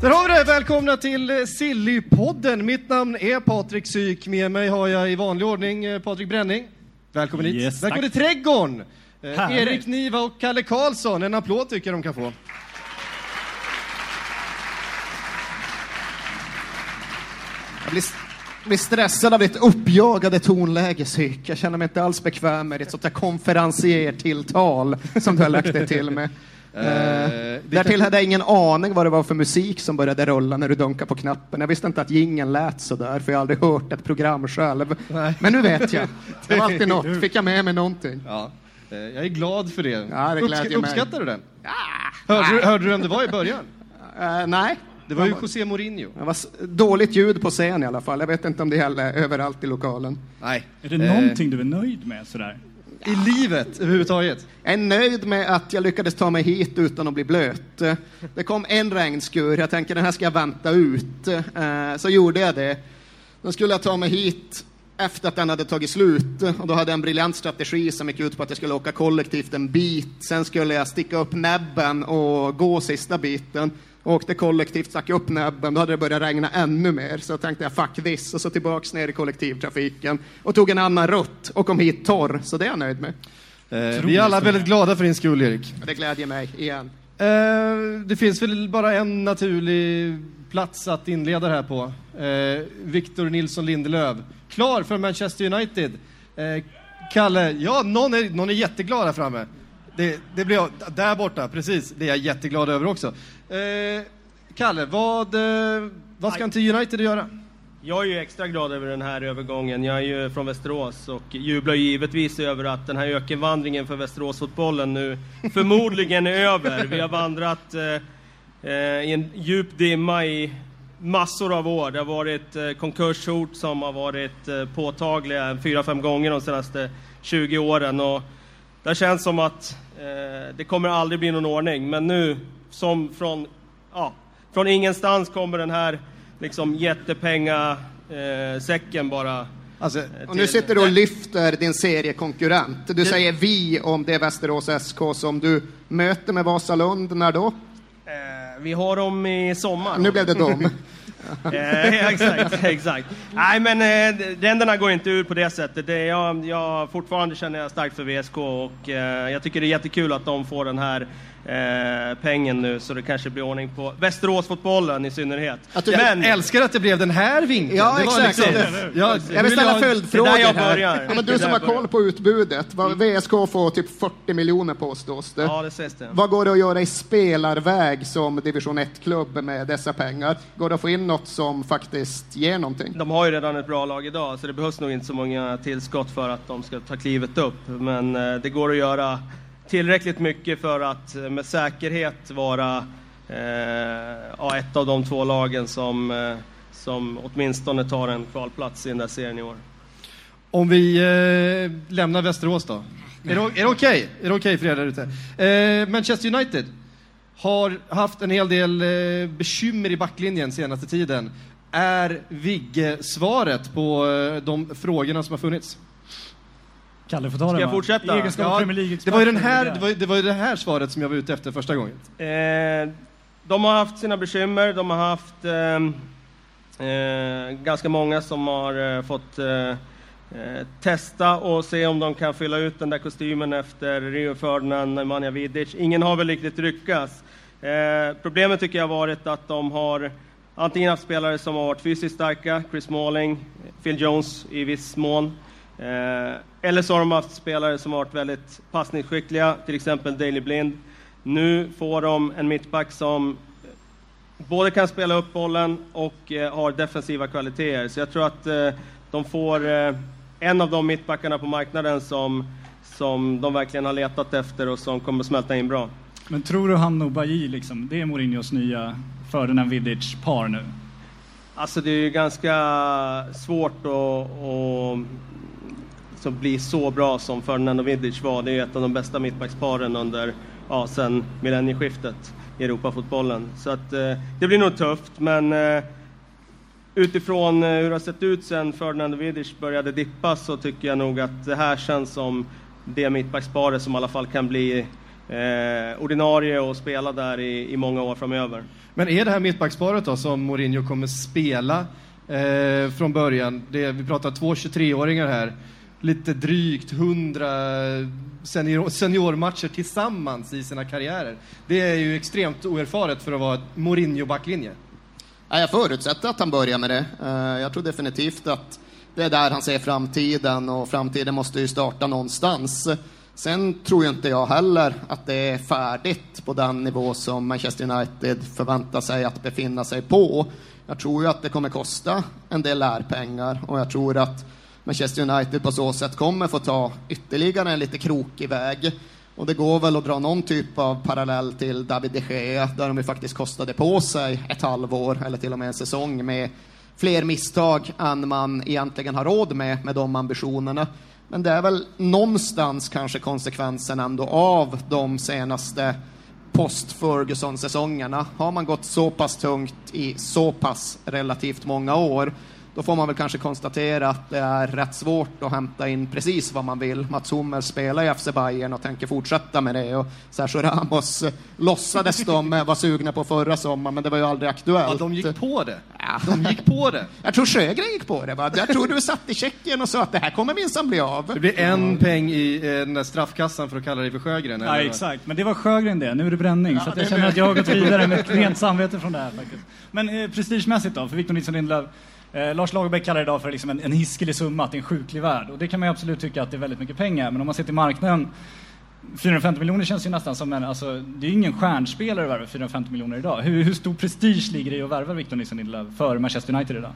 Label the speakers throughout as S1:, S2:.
S1: Där har vi det! Välkomna till eh, Sillypodden. Mitt namn är Patrik Syk. Med mig har jag i vanlig ordning eh, Patrik Bränning. Välkommen hit.
S2: Yes,
S1: Välkommen
S2: tack.
S1: till Trädgården! Eh,
S2: Härligt.
S1: Erik Niva och Kalle Karlsson. En applåd tycker jag de kan få.
S3: Jag blir, blir stressad av ditt uppjagade tonläge, Syk. Jag känner mig inte alls bekväm med ditt sånt där konferencier-tilltal som du har lagt dig till med. Eh,
S1: det
S3: därtill hade jag ingen aning vad det var för musik som började rulla när du dunkade på knappen. Jag visste inte att jingeln lät så där, för jag har aldrig hört ett program själv.
S1: Nej.
S3: Men nu vet jag. Det var alltid något. Fick jag med mig någonting?
S1: Ja. eh, Jag är glad för det.
S3: Ja, det mig.
S1: uppskattar du den? Hörde, du, hörde du vem det var i början?
S3: Eh, nej.
S1: Det var ju José Mourinho.
S3: Det var dåligt ljud på scen i alla fall. Jag vet inte om det gäller överallt i lokalen.
S1: Nej.
S2: Är det någonting du är nöjd med sådär?
S1: I livet överhuvudtaget?
S3: Jag är nöjd med att jag lyckades ta mig hit utan att bli blöt. Det kom en regnskur, jag tänker den här ska jag vänta ut. Eh, så gjorde jag det. Då skulle jag ta mig hit efter att den hade tagit slut och då hade jag en briljant strategi som gick ut på att jag skulle åka kollektivt en bit. Sen skulle jag sticka upp näbben och gå sista biten. Åkte kollektivt, stack upp näbben, då hade det börjat regna ännu mer. Så tänkte jag fuck this och så tillbaks ner i kollektivtrafiken och tog en annan rutt och kom hit torr. Så det är jag nöjd med.
S1: Eh, vi är alla väldigt glada för din skull, Erik.
S3: Det glädjer mig igen.
S1: Eh, det finns väl bara en naturlig plats att inleda det här på. Eh, Victor Nilsson Lindelöf. Klar för Manchester United. Eh, Kalle, ja, någon är, någon är jätteglad här framme. Det, det blir jag, där borta, precis. Det är jag jätteglad över också. Eh, Kalle, vad, eh, vad ska till United göra?
S4: Jag är ju extra glad över den här övergången. Jag är ju från Västerås och jublar ju givetvis över att den här ökenvandringen för Västeråsfotbollen nu förmodligen är över. Vi har vandrat eh, eh, i en djup dimma i massor av år. Det har varit eh, konkurshot som har varit eh, påtagliga fyra, fem gånger de senaste 20 åren. Och det känns som att eh, det kommer aldrig bli någon ordning. Men nu, som från, ja, från ingenstans kommer den här liksom jättepenga eh, bara.
S1: Alltså,
S3: Och nu sitter du och lyfter din seriekonkurrent. Du säger vi om det Västerås SK som du möter med Vasalund. När då?
S4: Eh, vi har dem i sommar.
S3: Nu blev det dem.
S4: Eh, exakt, exakt. Nej men eh, ränderna går inte ur på det sättet. Det, jag, jag, fortfarande känner jag starkt för VSK och eh, jag tycker det är jättekul att de får den här eh, pengen nu så det kanske blir ordning på Västeråsfotbollen i synnerhet.
S3: Att du-
S1: jag älskar att det blev den här vinkeln.
S3: Ja,
S1: Det var
S3: exakt.
S1: liksom- ja,
S3: Jag vill ställa följdfrågor
S4: jag
S3: här.
S4: börjar.
S3: Ja, men du som har
S4: jag
S3: koll på utbudet. Vad- VSK får typ 40 miljoner påstås det.
S4: Ja, det sägs det.
S3: Vad går det att göra i spelarväg som division 1-klubb med dessa pengar? Går det att få in något som faktiskt ger någonting?
S4: De har ju redan ett bra lag idag, så det behövs nog inte så många tillskott för att de ska ta klivet upp. Men eh, det går att göra tillräckligt mycket för att eh, med säkerhet vara eh, ja, ett av de två lagen som, eh, som åtminstone tar en kvalplats i den där serien i år.
S1: Om vi eh, lämnar Västerås då. Är det, är det okej? Är det okej för er där ute? Eh, Manchester United har haft en hel del eh, bekymmer i backlinjen senaste tiden. Är Vigge svaret på eh, de frågorna som har funnits?
S2: Kalle får ta
S4: Ska
S2: den
S4: jag
S2: va?
S4: fortsätta?
S2: I egenskap av
S1: Ja,
S2: Premier
S1: det var ju den här,
S2: är
S1: det var, det var ju det här svaret som jag var ute efter första gången.
S4: Eh, de har haft sina bekymmer. De har haft eh, eh, ganska många som har eh, fått eh, eh, testa och se om de kan fylla ut den där kostymen efter Rio Ferdinand, Nemanja Vidic. Ingen har väl riktigt lyckats. Eh, problemet tycker jag har varit att de har antingen haft spelare som har varit fysiskt starka, Chris Smalling, Phil Jones i viss mån, eh, eller så har de haft spelare som varit väldigt passningsskickliga, till exempel Daley Blind. Nu får de en mittback som både kan spela upp bollen och eh, har defensiva kvaliteter. Så jag tror att eh, de får eh, en av de mittbackarna på marknaden som, som de verkligen har letat efter och som kommer att smälta in bra.
S2: Men tror du han och Bailly, liksom, det är Mourinhos nya Ferdinand Vidic-par nu?
S4: Alltså det är ju ganska svårt att, att som blir så bra som Ferdinand och Vidic var. Det är ju ett av de bästa mittbacksparen under, ja, sen millennieskiftet i Europafotbollen. Så att eh, det blir nog tufft, men eh, utifrån eh, hur det har sett ut sen Ferdinand och Vidic började dippa så tycker jag nog att det här känns som det mittbacksparet som i alla fall kan bli eh, ordinarie och spela där i, i många år framöver.
S1: Men är det här mittbacksparet då som Mourinho kommer spela eh, från början? Det, vi pratar två 23-åringar här, lite drygt 100 senior, seniormatcher tillsammans i sina karriärer. Det är ju extremt oerfaret för att vara Mourinho-backlinje.
S3: Jag förutsätter att han börjar med det. Eh, jag tror definitivt att det är där han ser framtiden och framtiden måste ju starta någonstans. Sen tror ju inte jag heller att det är färdigt på den nivå som Manchester United förväntar sig att befinna sig på. Jag tror ju att det kommer kosta en del lärpengar och jag tror att Manchester United på så sätt kommer få ta ytterligare en lite krokig väg. Och det går väl att dra någon typ av parallell till David de Gea, där de ju faktiskt kostade på sig ett halvår eller till och med en säsong med fler misstag än man egentligen har råd med, med de ambitionerna. Men det är väl någonstans kanske konsekvensen ändå av de senaste post-Ferguson-säsongerna. Har man gått så pass tungt i så pass relativt många år, då får man väl kanske konstatera att det är rätt svårt att hämta in precis vad man vill. Mats Hummels spelar i FC Bayern och tänker fortsätta med det. Och Sergio Ramos låtsades de vara sugna på förra sommaren, men det var ju aldrig aktuellt.
S1: Ja, de gick på det.
S3: Ja.
S1: De gick på det.
S3: Jag tror Sjögren gick på det. Va? Jag tror du satt i Tjeckien och sa att det här kommer minsann bli av.
S1: Det blir en peng i eh, den där straffkassan för att kalla dig för Sjögren.
S2: Ja, exakt. Men det var Sjögren det. Nu är det bränning. så att jag känner att jag har gått vidare med ett rent samvete från det här faktiskt. Men eh, prestigemässigt då, för Victor Nilsson Lindelöf. Eh, Lars Lagerbäck kallar det idag för liksom en, en hiskelig summa, att det är en sjuklig värld. Och det kan man ju absolut tycka att det är väldigt mycket pengar. Men om man ser till marknaden 450 miljoner känns ju nästan som en, alltså, det är ju ingen stjärnspelare att värva 450 miljoner idag. Hur, hur stor prestige ligger det i att värva Victor Nilsson Lindelöf eh, för Manchester United idag?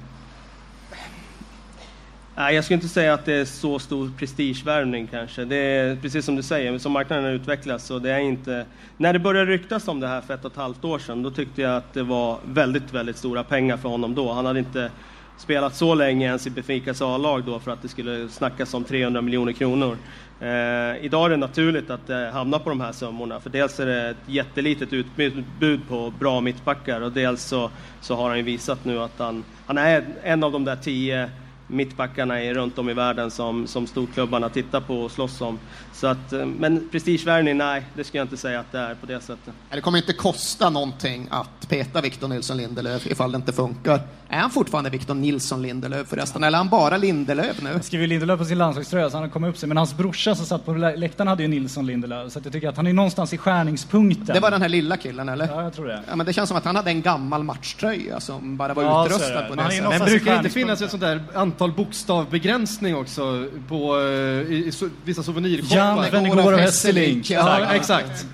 S4: Nej, jag skulle inte säga att det är så stor prestigevärvning kanske. Det är precis som du säger, som marknaden har utvecklats så det är inte... När det började ryktas om det här för ett och ett halvt år sedan, då tyckte jag att det var väldigt, väldigt stora pengar för honom då. Han hade inte spelat så länge ens i Benficas A-lag då för att det skulle snackas om 300 miljoner kronor. Eh, idag är det naturligt att eh, hamna på de här summorna, för dels är det ett jättelitet utbud på bra mittbackar och dels så, så har han ju visat nu att han, han är en av de där tio mittbackarna är runt om i världen som, som storklubbarna tittar på och slåss om. Så att, eh, men prestigevärvning, nej, det ska jag inte säga att det är på det sättet.
S3: Det kommer inte kosta någonting att peta Victor Nilsson Lindelöf ifall det inte funkar. Är han fortfarande Victor Nilsson Lindelöf förresten, eller är han bara Lindelöf nu?
S2: Han skriver Lindelöf på sin landslagströja så han har kommit upp sig. Men hans brorsa som satt på lä- läktaren hade ju Nilsson Lindelöf. Så att jag tycker att han är någonstans i skärningspunkten.
S3: Det var den här lilla killen, eller?
S2: Ja, jag tror det.
S3: Ja, men det känns som att han hade en gammal matchtröja som bara var
S2: Ja,
S3: utrustad
S2: det.
S3: på det sättet.
S1: Men brukar det inte finnas ett sånt där antal bokstavbegränsning också på eh, i, i, so- vissa souvenirshopar?
S2: Jan Vennegoor och Hesselink.
S1: Ja, exakt.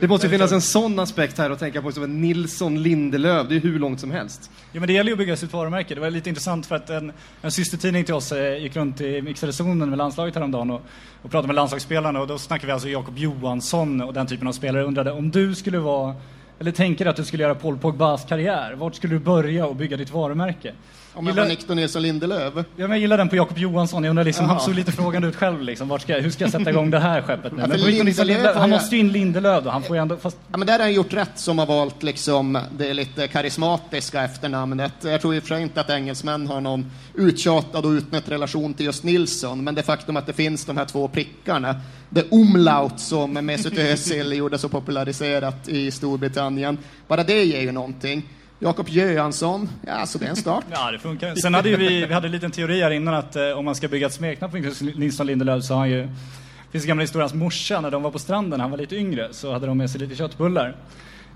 S1: Det måste ju finnas en sån aspekt här att tänka på som en Nilsson Lindelöf. Det är hur långt som helst.
S2: Ja, men det gäller ju att bygga sitt varumärke. Det var lite intressant för att en, en systertidning till oss eh, gick runt i mixade zonen med landslaget häromdagen och, och pratade med landslagsspelarna och då snackade vi alltså Jakob Johansson och den typen av spelare. undrade om du skulle vara, eller tänker att du skulle göra Paul Pogbas karriär, vart skulle du börja och bygga ditt varumärke?
S3: Om jag
S2: Gillar-
S3: var Victor Nilsson Lindelöf.
S2: Ja, men jag gillar den på Jakob Johansson. Jag undrar liksom, han såg lite frågande ut själv liksom. Vart ska, jag- hur ska jag sätta igång det här skeppet nu?
S3: Ja, Lindelöf
S2: Lindelöf, han måste ju in Lindelöf då. Han får ändå, fast
S3: Ja, men där har han gjort rätt som har valt liksom det lite karismatiska efternamnet. Jag tror i och för sig inte att engelsmän har någon uttjatad och utnött relation till just Nilsson, men det faktum att det finns de här två prickarna, the umlaut som Mesut Özil gjorde så populariserat i Storbritannien, bara det ger ju någonting. Jakob Göransson, ja, så det är en start.
S2: Ja, det funkar. Sen hade ju vi, vi hade en liten teori här innan att eh, om man ska bygga ett smeknamn på Victor Nilsson Lindelöf så har han ju... Det finns en gammal historia, hans morsa, när de var på stranden, när han var lite yngre, så hade de med sig lite köttbullar.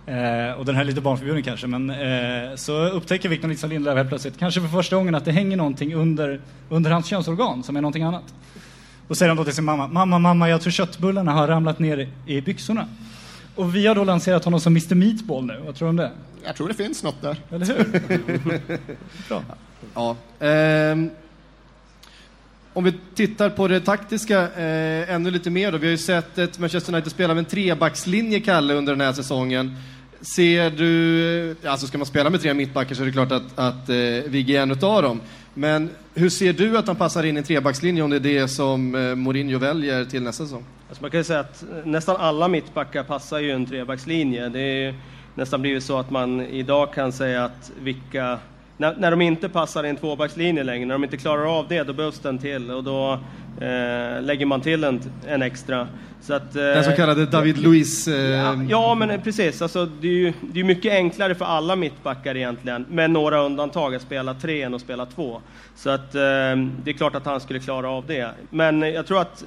S2: Eh, och den här är lite barnförbjuden kanske, men eh, så upptäcker Victor Nilsson Lindelöf helt plötsligt, kanske för första gången, att det hänger någonting under, under hans könsorgan som är någonting annat. Då säger han då till sin mamma, mamma, mamma, jag tror köttbullarna har ramlat ner i byxorna. Och vi har då lanserat honom som Mr Meatball nu, vad tror du om det?
S3: Jag tror det finns något där.
S2: Eller hur? Bra.
S1: Ja. Ehm, om vi tittar på det taktiska eh, ännu lite mer då. Vi har ju sett ett Manchester United spela med en trebackslinje, Kalle, under den här säsongen. Ser du, alltså ska man spela med tre mittbackar så är det klart att, att eh, Vigge är en utav dem. Men hur ser du att han passar in i en trebackslinje om det är det som eh, Mourinho väljer till nästa säsong?
S4: Alltså man kan ju säga att eh, nästan alla mittbackar passar ju en trebackslinje. Det är ju nästan blivit så att man idag kan säga att vilka... När, när de inte passar i en tvåbackslinje längre, när de inte klarar av det, då behövs den till och då eh, lägger man till en, en extra. Så att, eh,
S1: Den så kallade David Luiz... Eh,
S4: Ja, ja, men precis. Alltså, det är ju det är mycket enklare för alla mittbackar egentligen, med några undantag, att spela tre än att spela två. Så att, eh, det är klart att han skulle klara av det. Men jag tror att eh,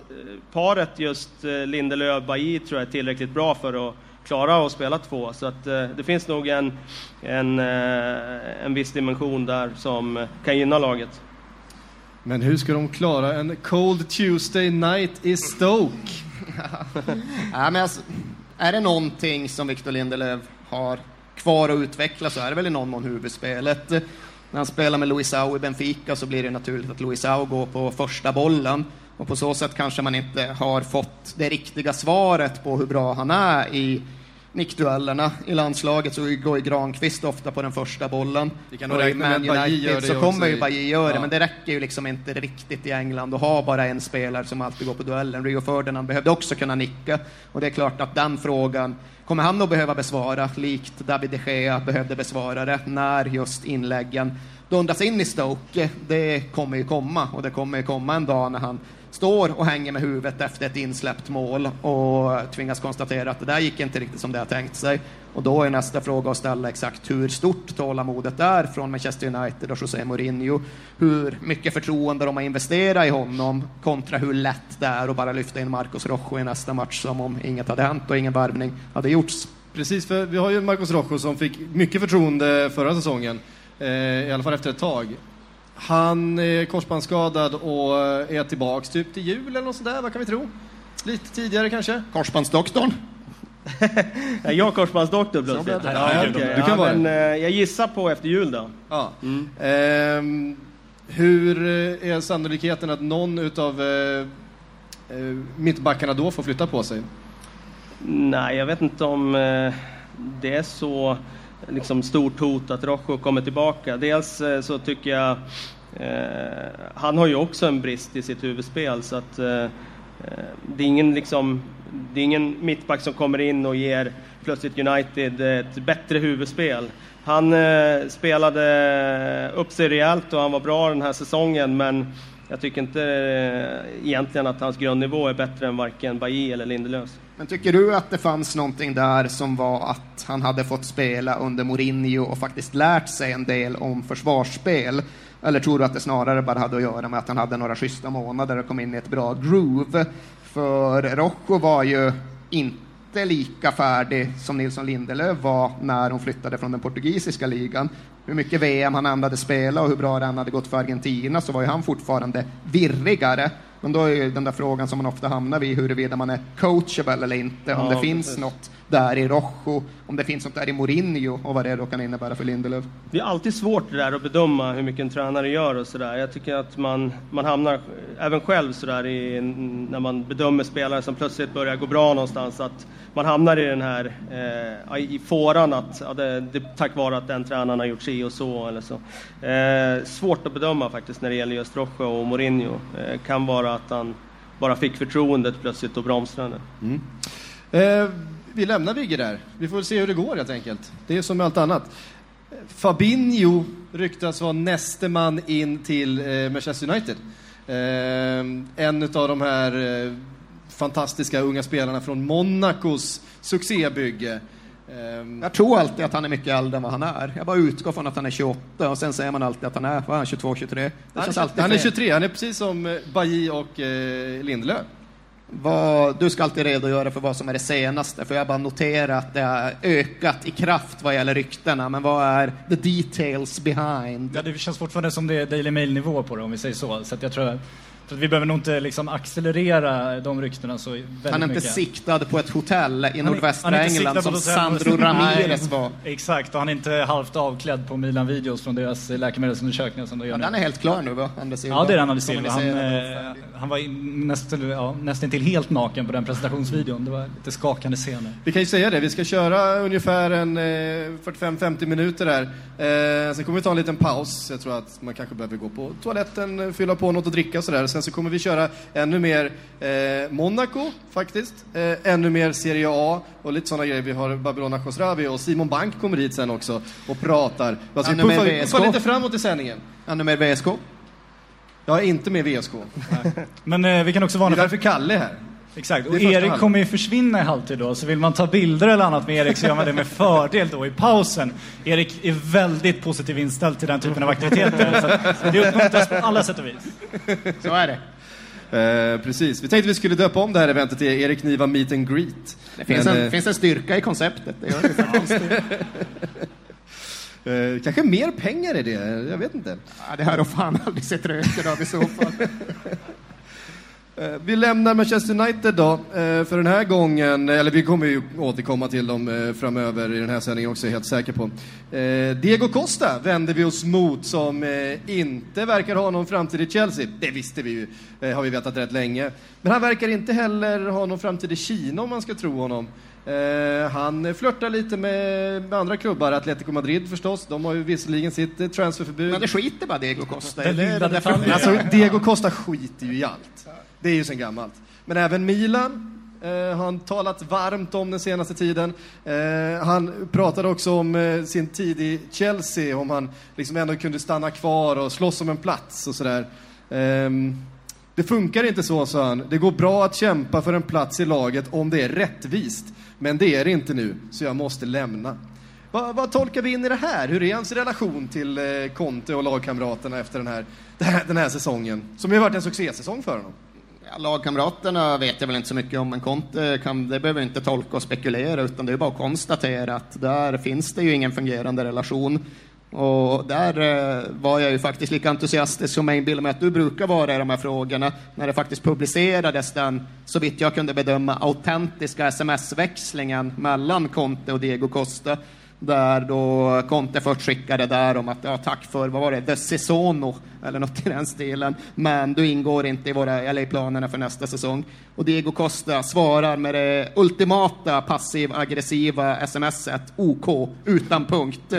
S4: paret just eh, Lindelöf-Bailly tror jag är tillräckligt bra för att klara att spela två. Så att, eh, det finns nog en, en, eh, en viss dimension där som eh, kan gynna laget.
S1: Men hur ska de klara en Cold Tuesday night i Stoke?
S3: Ja, men alltså, är det någonting som Victor Lindelöf har kvar att utveckla så är det väl i någon mån huvudspelet. När han spelar med Luisao i Benfica så blir det naturligt att Luisao går på första bollen och på så sätt kanske man inte har fått det riktiga svaret på hur bra han är i nickduellerna. I landslaget så går ju Granqvist ofta på den första bollen.
S1: Vi kan nog
S3: Och i
S1: räkna med
S3: Man
S1: att Bajy gör det
S3: så kommer ju Bajy göra det,
S1: Ja.
S3: men det räcker ju liksom inte riktigt i England att ha bara en spelare som alltid går på duellen. Rio Ferdinand behövde också kunna nicka och det är klart att den frågan kommer han nog behöva besvara, likt David de Gea behövde besvara det när just inläggen dundras in i Stoke. Det kommer ju komma och det kommer ju komma en dag när han står och hänger med huvudet efter ett insläppt mål och tvingas konstatera att det där gick inte riktigt som det har tänkt sig. Och då är nästa fråga att ställa exakt hur stort tålamodet är från Manchester United och José Mourinho. Hur mycket förtroende de har investerat i honom kontra hur lätt det är att bara lyfta in Marcos Rojo i nästa match som om inget hade hänt och ingen värvning hade gjorts.
S1: Precis, för vi har ju Marcos Rojo som fick mycket förtroende förra säsongen, eh, i alla fall efter ett tag. Han är korsbandsskadad och är tillbaks typ till jul eller något sådär, vad kan vi tro? Lite tidigare kanske?
S3: Korsbandsdoktorn?
S4: Är jag korsbandsdoktor plötsligt? Ja,
S2: Ja,
S4: okej.
S1: du kan
S4: ja,
S1: vara
S4: men, eh, Jag gissar på efter jul då.
S1: Ja. Ehm, hur eh, är sannolikheten att någon utav eh, eh, mittbackarna då får flytta på sig?
S4: Nej, jag vet inte om eh, det är så liksom, stort hot att Rojo kommer tillbaka. Dels eh, så tycker jag eh, han har ju också en brist i sitt huvudspel så att eh, eh, det är ingen liksom det är ingen mittback som kommer in och ger plötsligt United ett bättre huvudspel. Han eh, spelade upp sig rejält och han var bra den här säsongen men jag tycker inte eh, egentligen att hans grundnivå är bättre än varken Bailly eller Lindelöfs.
S3: Men tycker du att det fanns någonting där som var att han hade fått spela under Mourinho och faktiskt lärt sig en del om försvarsspel? Eller tror du att det snarare bara hade att göra med att han hade några schyssta månader och kom in i ett bra groove? För Rojo var ju inte lika färdig som Nilsson Lindelöf var när hon flyttade från den portugisiska ligan. Hur mycket VM han än hade spelat och hur bra det än hade gått för Argentina så var ju han fortfarande virrigare. Men då är ju den där frågan som man ofta hamnar vid huruvida man är coachable eller inte, om
S4: Ja,
S3: det finns
S4: precis.
S3: något där i Rojo, om det finns något där i Mourinho och vad det då kan innebära för Lindelöf.
S4: Det är alltid svårt det där att bedöma hur mycket en tränare gör och sådär. Jag tycker att man, man hamnar även själv sådär i, när man bedömer spelare som plötsligt börjar gå bra någonstans, att man hamnar i den här eh, i fåran att ja, det, det tack vare att den tränaren har gjort si och så eller så. Eh, svårt att bedöma faktiskt när det gäller just Rojo och Mourinho. Eh, kan vara att han bara fick förtroendet plötsligt och bromsade.
S1: Eh, vi lämnar Vigge där. Vi får väl se hur det går helt enkelt. Det är som med allt annat. Fabinho ryktas vara näste man in till eh, Manchester United. Eh, en av de här eh, fantastiska unga spelarna från Monacos succébygge. Eh,
S3: Jag tror alltid att han är mycket äldre än vad han är. Jag bara utgår från att han är 28 och sen säger man alltid att han är, vad är han, 22, 23? Det
S1: han,
S3: känns
S1: är,
S3: alltid
S1: han är
S3: fel.
S1: 23, han är precis som eh, Bailly och eh, Lindelöf.
S3: Vad, du ska alltid redogöra för vad som är det senaste, för jag bara noterar att det har ökat i kraft vad gäller ryktena, men vad är the details behind?
S2: Ja, det känns fortfarande som det är Daily Mail-nivå på det, om vi säger så. Så att jag tror att vi behöver nog inte liksom accelerera de ryktena så väldigt
S3: Han är inte
S2: mycket.
S3: siktad på ett hotell i
S2: Han är-
S3: nordvästra
S2: han är inte
S3: England som. Sandro Ramirez var.
S2: Exakt, och han är inte halvt avklädd på Milan-videos från deras eh, läkemedelsundersökningar som de gör
S3: Ja,
S2: nu.
S3: den är helt klar nu va, Anders Silva?
S2: Ja, det är han, Anders Silva. Han, eh, han var nästan, ja, nästan till helt naken på den presentationsvideon. Det var lite skakande scener.
S1: Vi kan ju säga det, vi ska köra ungefär en eh, 45-50 minuter där. Eh, sen kommer vi ta en liten paus. Jag tror att man kanske behöver gå på toaletten, eh, fylla på något att dricka och sådär. Sen så kommer vi köra ännu mer eh, Monaco faktiskt. Eh, ännu mer Serie A och lite sådana grejer. Vi har Babylona Khosravi och Simon Bank kommer hit sen också och pratar. Alltså, vi puffar,
S3: VSK.
S1: puffar lite framåt i sändningen.
S3: Ännu mer VSK.
S1: Jag är inte med VSK.
S2: Men eh, vi kan också
S1: Det är
S2: varna för...
S1: därför Kalle är här.
S2: Exakt, och Erik
S1: halvan.
S2: kommer ju försvinna i halvtid då, så vill man ta bilder eller annat med Erik så gör man det med fördel då i pausen. Erik är väldigt positivt inställd till den typen av aktiviteter, så att det uppmuntras på alla sätt och vis.
S3: Så är det.
S1: Eh, precis. Vi tänkte att vi skulle döpa om det här eventet till Erik Niva Meet and Greet.
S3: Det finns,
S1: Men,
S3: en,
S1: eh,
S3: finns en styrka i konceptet. Det gör det.
S1: Eh, kanske mer pengar i det, jag vet inte.
S3: ja, det här har fan aldrig sett röken av i så fall.
S1: Eh, vi lämnar Manchester United då, eh, för den här gången, eller vi kommer ju återkomma till dem eh, framöver i den här sändningen också, är jag helt säker på. Eh, Diego Costa vänder vi oss mot som eh, inte verkar ha någon framtid i Chelsea. Det visste vi ju, eh, har vi vetat rätt länge. Men han verkar inte heller ha någon framtid i Kina om man ska tro honom. Eh, han flörtar lite med, andra klubbar, Atletico Madrid förstås. De har ju visserligen sitt eh, transferförbud.
S3: Men det skiter bara Diego Costa i.
S1: Alltså, Diego Costa skiter ju i allt. Det är ju sen gammalt. Men även Milan eh, har han talat varmt om den senaste tiden. Eh, han pratade också om eh, sin tid i Chelsea, om han liksom ändå kunde stanna kvar och slåss om en plats och sådär. Ehm, det funkar inte så, sa han. Det går bra att kämpa för en plats i laget om det är rättvist. Men det är det inte nu, så jag måste lämna. Vad, vad tolkar vi in i det här? Hur är hans relation till eh, Conte och lagkamraterna efter den här, den här, den här säsongen? Som ju har varit en succésäsong för honom.
S3: Ja, lagkamraterna vet jag väl inte så mycket om, men Conte kan, det behöver inte tolka och spekulera, utan det är bara att konstatera att där finns det ju ingen fungerande relation. Och där eh, var jag ju faktiskt lika entusiastisk som jag inbillar mig att du brukar vara i de här frågorna, när det faktiskt publicerades den, så vitt jag kunde bedöma, autentiska sms-växlingen mellan Conte och Diego Costa, där då Conte först skickade där om att ja, tack för, vad var det, the Sesono, eller något i den stilen, men du ingår inte i, våra, eller i planerna för nästa säsong. Och Diego Costa svarar med det ultimata passiv-aggressiva smset, OK, utan punkt.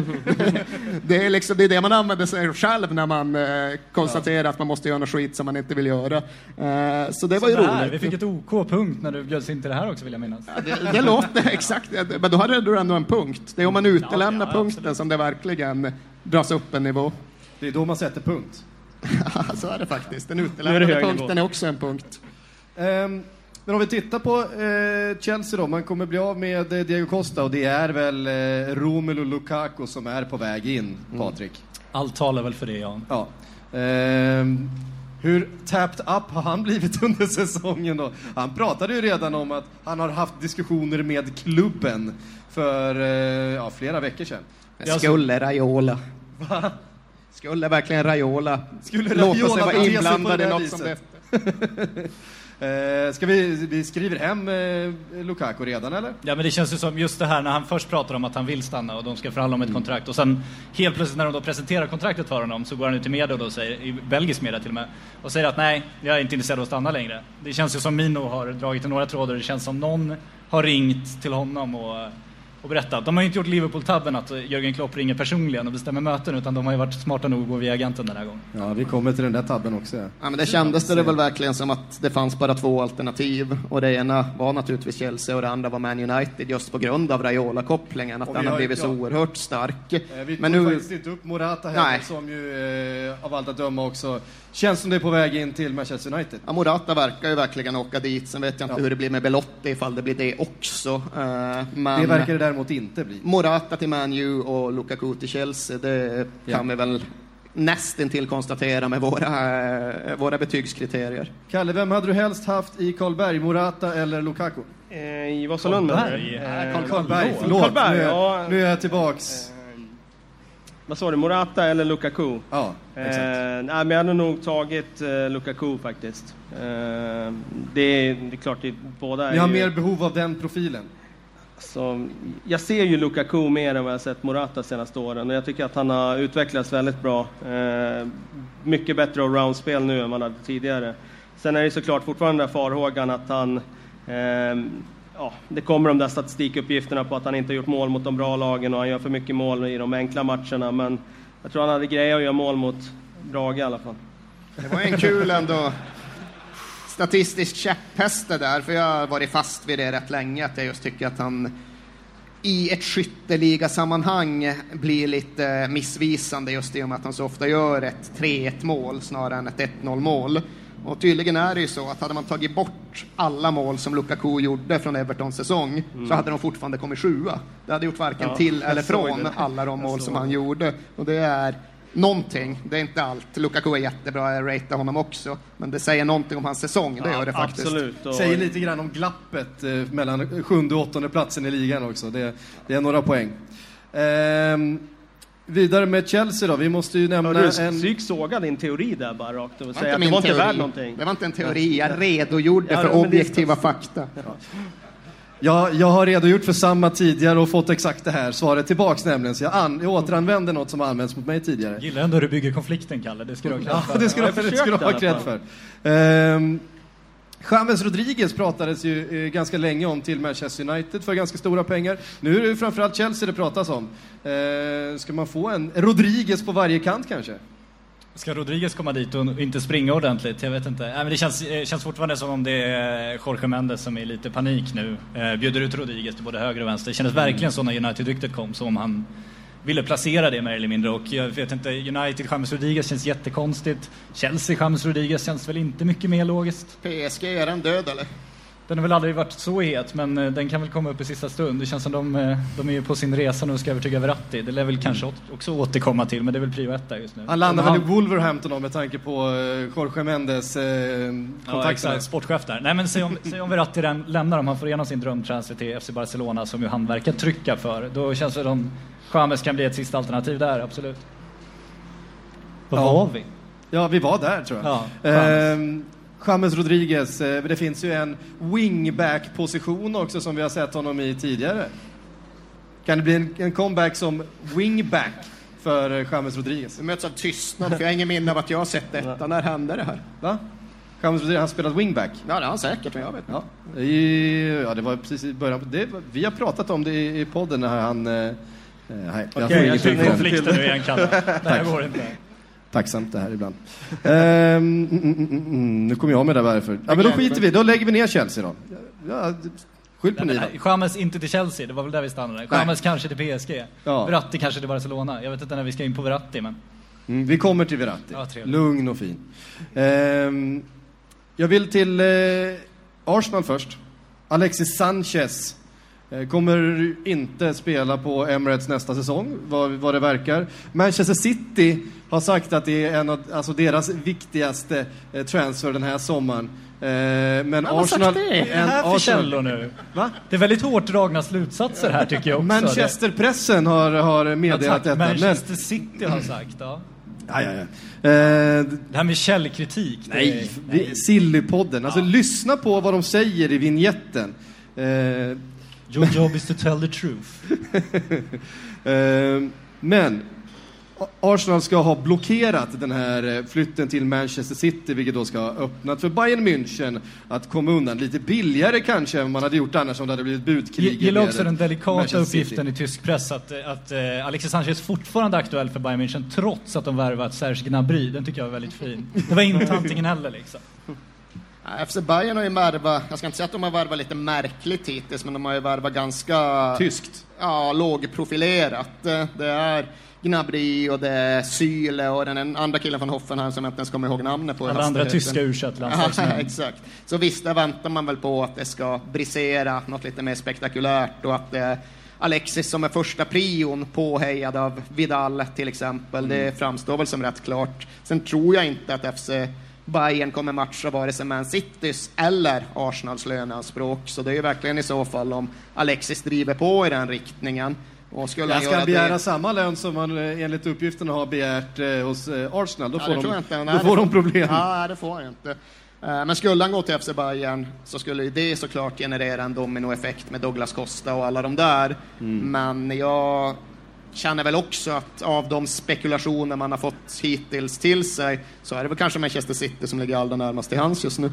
S3: det, är liksom, det är det man använder sig själv när man eh, konstaterar att man måste göra något skit som man inte vill göra. Eh, så det var ju
S2: Så där,
S3: roligt.
S2: Vi fick ett OK-punkt när du bjöds in till det här också vill jag minnas.
S3: Ja, det, det låter exakt, men då hade du ändå en punkt. Det är om man utelämnar
S2: ja,
S3: punkten
S2: absolut.
S3: som det verkligen dras upp en nivå.
S1: Det är då man sätter punkt.
S3: Så är det faktiskt. Den utelämnade punkten
S4: nivå.
S3: är också en punkt.
S1: Ehm, men om vi tittar på eh, Chelsea då, man kommer bli av med eh, Diego Costa och det är väl eh, Romelu Lukaku som är på väg in, Patrik?
S2: Allt talar väl för det, ja.
S1: Ja. Ehm, hur tapped up har han blivit under säsongen då? Han pratade ju redan om att han har haft diskussioner med klubben för eh, ja, flera veckor sedan.
S3: Skulle Raiola. Skulle verkligen Raiola
S1: Skulle
S3: låta sig
S1: Raiola
S3: vara inblandad i något som det...
S1: Eh, ska vi, vi skriver hem eh, Lukaku redan eller?
S2: Ja men det känns ju som just det här när han först pratar om att han vill stanna och de ska förhandla om ett
S1: Mm.
S2: kontrakt och sen helt plötsligt när de då presenterar kontraktet för honom så går han ut i media och då säger, i belgisk media till och med, och säger att nej, jag är inte intresserad av att stanna längre. Det känns ju som Mino har dragit i några trådar, det känns som någon har ringt till honom och, och berättat. De har ju inte gjort Liverpool-tabben att Jörgen Klopp ringer personligen och bestämmer möten utan de har ju varit smarta nog att gå via agenten den här gången.
S1: Ja, vi kommer till den där tabben också. Ja.
S3: Ja, men det kändes det väl verkligen som att det fanns bara två alternativ och det ena var naturligtvis Chelsea och det andra var Man United just på grund av Raiola-kopplingen, att den har blivit så oerhört stark.
S1: Eh, Vi
S3: Men
S1: tog
S3: nu,
S1: faktiskt inte upp Morata heller, som ju eh, av allt att döma också känns som det är på väg in till Manchester United.
S3: ja, Morata verkar ju verkligen åka dit, sen vet jag inte
S1: Ja.
S3: hur det blir med Belotti ifall det blir det också. Eh, men
S1: Det verkar det däremot inte bli.
S3: Morata till Man U och Lukaku till Chelsea, det kan
S1: Ja.
S3: vi väl nästintill konstatera med våra, eh, våra betygskriterier.
S1: Kalle, vem hade du helst haft i Karlberg, Morata eller Lukaku?
S4: Eh, I Vasalund menar du?
S2: Karlberg?
S4: Eh,
S1: Karl Karlberg, förlåt.
S4: Karlberg,
S1: nu, är,
S4: ja.
S1: nu är jag tillbaks.
S4: vad sa du, Morata eller Lukaku?
S1: Ja, exakt.
S4: Eh, nej, men jag hade nog tagit eh, Lukaku faktiskt. Eh, det, är, det är klart, det, båda är
S1: Ni har
S4: ju,
S1: mer behov av den profilen.
S4: Alltså, Jag ser ju Lukaku mer än vad jag sett Morata senaste åren och jag tycker att han har utvecklats väldigt bra. Eh, mycket bättre allround-spel nu än vad han hade tidigare. Sen är det såklart fortfarande den där farhågan att han Eh, Ja, det kommer de där statistikuppgifterna på att han inte har gjort mål mot de bra lagen och han gör för mycket mål i de enkla matcherna. Men jag tror han hade grejer att göra mål mot Brage i alla fall.
S3: Det var en kul ändå statistisk käpphäst det där, för jag har varit fast vid det rätt länge, att jag just tycker att han i ett skytteligasammanhang blir lite missvisande just i och med att han så ofta gör ett 3-1 mål snarare än ett 1-0 mål. Och tydligen är det ju så att hade man tagit bort alla mål som Lukaku gjorde från Evertons säsong så hade de fortfarande kommit sjua. Det hade gjort varken
S4: Ja,
S3: till eller från alla de mål som han gjorde. Och det är någonting, det är inte allt. Lukaku är jättebra, jag ratear honom också. Men det säger någonting om hans säsong, det gör det faktiskt.
S4: Absolut. Och,
S1: Säger lite grann om glappet eh, mellan sjunde och åttonde platsen i ligan också. Det, det är några poäng. Ehm, vidare med Chelsea då. Vi måste ju nämna
S4: Hörde du,
S1: en...
S4: Psyk såga din teori där bara rakt och
S3: Det
S4: säga
S3: var
S4: att
S3: inte
S4: det var inte värt någonting.
S3: Det var inte en teori, jag redogjorde
S4: Ja,
S3: för objektiva fakta.
S1: Ja, jag har redogjort för samma tidigare och fått exakt det här svaret tillbaks nämligen. Så jag, an, jag återanvänder något som har använts mot mig tidigare.
S2: Gillar ändå hur du bygger konflikten, Kalle. Det ska du ha
S1: Ja,
S2: klart för.
S1: det ska du
S4: Ja, jag
S1: det ska du ha cred för. Ehm, James Rodriguez pratades ju eh, ganska länge om till Manchester United för ganska stora pengar. Nu är det ju framförallt Chelsea det pratas om. Eh, ska man få en Rodriguez på varje kant kanske?
S2: Ska Rodriguez komma dit och inte springa ordentligt? Jag vet inte. Nej, men det känns, eh, känns fortfarande som om det är Jorge Mendes som är i lite panik nu. Eh, bjuder ut Rodriguez till både höger och vänster. Det kändes verkligen så när United-ryktet kom, som om han ville placera det mer eller mindre. Och jag vet inte, United, James Rodriguez känns jättekonstigt. Chelsea, James Rodriguez känns väl inte mycket mer logiskt.
S3: PSG, är den död eller?
S2: Den har väl aldrig varit så het, men eh, den kan väl komma upp i sista stund. Det känns som de, eh, de är ju på sin resa nu och ska övertyga Verratti. Det lär väl kanske åt- också återkomma till, men det är väl prio ett där just nu.
S1: Han landar väl i Wolverhampton då, med tanke på eh, Jorge Mendes eh,
S2: Ja,
S1: kontakter.
S2: exakt. Sportchef där. Nej, men säg om, säg om Verratti lämnar, om han får igenom sin drömtransfer till FC Barcelona, som ju han verkar trycka för, då känns det som James kan bli ett sista alternativ där, absolut. Vad
S1: Ja.
S2: var vi?
S1: Ja, vi var där tror jag.
S2: Ja, James.
S1: Rodriguez, eh, det finns ju en wingback-position också som vi har sett honom i tidigare. Kan det bli en, en comeback som wingback för eh, James Rodriguez?
S3: Vi möts av tystnad, för jag har ingen minne av att jag har sett detta. När hände det här?
S1: Va? James Rodriguez, han spelat wingback.
S3: Ja, det har han säkert, men jag vet inte.
S1: Ja, i, ja det var precis i början. Det, vi har pratat om det i, i podden när han... Eh, eh, nej, jag får
S4: jag känner
S2: Konflikten nu igen, Kalle. Det här går inte.
S1: Tacksamt det här ibland. Ehm, mm, mm, mm, mm, nu kommer jag med det varför. Ja, men då skiter vi, då lägger vi ner Chelsea då. Ja, skyll på
S2: Nej,
S1: ni
S2: men,
S1: då.
S2: nej, James inte till Chelsea, det var väl där vi stannade. James kanske till PSG.
S1: Ja.
S2: Verratti kanske till Barcelona. Jag vet inte när vi ska in på Verratti, men...
S1: Mm, vi kommer till Verratti.
S2: Ja.
S1: Lugn och fin. Ehm, jag vill till eh, Arsenal först. Alexis Sanchez kommer inte spela på Emirates nästa säsong, vad, vad det verkar. Manchester City har sagt att det är en av alltså deras viktigaste eh, transfer den här sommaren. Eh, men
S3: har sagt
S1: Arsenal...
S3: det?
S2: Vad är det här för
S1: Arsenal-
S2: källor nu?
S1: Va?
S2: Det är väldigt hårt dragna slutsatser här tycker jag också.
S1: Manchesterpressen har, har meddelat
S2: ja, tack,
S1: detta.
S2: Manchester City har sagt, ja.
S1: Men, ja, ja, ja. Eh,
S2: Det här med källkritik.
S1: Nej, vi- Sillypodden. Alltså lyssna på vad de säger i vignetten. Eh,
S2: Your job is to tell the truth.
S1: eh, men Arsenal ska ha blockerat den här eh, flytten till Manchester City, vilket då ska ha öppnat för Bayern München att komma undan lite billigare kanske än man hade gjort annars om det hade blivit budkrig.
S2: Jag gillar också den delikata
S1: Manchester City.
S2: uppgiften i tysk press att, att eh, Alexis Sanchez fortfarande är aktuell för Bayern München trots att de värvat Serge Gnabry. Den tycker jag är väldigt fin. Det var inte antingen eller liksom.
S3: FC Bayern har ju värvat, jag ska inte säga att de har värvat lite märkligt hittills, men de har ju värvat ganska...
S1: Tyskt.
S3: Ja, lågprofilerat. Eh, Det är Gnabry och det är Syle och den andra killen från Hoffenheim som jag inte ens kommer ihåg namnet på.
S2: Alla andra tyska u
S3: Ja, exakt. Så visst, där väntar man väl på att det ska brisera något lite mer spektakulärt och att det är Alexis som är första prion påhejad av Vidal till exempel. Det framstår väl som rätt klart. Sen tror jag inte att FC Bayern kommer matcha vare sig Man Citys eller Arsenals löneanspråk. Så det är ju verkligen i så fall om Alexis driver på i den riktningen. Och skulle han
S1: Jag ska
S3: göra
S1: begära
S3: det...
S1: samma lön som man eh, enligt uppgifterna har begärt eh, hos eh, Arsenal. Då
S3: Ja,
S1: får, de,
S3: inte.
S1: då
S3: Nej,
S1: får de problem.
S3: Ja, nej, det får han inte. Eh, Men skulle han gå till FC Bayern så skulle det såklart generera en dominoeffekt med Douglas Costa och alla de där.
S1: Mm.
S3: Men jag känner väl också att av de spekulationer man har fått hittills till sig så är det väl kanske Manchester City som ligger allra närmast till hands just nu.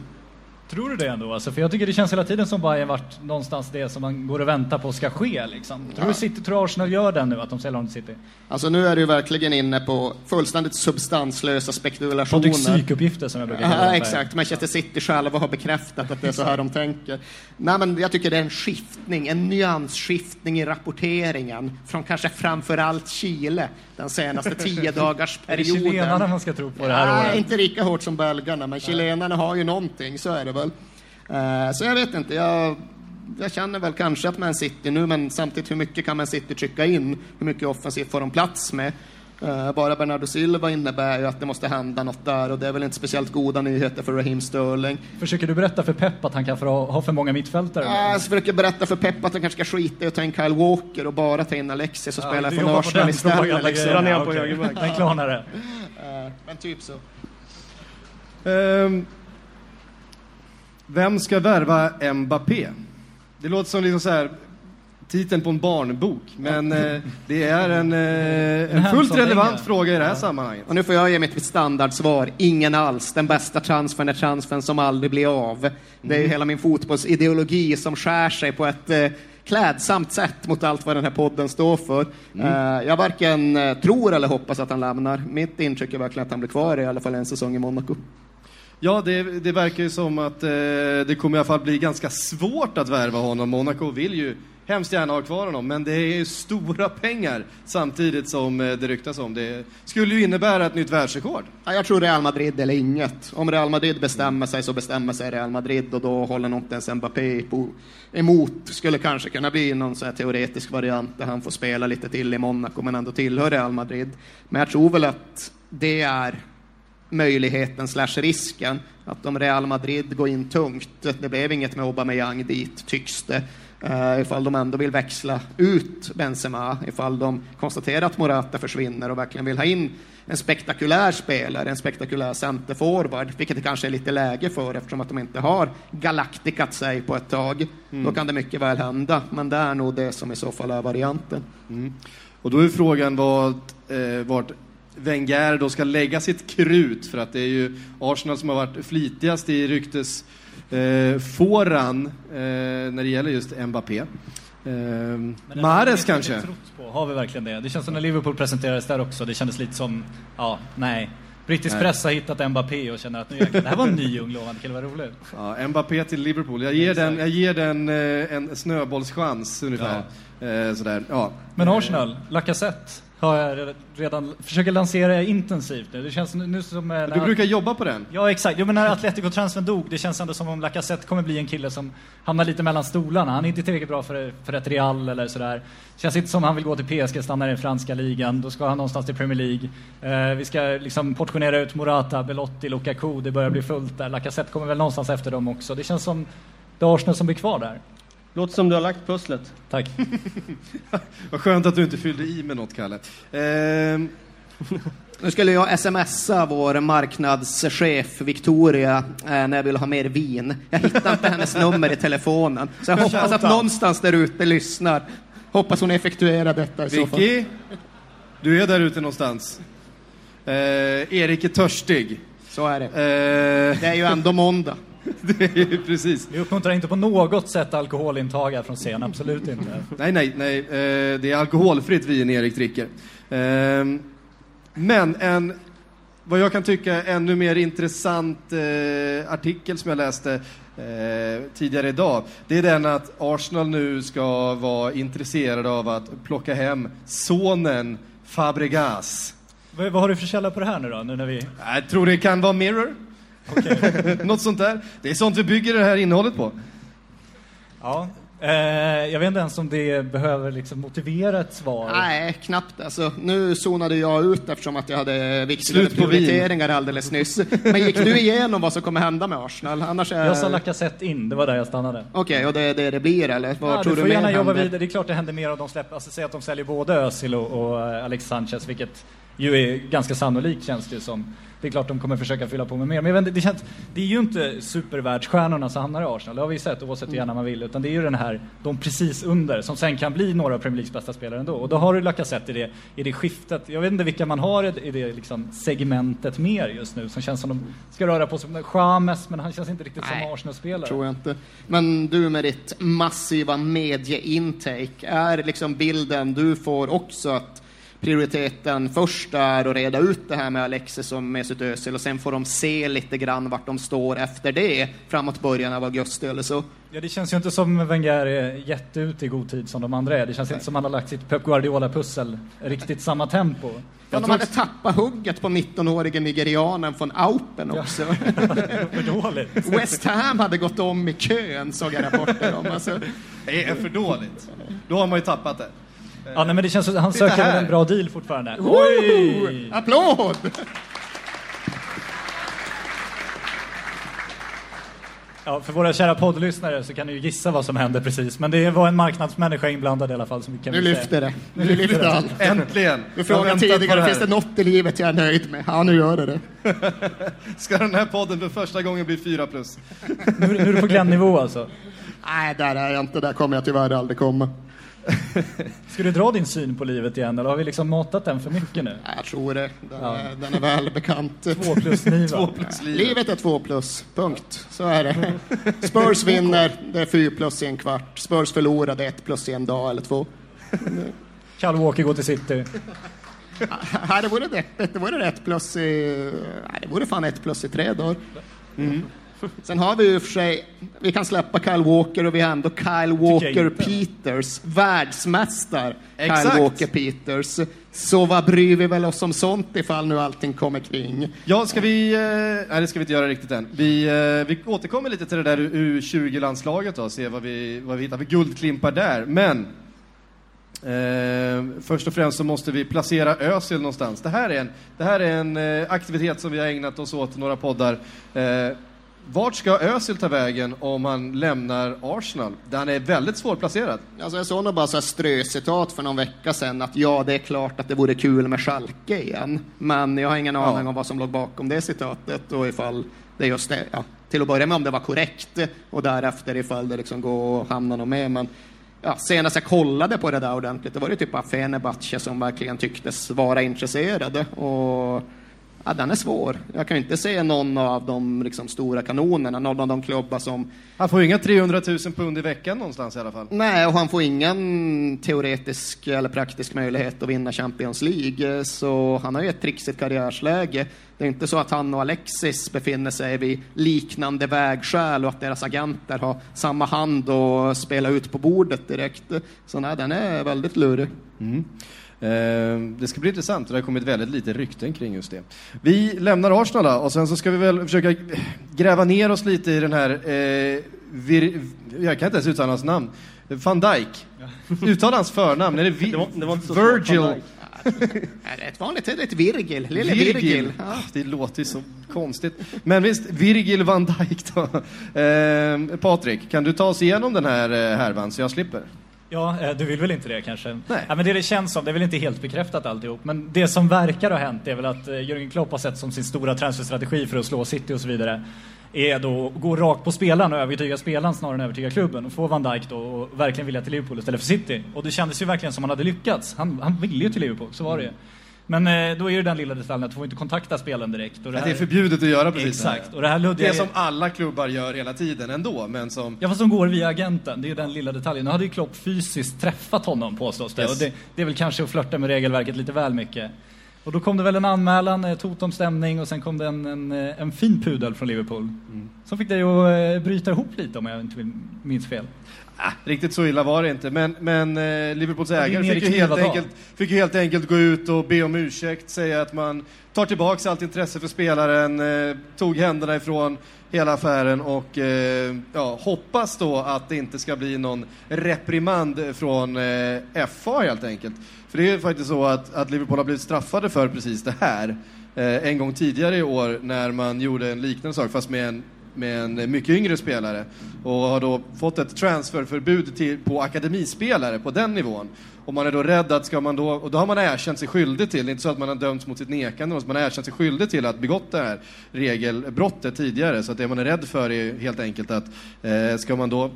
S2: Tror du det ändå? Alltså, för jag tycker det känns hela tiden som Bayern varit någonstans det som man går och väntar på ska ske. Liksom. Tror du City, tror Arsenal gör den nu, att de säljer honom till City?
S3: Alltså nu är du verkligen inne på fullständigt substanslösa spekulationer.
S2: Patrik psykuppgifter som jag brukar kalla
S3: Ja,
S2: det.
S3: exakt. Manchester City själva har bekräftat att det är så här de tänker. Nej, men jag tycker det är en skiftning, en nyansskiftning i rapporteringen från kanske framför allt Chile den senaste tio dagars
S2: Är det
S3: perioden.
S2: chilenarna man ska tro på det här
S3: Nej,
S2: året?
S3: inte lika hårt som belgarna, men chilenarna har ju någonting, så är det väl. Eh, så jag vet inte, jag, jag känner väl kanske att Man City nu, men samtidigt hur mycket kan Man City trycka in? Hur mycket offensivt får de plats med? Eh, bara Bernardo Silva innebär ju att det måste hända något där och det är väl inte speciellt goda nyheter för Raheem Sterling.
S2: Försöker du berätta för Pep att han kan ha, för många mittfältare?
S3: Ah, Jag försöker berätta för Pep att han kanske ska skita i att ta in Kyle Walker och bara ta in Alexis och spela
S2: du
S3: från
S2: jobbar på
S3: Arsenal
S2: den
S3: istället. Liksom.
S2: Ja,
S4: högerback.
S2: Den klarnar det.
S3: Eh, men typ så.
S1: Ehm, vem ska värva Mbappé? Det låter som liksom så här, titeln på en barnbok, men eh, det är en, eh, en fullt relevant fråga i det här sammanhanget.
S3: Och nu får jag ge mitt standardsvar. Ingen alls. Den bästa transfern är transfern som aldrig blir av. Det är ju hela min fotbollsideologi som skär sig på ett eh, klädsamt sätt mot allt vad den här podden står för. Eh, jag varken tror eller hoppas att han lämnar. Mitt intryck är verkligen att han blir kvar i alla fall en säsong i Monaco.
S1: Ja, det, det verkar ju som att eh, det kommer i alla fall bli ganska svårt att värva honom. Monaco vill ju hemskt gärna ha kvar honom, men det är ju stora pengar samtidigt som eh, det ryktas om. Det skulle ju innebära ett nytt världsrekord.
S3: Ja, jag tror Real Madrid eller inget. Om Real Madrid bestämmer sig så bestämmer sig Real Madrid och då håller nog inte ens Mbappé på, emot. Skulle kanske kunna bli någon så här teoretisk variant där han får spela lite till i Monaco men ändå tillhör Real Madrid. Men jag tror väl att det är möjligheten slash risken att om Real Madrid går in tungt, det blev inget med Aubameyang dit tycks det, Uh, ifall de ändå vill växla ut Benzema, ifall de konstaterar att Morata försvinner och verkligen vill ha in en spektakulär spelare, en spektakulär centerforward, vilket det kanske är lite läge för eftersom att de inte har galaktikat sig på ett tag. Då kan det mycket väl hända, men det är nog det som i så fall är varianten.
S1: Och då är frågan vad, eh, vart Wenger då ska lägga sitt krut, för att det är ju Arsenal som har varit flitigast i ryktes eh, fåran eh, när det gäller just Mbappé. Eh, Mahrez kanske?
S2: På. Har vi verkligen det? Det känns som när Liverpool presenterades där också, det kändes lite som, ja, nej. Brittisk
S1: Nej.
S2: press har hittat Mbappé och känner att nu jäklar, det här var en ny ung lovande kille, vad roligt.
S1: Ja, Mbappé till Liverpool. Jag ger den, jag ger den eh, en snöbollschans ungefär. Eh, sådär. Ja.
S2: Men Arsenal, Lacazette, har jag redan, försöker lansera intensivt nu. Det känns nu som... eh,
S1: Du brukar jobba på den.
S2: Ja, exakt. Jo, men när Atletico-transfern dog, det känns ändå som om Lacazette kommer bli en kille som hamnar lite mellan stolarna. Han är inte tillräckligt bra för, för ett Real eller sådär. Känns inte som han vill gå till PSG, stanna i den franska ligan. Då ska han någonstans till Premier League. Eh, vi ska liksom portionera ut Morata, Belotti, Lukaku. Det börjar bli fullt där. Lacazette kommer väl någonstans efter dem också. Det känns som det är Arsenal som blir kvar där.
S4: Låter som du har lagt pusslet.
S2: Tack.
S1: Vad skönt att du inte fyllde i med något, Kalle. Ehm,
S3: Nu skulle jag smsa vår marknadschef Victoria eh, när jag vill ha mer vin. Jag hittar inte hennes nummer i telefonen. Så jag hoppas att någonstans där ute lyssnar. Hoppas hon effektuerar detta i så fall.
S1: Vicky, du är där ute någonstans. Eh, Erik är törstig.
S3: Så är det.
S1: Eh,
S3: Det är ju ändå måndag.
S1: det är precis.
S2: Vi uppmuntrar inte på något sätt alkoholintag här från scen, absolut inte.
S1: Nej, nej, nej. Eh, det är alkoholfritt vin Erik dricker. Ehm, men en, vad jag kan tycka, ännu mer intressant eh, artikel som jag läste eh, tidigare idag, det är den att Arsenal nu ska vara intresserade av att plocka hem sonen Fabregas.
S2: Vad, vad har du för källa på det här nu då? Nu när vi...
S1: Jag tror det kan vara Mirror. Något sånt där. Det är sånt vi bygger det här innehållet på.
S2: Ja. Eh, jag vet inte ens om det behöver liksom motivera ett svar.
S3: Nej, knappt. Alltså, nu zonade jag ut eftersom att jag hade viktigare
S1: Slut på vin.
S3: prioriteringar alldeles nyss. Men gick du igenom vad som kommer hända med Arsenal? Annars är...
S2: Jag sa Lacazette in, det var där jag stannade.
S3: Okej, och det är det det blir eller? Vad
S2: Ja,
S3: tror
S2: du
S3: du,
S2: får
S3: mer
S2: gärna jobba vidare. Det är klart det händer mer om de släpper, alltså säg att de säljer både Özil och, och Alex Sanchez, vilket ju är ganska sannolikt känns det som. Det är klart de kommer försöka fylla på med mer. Men vet, det, känns, det är ju inte supervärldsstjärnorna som hamnar i Arsenal, det har vi sett oavsett hur gärna man vill. Utan det är ju den här, de precis under, som sen kan bli några av Premier Leagues bästa spelare ändå. Och då har du Lacazette i det, i det skiftet. Jag vet inte vilka man har i, i det liksom segmentet mer just nu, som känns som de ska röra på sig. James, men han känns inte riktigt
S3: Nej,
S2: som Arsenal-spelare.
S3: tror jag inte. Men du med ditt massiva medieintake, är liksom bilden du får också att prioriteten först är att reda ut det här med Alexis och Mesut Özil och sen får de se lite grann vart de står efter det framåt början av augusti eller så?
S2: Ja, det känns ju inte som Wenger är jätteute i god tid som de andra är. Det känns inte som han har lagt sitt Pep Guardiola-pussel riktigt samma tempo.
S3: Ja, de hade tappat hugget på 19-årige nigerianen från Aupen också.
S2: För dåligt.
S3: West Ham hade gått om i kön, såg jag rapporter om. Alltså,
S1: Det är för dåligt. Då har man ju tappat det.
S2: Ja, nej, men det känns som han
S1: Titta
S2: söker
S1: här.
S2: en bra deal fortfarande. Oj!
S3: Applåd!
S2: Ja, för våra kära poddlyssnare så kan ni ju gissa vad som hände precis. Men det var en marknadsmänniska inblandad i alla fall. Som vi kan
S3: Nu lyfter det. Nu lyfter det allt.
S1: Äntligen!
S3: Du frågade tidigare, finns det något i livet jag är nöjd med? Ja, nu gör det det.
S1: Ska den här podden för första gången bli 4 plus?
S2: Nu, nu är du på Glenn-nivå alltså.
S3: Nej, där är jag inte. Där kommer jag tyvärr aldrig komma.
S2: Ska du dra din syn på livet igen eller har vi liksom matat den för mycket nu?
S3: Jag tror det. Den,
S2: Ja.
S3: är, den är väl bekant.
S2: Två plus.
S1: Två plus livet.
S3: Livet är två plus, punkt. Så är det. Spurs vinner, det är fyra plus i en kvart. Spurs är ett plus i en dag eller två.
S2: Kyle Walker går till City.
S3: Här det vore deppigt, det vore ett plus i... Nej, det vore fan ett plus i tre dagar.
S2: Mm.
S3: Sen har vi ju för sig, vi kan släppa Kyle Walker och vi har ändå Kyle Walker. Peters, världsmästare
S1: Exakt.
S3: Kyle Walker Peters. Så vad bryr vi väl oss om sånt ifall nu allting kommer kring?
S1: Ja, ska vi... Eh, nej, det ska vi inte göra riktigt än. Vi, eh, vi återkommer lite till det där U20-landslaget då, se vad vi, vad vi hittar för guldklimpar där. Men eh, först och främst så måste vi placera Özil någonstans. Det här är en, det här är en eh, aktivitet som vi har ägnat oss åt några poddar. Eh, vart ska Özil ta vägen om han lämnar Arsenal? Där han är väldigt svårplacerad.
S3: Alltså jag såg nog bara så ströcitat för någon vecka sedan att ja, det är klart att det vore kul med Schalke igen. Men jag har ingen aning
S1: Ja.
S3: om vad som låg bakom det citatet och ifall det just är, ja, till att börja med om det var korrekt och därefter ifall det liksom går att hamna något med. Men ja, senast jag kollade på det där ordentligt, det var det typ Fenerbahce som verkligen tycktes vara intresserade. Och ja, den är svår. Jag kan inte se någon av de liksom, stora kanonerna, någon av de klubbar som
S1: Han får inga 300 000 pund i veckan någonstans i alla fall.
S3: Nej, och han får ingen teoretisk eller praktisk möjlighet att vinna Champions League, så han har ju ett trixigt karriärsläge. Det är inte så att han och Alexis befinner sig vid liknande vägskäl och att deras agenter har samma hand och spela ut på bordet direkt. Så nej, den är väldigt lurig.
S1: Eh, Det ska bli intressant det har kommit väldigt lite rykten kring just det. Vi lämnar Arsenal och sen så ska vi väl försöka gräva ner oss lite i den här, eh, vir, jag kan inte ens uttala hans namn, van Dijk. Uttala hans förnamn, är det, vi,
S4: Det var- det var
S1: Virgil?
S3: Ett vanligt, det är ett Virgil, lille
S1: Virgil.
S3: Virgil. Ja.
S1: Ah, Det låter ju så konstigt. Men visst, Virgil van Dijk då. Eh, Patrik, kan du ta oss igenom den här eh, härvan så jag slipper?
S2: Ja, eh, du vill väl inte det kanske?
S1: Nej.
S2: Ja, men det det känns som, det är väl inte helt bekräftat alltihop, men det som verkar ha hänt är väl att eh, Jürgen Klopp har sett som sin stora transferstrategi för att slå City och så vidare, är då att gå rakt på spelaren och övertyga spelaren snarare än övertyga klubben och få Van Dijk då och verkligen vilja till Liverpool istället för City. Och det kändes ju verkligen som han hade lyckats. Han, han ville ju till Liverpool, så var det ju. Men eh, då är det den lilla detaljen att du får inte kontakta spelaren direkt. Och
S1: Det är förbjudet att göra precis det här.
S2: Exakt, och det här luddiga...
S1: Det som alla klubbar gör hela tiden ändå, men som...
S2: Ja fast de går via agenten, det är ju den lilla detaljen. Nu hade ju Klopp fysiskt träffat honom påstås det.
S1: Yes.
S2: Och det, det är väl kanske att flörta med regelverket lite väl mycket. Och då kom det väl en anmälan, ett hot om stämning och sen kom det en, en, eh, en fin pudel från Liverpool. Som fick dig att eh, bryta ihop lite om jag inte minns fel.
S1: Riktigt så illa var det inte, men, men eh, Liverpools ägare fick ju, helt enkelt, fick ju helt enkelt gå ut och be om ursäkt, säga att man tar tillbaka allt intresse för spelaren, eh, tog händerna ifrån hela affären och eh, ja, hoppas då att det inte ska bli någon reprimand från eh, FA helt enkelt. För det är ju faktiskt så att, att Liverpool har blivit straffade för precis det här eh, en gång tidigare i år när man gjorde en liknande sak fast med en med en eh, mycket yngre spelare och har då fått ett transferförbud till, på akademispelare på den nivån. Och man är då rädd att ska man då, och då har man erkänt sig skyldig till, det är inte så att man har dömts mot sitt nekande, utan man har erkänt sig skyldig till att begått det här regelbrottet tidigare. Så att det man är rädd för är helt enkelt att eh, ska man då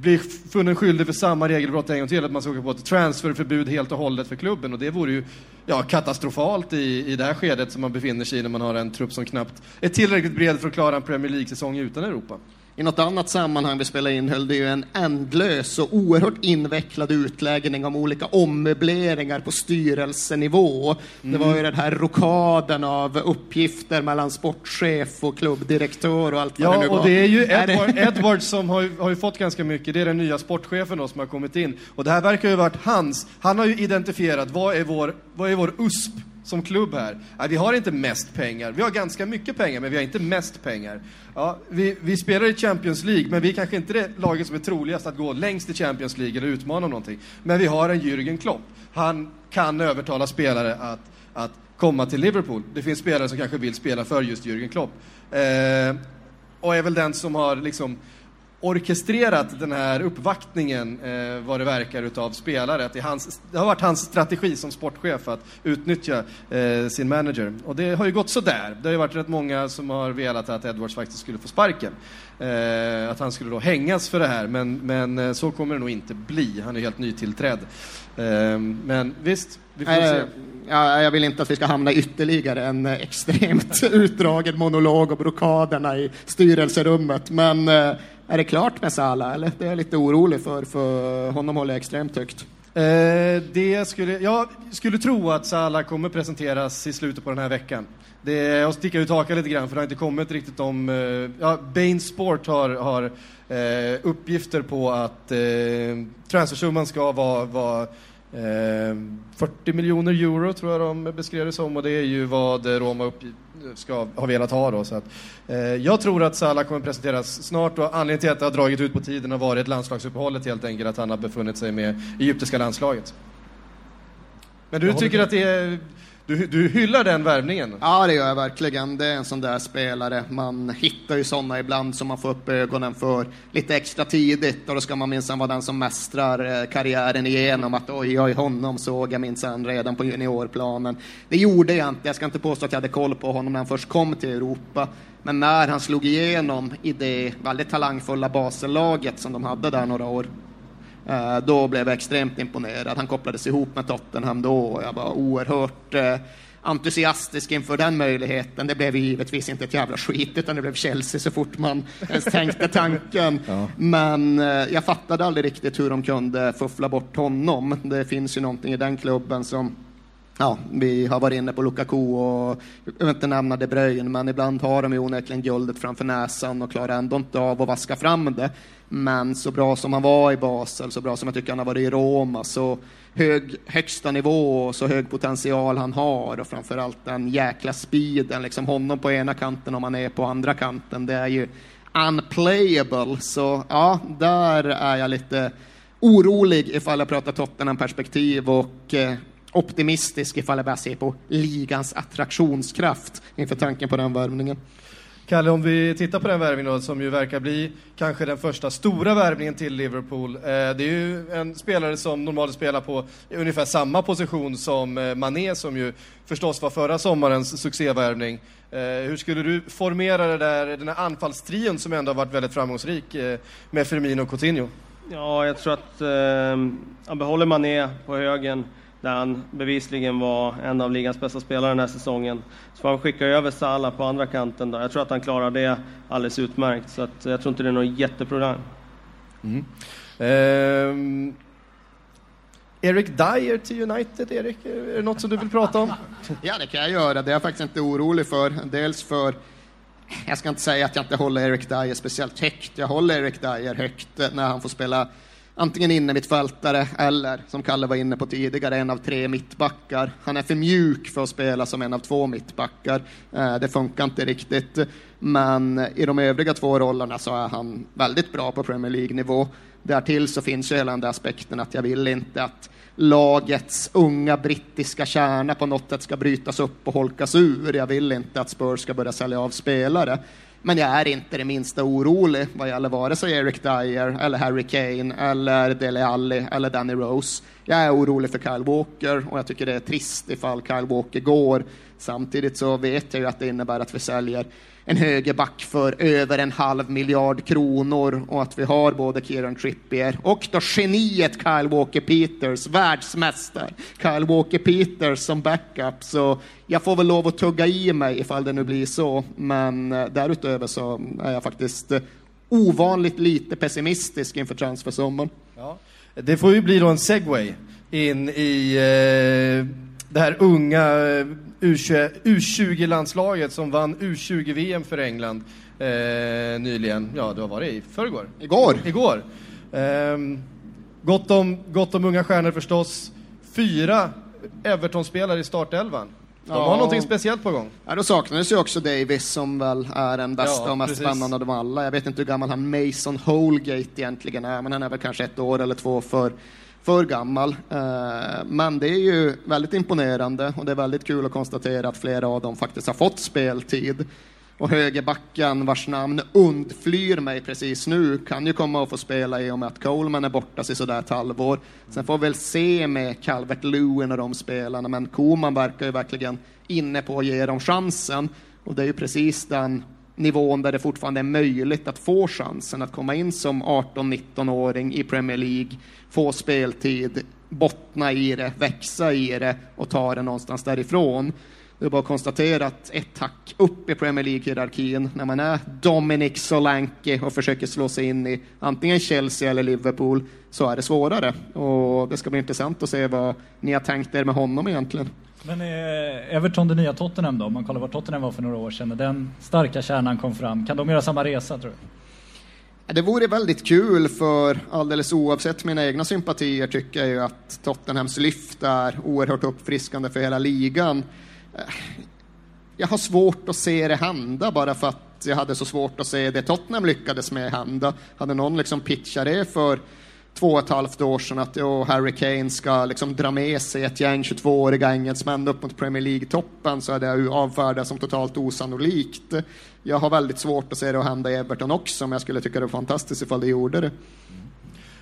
S1: blir funnen skyldig för samma regelbrott en gång till, att man ska åka på ett transferförbud helt och hållet för klubben. Och det vore ju ja, katastrofalt i, i det här skedet som man befinner sig i när man har en trupp som knappt är tillräckligt bred för att klara en Premier League-säsong utan Europa.
S3: I något annat sammanhang vi spelade in höll det ju en ändlös och oerhört invecklad utläggning om olika ommöbleringar på styrelsenivå. Det var ju den här rokaden av uppgifter mellan sportchef och klubbdirektör och allt vad det nu
S1: Ja,
S3: var.
S1: och det är ju Edward, Edward som har, har fått ganska mycket. Det är den nya sportchefen då som har kommit in. Och det här verkar ju ha varit hans. Han har ju identifierat vad är vår, vad är vår USP som klubb här. Vi har inte mest pengar. Vi har ganska mycket pengar, men vi har inte mest pengar. Ja, vi, vi spelar i Champions League, men vi är kanske inte det laget som är troligast att gå längst i Champions League eller utmana om någonting. Men vi har en Jürgen Klopp. Han kan övertala spelare att, att komma till Liverpool. Det finns spelare som kanske vill spela för just Jürgen Klopp. Eh, och är väl den som har liksom orkestrerat den här uppvaktningen, eh, vad det verkar, utav spelare. Att det, hans, det har varit hans strategi som sportchef att utnyttja eh, sin manager. Och det har ju gått sådär. Det har ju varit rätt många som har velat att Edwards faktiskt skulle få sparken. Eh, att han skulle då hängas för det här, men, men eh, så kommer det nog inte bli. Han är helt nytillträdd. Eh, men visst, vi får se.
S3: Nej, ja, jag vill inte att vi ska hamna ytterligare en eh, extremt utdragen monolog om rokaderna i styrelserummet. Men eh, är det klart med Salah? Eller? Det är jag lite orolig för, för honom håller jag extremt högt.
S1: Eh, det skulle, jag skulle tro att Salah kommer presenteras i slutet på den här veckan. Det jag sticker ut hakan lite grann för det har inte kommit riktigt om... Eh, ja, Bain Sport har, har eh, uppgifter på att eh, transfersumman ska vara, vara eh, 40 miljoner euro tror jag de beskrev det som och det är ju vad Roma upp, ska ha velat ha då. Så att, eh, jag tror att Salah kommer presenteras snart och anledningen till att det har dragit ut på tiden har varit landslagsuppehållet helt enkelt, att han har befunnit sig med egyptiska landslaget. Men du tycker att det är... Du, du hyllar den värvningen?
S3: Ja, det gör jag verkligen. Det är en sån där spelare. Man hittar ju såna ibland som man får upp ögonen för lite extra tidigt och då ska man minsann vara den som mästrar eh, karriären igenom. Att oj, oj, honom såg jag minsann redan på juniorplanen. Det gjorde jag inte. Jag ska inte påstå att jag hade koll på honom när han först kom till Europa. Men när han slog igenom i det väldigt talangfulla Basellaget som de hade där några år, då blev jag extremt imponerad. Han kopplades ihop med Tottenham då och jag var oerhört eh, entusiastisk inför den möjligheten. Det blev givetvis inte ett jävla skit, utan det blev Chelsea så fort man ens tänkte tanken. Men eh, jag fattade aldrig riktigt hur de kunde fuffla bort honom. Det finns ju någonting i den klubben som Ja, vi har varit inne på Lukaku och jag vill inte nämna De Bruyne, men ibland har de ju onekligen guldet framför näsan och klarar ändå inte av att vaska fram det. Men så bra som han var i Basel, så bra som jag tycker han har varit i Roma, så hög högsta nivå och så hög potential han har och framförallt den jäkla speeden, liksom honom på ena kanten om man är på andra kanten, det är ju unplayable. Så ja, där är jag lite orolig ifall jag pratar Tottenham-perspektiv och eh, optimistisk ifall jag bara ser på ligans attraktionskraft inför tanken på den värvningen.
S1: Kalle, om vi tittar på den värvningen då, som ju verkar bli kanske den första stora värvningen till Liverpool. Eh, det är ju en spelare som normalt spelar på ungefär samma position som eh, Mané, som ju förstås var förra sommarens succévärvning. Eh, hur skulle du formera det där, den här anfallstrion som ändå har varit väldigt framgångsrik med Firmino och Coutinho?
S4: Ja, jag tror att eh, han behåller Mané på högen där han bevisligen var en av ligans bästa spelare den här säsongen. Så får han skicka över Salah på andra kanten. Där. Jag tror att han klarar det alldeles utmärkt, så att jag tror inte det är något jätteproblem.
S1: Ehm, Eric Dyer till United, Erik? Är det något som du vill prata om?
S3: Ja, det kan jag göra. Det är jag faktiskt inte orolig för. Dels för, jag ska inte säga att jag inte håller Eric Dyer speciellt högt. Jag håller Eric Dyer högt när han får spela antingen inne mittfältare eller, som Kalle var inne på tidigare, en av tre mittbackar. Han är för mjuk för att spela som en av två mittbackar. Eh, det funkar inte riktigt. Men i de övriga två rollerna så är han väldigt bra på Premier League-nivå. Därtill så finns ju hela den där aspekten att jag vill inte att lagets unga brittiska kärna på något sätt ska brytas upp och holkas ur. Jag vill inte att Spurs ska börja sälja av spelare. Men jag är inte det minsta orolig vad gäller vare sig Eric Dyer, eller Harry Kane, eller Dele Alli eller Danny Rose. Jag är orolig för Kyle Walker och jag tycker det är trist ifall Kyle Walker går. Samtidigt så vet jag ju att det innebär att vi säljer en högerback för över en halv miljard kronor och att vi har både Kieran Trippier och då geniet Kyle Walker Peters, världsmästare Kyle Walker Peters som backup. Så jag får väl lov att tugga i mig ifall det nu blir så, men eh, därutöver så är jag faktiskt eh, ovanligt lite pessimistisk inför transfersommaren.
S1: Ja. Det får ju bli då en segway in i eh, det här unga eh, U20-landslaget som vann U20-VM för England eh, nyligen. Ja, det var varit i förrgår?
S3: Igår.
S1: Igår. Eh, gott, om, gott om unga stjärnor förstås. Fyra Everton-spelare i startelvan. De har
S3: Ja.
S1: någonting speciellt på gång.
S3: Ja, då saknades ju också Davis som väl är den bästa
S1: Ja,
S3: och mest
S1: precis.
S3: spännande av dem alla. Jag vet inte hur gammal han Mason Holgate egentligen är, men han är väl kanske ett år eller två för, för gammal. Eh, men det är ju väldigt imponerande och det är väldigt kul att konstatera att flera av dem faktiskt har fått speltid. Och högerbacken vars namn undflyr mig precis nu kan ju komma att få spela i och med att Coleman är borta sig sådär ett halvår. Sen får vi väl se med Calvert Lewin och de spelarna, men Koman verkar ju verkligen inne på att ge dem chansen. Och det är ju precis den nivån där det fortfarande är möjligt att få chansen att komma in som 18-19-åring i Premier League, få speltid, bottna i det, växa i det och ta det någonstans därifrån. Det är bara att konstatera att ett hack upp i Premier League-hierarkin när man är Dominic Solanke och försöker slå sig in i antingen Chelsea eller Liverpool så är det svårare. Och det ska bli intressant att se vad ni har tänkt er med honom egentligen.
S2: Men eh, Everton det nya Tottenham då? Om man kollar var Tottenham var för några år sedan när den starka kärnan kom fram. Kan de göra samma resa tror du?
S3: Det vore väldigt kul för alldeles oavsett mina egna sympatier tycker jag ju att Tottenhams lyft är oerhört uppfriskande för hela ligan. Eh, jag har svårt att se det hända bara för att jag hade så svårt att se det Tottenham lyckades med hända. Hade någon liksom pitchat det för två och ett halvt år sedan att oh, Harry Kane ska liksom dra med sig ett gäng 22-åriga engelsmän upp mot Premier League-toppen så är det avfärdat som totalt osannolikt. Jag har väldigt svårt att se det att hända i Everton också, men jag skulle tycka det var fantastiskt ifall det gjorde det.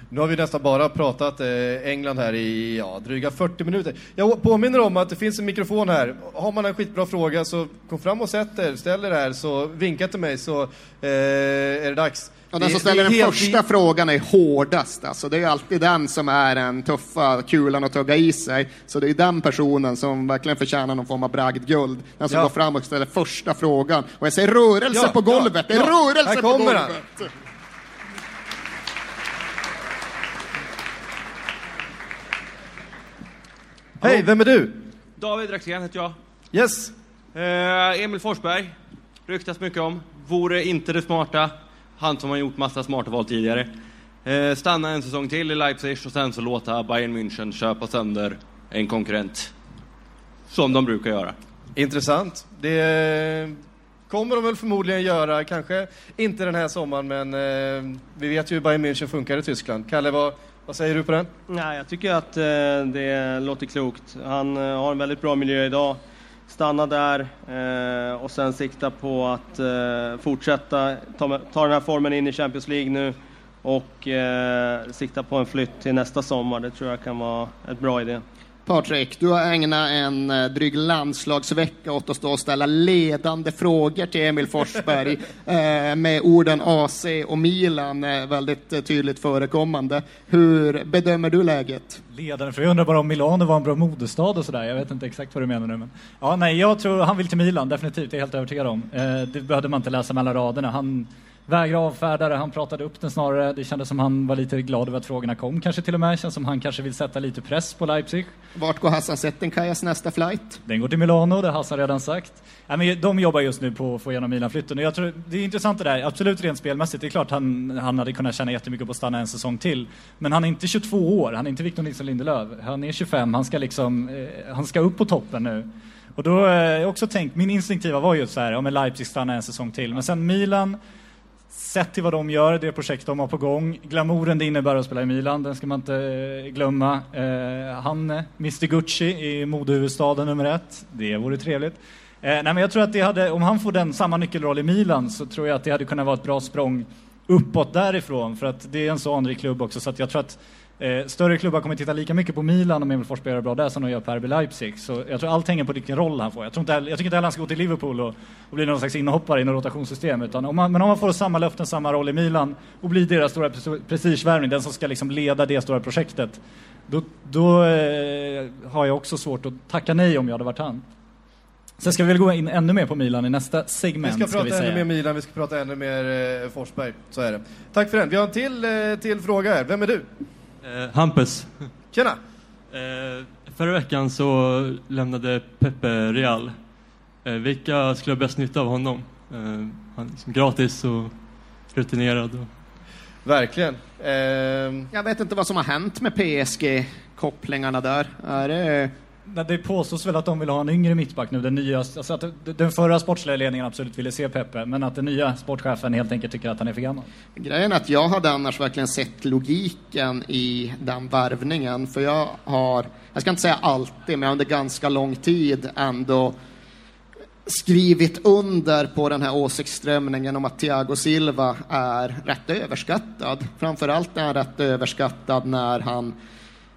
S1: Nu har vi nästan bara pratat eh, England här i ja, dryga 40 minuter. Jag påminner om att det finns en mikrofon här. Har man en skitbra fråga så kom fram och sätt er, ställ er här, så vinka till mig så eh, är det dags.
S3: Och den som ställer den
S1: helt
S3: första frågan är hårdast. Alltså, det är alltid den som är den tuffa kulan att tugga i sig. Så det är den personen som verkligen förtjänar någon form av bragdguld. Den som
S1: Ja.
S3: går fram och ställer första frågan. Och jag ser rörelse
S1: Ja,
S3: på golvet!
S1: ja,
S3: det är rörelse
S1: Här
S3: på
S1: kommer han. Hej, vem är du?
S5: David Rexén heter jag.
S1: Yes.
S5: Eh, Emil Forsberg, ryktas mycket om. Vore inte det smarta. Han som har gjort massa smarta val tidigare. Eh, stanna en säsong till i Leipzig och sen så låta Bayern München köpa sönder en konkurrent. Som de brukar göra.
S1: Intressant. Det kommer de väl förmodligen göra, kanske inte den här sommaren, men eh, vi vet ju hur Bayern München funkar i Tyskland. Kalle, vad, vad säger du på den?
S4: Nej, jag tycker att eh, det låter klokt. Han eh, har en väldigt bra miljö idag. Stanna där eh, och sen sikta på att eh, fortsätta ta, ta den här formen in i Champions League nu och eh, sikta på en flytt till nästa sommar. Det tror jag kan vara ett bra idé.
S3: Patrik, du har ägnat en eh, dryg landslagsvecka åt att stå och ställa ledande frågor till Emil Forsberg eh, med orden AC och Milan eh, väldigt tydligt förekommande. Hur bedömer du läget?
S2: Ledaren, för jag undrar bara om Milano var en bra modestad och sådär. Jag vet inte exakt vad du menar nu. Men... Ja, nej, jag tror han vill till Milan, definitivt. Det är jag helt övertygad om. Det behövde man inte läsa mellan raderna. Han vägrade avfärda det, han pratade upp den snarare. Det kändes som han var lite glad över att frågorna kom kanske till och med. Känns som han kanske vill sätta lite press på Leipzig.
S3: Vart går Hassan Settenkajas nästa flight?
S2: Den går till Milano, det har Hassan redan sagt. Ja, men de jobbar just nu på att få igenom Milan-flytten. Jag tror, det är intressant det där, absolut rent spelmässigt. Det är klart han, han hade kunnat tjäna jättemycket på att stanna en säsong till. Men han är inte 22 år, han är inte Victor Nilsson Lindelöf. Han är 25, han ska liksom, eh, han ska upp på toppen nu. Och då har jag också tänkt, min instinktiva var just så här, om Leipzig stannar en säsong till. Men sen Milan, sett till vad de gör, det projekt de har på gång, glamouren det innebär att spela i Milan, den ska man inte eh, glömma. Eh, han, eh, Mr Gucci i modehuvudstaden nummer ett, det vore trevligt. Eh, nej, men jag tror att det hade, om han får den samma nyckelroll i Milan så tror jag att det hade kunnat vara ett bra språng uppåt därifrån, för att det är en så anrik klubb också, så att jag tror att Eh, större klubbar kommer titta lika mycket på Milan om Emil Forsberg gör bra där som de gör på RB Leipzig. Så jag tror allt hänger på vilken roll han får. Jag, tror inte, jag tycker inte heller han ska gå till Liverpool och, och bli någon slags inhoppare i något rotationssystem. Utan om man, men om man får samma löften, samma roll i Milan och blir deras stora prestigevärvning, den som ska liksom leda det stora projektet, då, då eh, har jag också svårt att tacka nej om jag hade varit han. Sen ska vi väl gå in ännu mer på Milan i nästa segment.
S1: Vi ska prata
S2: vi
S1: ännu mer Milan, vi ska prata ännu mer eh, Forsberg. Så är det. Tack för den. Vi har en till, eh, till fråga här. Vem är du?
S6: Eh, Hampus.
S1: Tjena!
S6: Eh, förra veckan så lämnade Pepe Real. Eh, vilka skulle ha bäst nytta av honom? Eh, han är liksom gratis och rutinerad. Och...
S1: Verkligen. Ehm,
S3: Jag vet inte vad som har hänt med PSG-kopplingarna där. Är det...
S2: Det påstås väl att de vill ha en yngre mittback nu, den nya, alltså att den förra sportsliga ledningen absolut ville se Pepe, men att den nya sportchefen helt enkelt tycker att han är för gammal.
S3: Grejen är att jag hade annars verkligen sett logiken i den värvningen, för jag har, jag ska inte säga alltid, men under ganska lång tid ändå skrivit under på den här åsiktsströmningen om att Thiago Silva är rätt överskattad. Framförallt är han rätt överskattad när han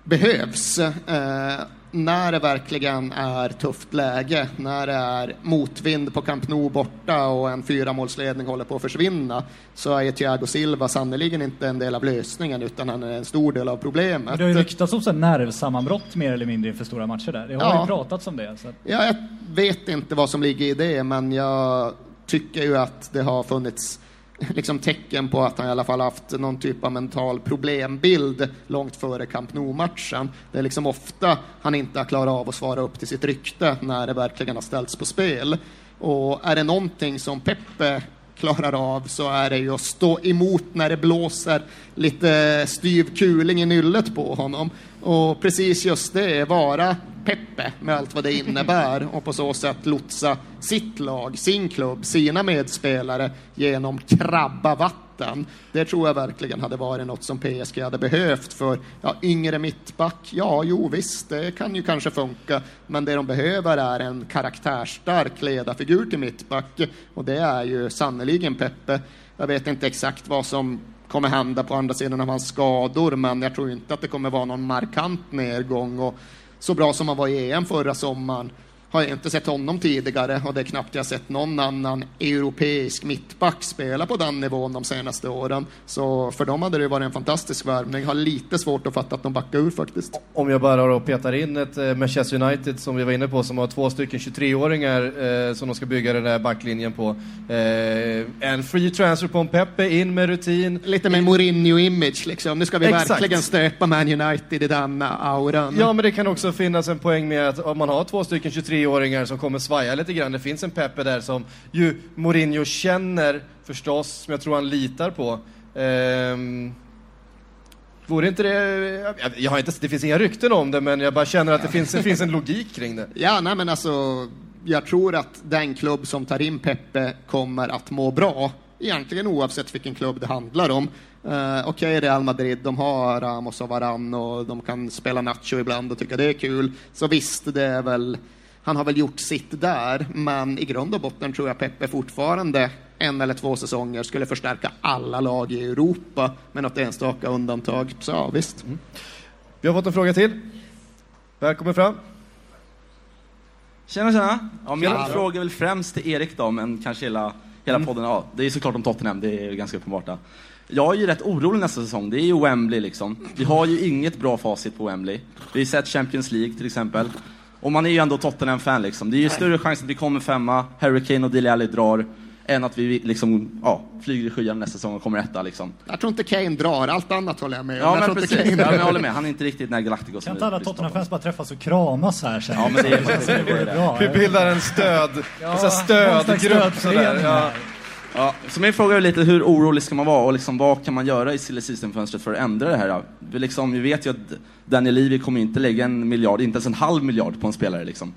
S3: behövs. Eh, när det verkligen är tufft läge, när det är motvind på Camp Nou borta och en fyramålsledning håller på att försvinna, så är Thiago Silva sannerligen inte en del av lösningen, utan han är en stor del av problemet.
S2: Men det har ju ryktats om så nervsammanbrott mer eller mindre inför stora matcher där. Det har
S3: Ja.
S2: ju pratats om det. Att...
S3: Ja, jag vet inte vad som ligger i det, men jag tycker ju att det har funnits liksom tecken på att han i alla fall haft någon typ av mental problembild långt före Camp Nou-matchen. Det är liksom ofta han inte har klarat av att svara upp till sitt rykte när det verkligen har ställts på spel. Och är det någonting som Peppe klarar av så är det ju att stå emot när det blåser lite styv kuling i nyllet på honom. Och precis just det, vara Peppe med allt vad det innebär och på så sätt lotsa sitt lag, sin klubb, sina medspelare genom krabba vatten. Det tror jag verkligen hade varit något som PSG hade behövt för ja, yngre mittback, ja, jo visst, det kan ju kanske funka, men det de behöver är en karaktärsstark ledarfigur till mittback och det är ju sannerligen Peppe. Jag vet inte exakt vad som kommer hända på andra sidan av hans skador, men jag tror inte att det kommer vara någon markant nedgång. Och så bra som han var i EM förra sommaren har jag inte sett honom tidigare och det är knappt jag sett någon annan europeisk mittback spela på den nivån de senaste åren. Så för dem hade det varit en fantastisk värvning. Har lite svårt att fatta att de backar ur faktiskt.
S1: Om jag bara då petar in ett eh, Manchester United som vi var inne på som har två stycken 23-åringar eh, som de ska bygga den där backlinjen på. Eh, en free transfer på en Pepe, in med rutin.
S3: Lite med Mourinho-image liksom. Nu ska vi
S1: Exakt.
S3: verkligen stöpa Man United i den auran.
S1: Ja, men det kan också finnas en poäng med att om man har två stycken 23-åringar som kommer svaja lite grann. Det finns en Pepe där som ju Mourinho känner förstås, som jag tror han litar på. Ehm, vore inte det... Jag, jag har inte, det finns inga rykten om det, men jag bara känner att det finns, det finns en logik kring det.
S3: Ja, nej men alltså, jag tror att den klubb som tar in Pepe kommer att må bra, egentligen oavsett vilken klubb det handlar om. Uh, Okej, Real Madrid, de har Ramos och Varann och de kan spela Nacho ibland och tycka det är kul. Så visst, det är väl, han har väl gjort sitt där, men i grund och botten tror jag Pepe fortfarande en eller två säsonger skulle förstärka alla lag i Europa med något enstaka undantag. Så ja, visst.
S1: Vi har fått en fråga till. Välkommen fram.
S7: Tjena, tjena. Ja, min
S1: Tjena.
S7: fråga är väl främst till Erik då, men kanske hela, hela
S1: Mm.
S7: podden. Ja, det är såklart om Tottenham, det är ganska uppenbart. Då. Jag är ju rätt orolig nästa säsong. Det är ju Wembley liksom. Vi har ju inget bra facit på Wembley. Vi har ju sett Champions League till exempel. Och man är ju ändå Tottenham-fan liksom. Det är ju större chans att vi kommer femma, Harry Kane och Dele Alli drar, än att vi liksom, ja, flyger i skyarna nästa säsong och kommer etta liksom.
S3: Jag tror inte Kane drar, allt annat håller jag med om.
S7: Ja,
S3: jag
S7: men
S3: tror inte
S7: precis.
S3: Kane
S7: Ja, men jag håller med. Han är inte riktigt den här Galacticos
S2: Kan inte alla. Tottenham-fans bara träffas och kramas här sen?
S7: Ja, men det är-
S2: det bra.
S1: Vi bildar en stöd,
S2: Ja,
S1: en stödgrupp sådär. Ja.
S7: Ja, så min fråga är lite hur orolig ska man vara och liksom, vad kan man göra i silly season-fönstret för att ändra det här? Vi, liksom, vi vet ju att Daniel Levy kommer inte lägga en miljard, inte ens en halv miljard på en spelare. Liksom.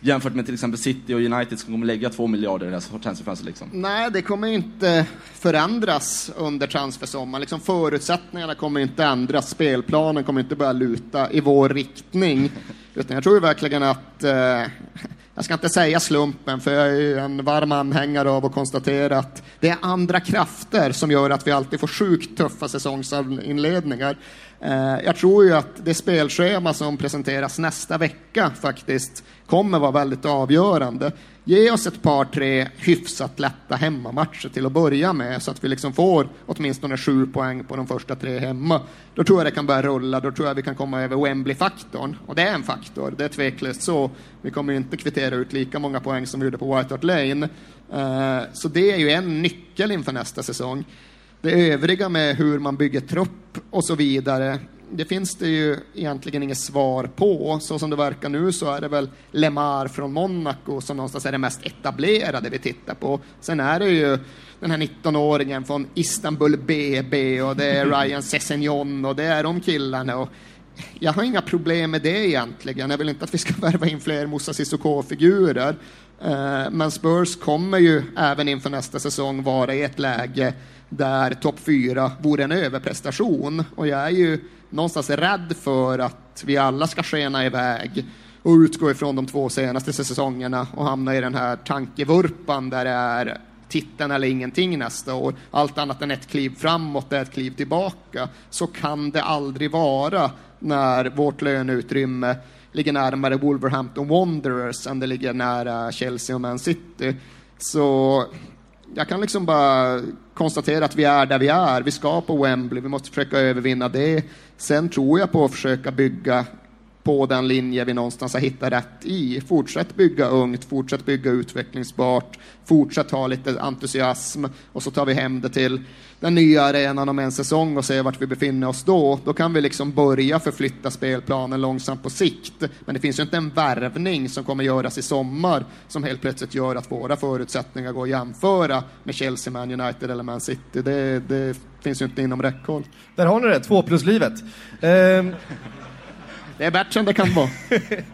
S7: Jämfört med till exempel City och United som kommer lägga två miljarder i det här transferfönstret. Liksom.
S3: Nej, det kommer inte förändras under transfersommaren. Liksom förutsättningarna kommer inte ändras, spelplanen kommer inte börja luta i vår riktning. Utan jag tror verkligen att, eh, jag ska inte säga slumpen, för jag är en varm anhängare av att konstatera att det är andra krafter som gör att vi alltid får sjukt tuffa säsongsinledningar. Eh, jag tror ju att det spelschema som presenteras nästa vecka faktiskt kommer vara väldigt avgörande. Ge oss ett par, tre hyfsat lätta hemmamatcher till att börja med så att vi liksom får åtminstone sju poäng på de första tre hemma. Då tror jag det kan börja rulla, då tror jag vi kan komma över Wembley-faktorn. Och det är en faktor, det är tveklöst så. Vi kommer ju inte kvittera ut lika många poäng som vi gjorde på White Hart Lane. Eh, så det är ju en nyckel inför nästa säsong. Det övriga med hur man bygger trupp och så vidare, det finns det ju egentligen inget svar på. Så som det verkar nu så är det väl Lemar från Monaco som någonstans är det mest etablerade vi tittar på. Sen är det ju den här 19-åringen från Istanbul BB och det är Ryan Sessegnon och det är de killarna. Och jag har inga problem med det egentligen. Jag vill inte att vi ska värva in fler Moussa Sissoko-figurer. Eh, Men Spurs kommer ju även inför nästa säsong vara i ett läge där topp fyra vore en överprestation. Och jag är ju någonstans rädd för att vi alla ska skena iväg och utgå ifrån de två senaste säsongerna och hamna i den här tankevurpan där det är titeln eller ingenting nästa år. Allt annat än ett kliv framåt är ett kliv tillbaka. Så kan det aldrig vara när vårt löneutrymme ligger närmare Wolverhampton Wanderers än det ligger nära Chelsea och Man City. Så jag kan liksom bara konstatera att vi är där vi är. Vi ska på Wembley, vi måste försöka övervinna det. Sen tror jag på att försöka bygga på den linje vi någonstans har hittat rätt i. Fortsätt bygga ungt, fortsätt bygga utvecklingsbart, fortsätt ha lite entusiasm och så tar vi hem det till den nya arenan om en säsong och ser vart vi befinner oss då. Då kan vi liksom börja förflytta spelplanen långsamt på sikt. Men det finns ju inte en värvning som kommer göras i sommar som helt plötsligt gör att våra förutsättningar går att jämföra med Chelsea, Man United eller Man City. Det, det finns ju inte inom räckhåll.
S1: Där har ni det, två plus livet. Ehm,
S3: det är bättre än det kan vara.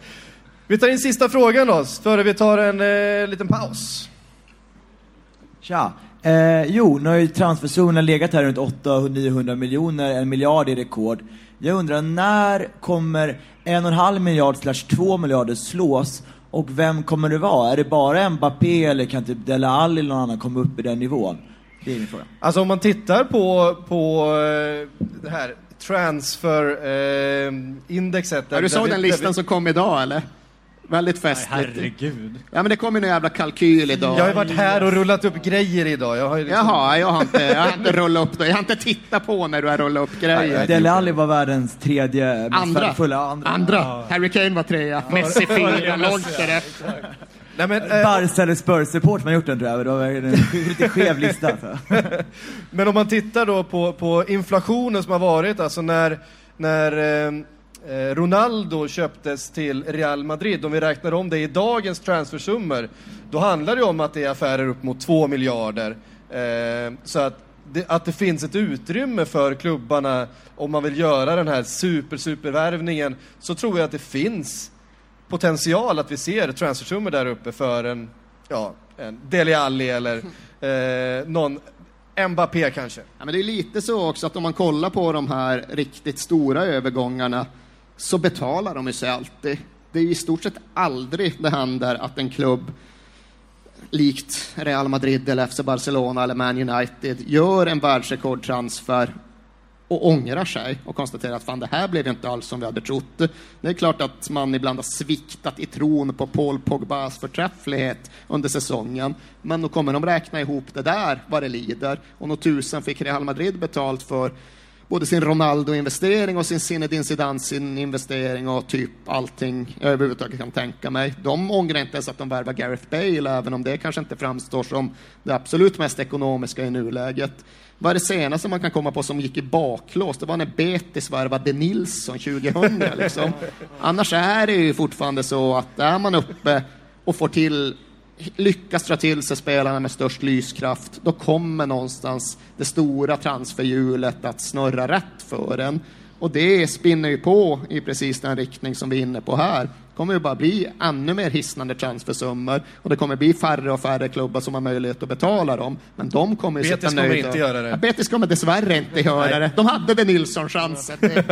S1: vi tar in sista frågan då, före vi tar en eh, liten paus.
S8: Tja. Eh, jo, nu har ju transferzonen legat här runt 800-900 miljoner, en miljard i rekord. Jag undrar, när kommer en och en halv miljard slash två miljarder slås? Och vem kommer det vara? Är det bara Mbappé eller kan typ Dele Alli eller någon annan komma upp i den nivån? Det är min fråga.
S1: Alltså om man tittar på, på eh, det här transferindexet.
S3: Ja, du såg den listan som kom idag eller? Väldigt festligt.
S2: herregud.
S3: Ja men det kom ju en jävla kalkyl idag.
S1: Jag har ju varit här och rullat upp grejer idag. Jag har liksom...
S3: Jaha, jag har, inte, jag har inte rullat upp det. Jag har inte tittat på när du har rullat upp grejer.
S8: Dele Alli var världens tredje
S3: Andra.
S8: värdefulla. Andra.
S3: Andra. Harry Kane var trea. Messi fyra. Långt därefter.
S1: Nej, men, eh,
S8: Barca eller Spurs-support man gjort den tror jag. Det var en lite skev lista. alltså.
S1: Men om man tittar då på, på inflationen som har varit, alltså när, när eh, eh, Ronaldo köptes till Real Madrid, om vi räknar om det i dagens transfersummor, då handlar det om att det är affärer upp mot 2 miljarder. Eh, så att det, att det finns ett utrymme för klubbarna om man vill göra den här super, supervärvningen, så tror jag att det finns potential att vi ser transfersummor där uppe för en, ja, en Dele Alli eller eh, någon Mbappé kanske.
S3: Ja, men det är lite så också att om man kollar på de här riktigt stora övergångarna så betalar de ju sig alltid. Det är i stort sett aldrig det händer att en klubb likt Real Madrid eller FC Barcelona eller Man United gör en världsrekordtransfer och ångrar sig och konstaterar att fan, det här blev inte alls som vi hade trott. Det är klart att man ibland har sviktat i tron på Paul Pogbas förträfflighet under säsongen, men då kommer de räkna ihop det där vad det lider. Och nog tusen fick Real Madrid betalt för både sin Ronaldo-investering och sin Zinedine Zidane-investering och typ allting jag överhuvudtaget kan tänka mig. De ångrar inte ens att de värvar Gareth Bale, även om det kanske inte framstår som det absolut mest ekonomiska i nuläget. Vad är det senaste man kan komma på som gick i baklås? Det var när Betis värvade Nilsson 2000. Liksom. Annars är det ju fortfarande så att är man uppe och får till lyckas dra till sig spelarna med störst lyskraft, då kommer någonstans det stora transferhjulet att snurra rätt för en. Och det spinner ju på i precis den riktning som vi är inne på här. Kommer ju bara bli ännu mer hisnande transfersummor och det kommer bli färre och färre klubbar som har möjlighet att betala dem. Men de kommer ju
S1: Betis
S3: sitta
S1: kommer
S3: nöjda.
S1: inte göra det.
S3: Ja, Betis kommer dessvärre inte göra det. De hade det Nilsson-chansen. Det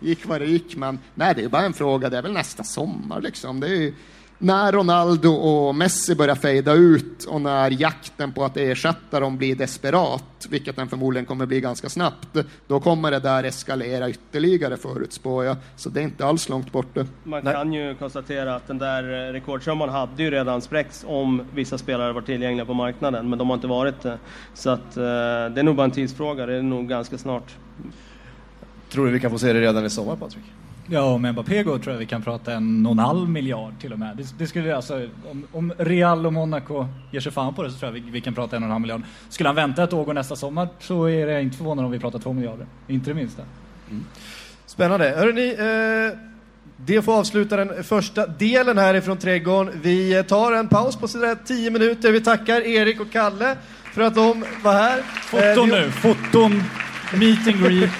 S3: gick vad det gick, men nej, det är bara en fråga. Det är väl nästa sommar liksom. Det är ju när Ronaldo och Messi börjar fejda ut och när jakten på att ersätta dem blir desperat, vilket den förmodligen kommer bli ganska snabbt, då kommer det där eskalera ytterligare förutspår jag. Så det är inte alls långt borta.
S4: Man kan ju konstatera att den där rekordsumman hade ju redan spräckts om vissa spelare var tillgängliga på marknaden, men de har inte varit det. Så att eh, det är nog bara en tidsfråga, det är nog ganska snart.
S1: Tror du vi kan få se det redan i sommar, Patrik?
S2: Ja, om Mbappé går tror jag vi kan prata en och en halv miljard till och med. Det, det skulle alltså, om, om Real och Monaco ger sig fan på det så tror jag vi, vi kan prata en och en halv miljard. Skulle han vänta ett år nästa sommar så är det inte förvånande om vi pratar två miljarder. Inte det minsta.
S1: Spännande. Hörrni, eh, det får avsluta den första delen härifrån Trädgården. Vi eh, tar en paus på sådär 10 minuter. Vi tackar Erik och Kalle för att de var här.
S2: Foton
S1: Eh, vi-
S2: nu, foton, meet and greet.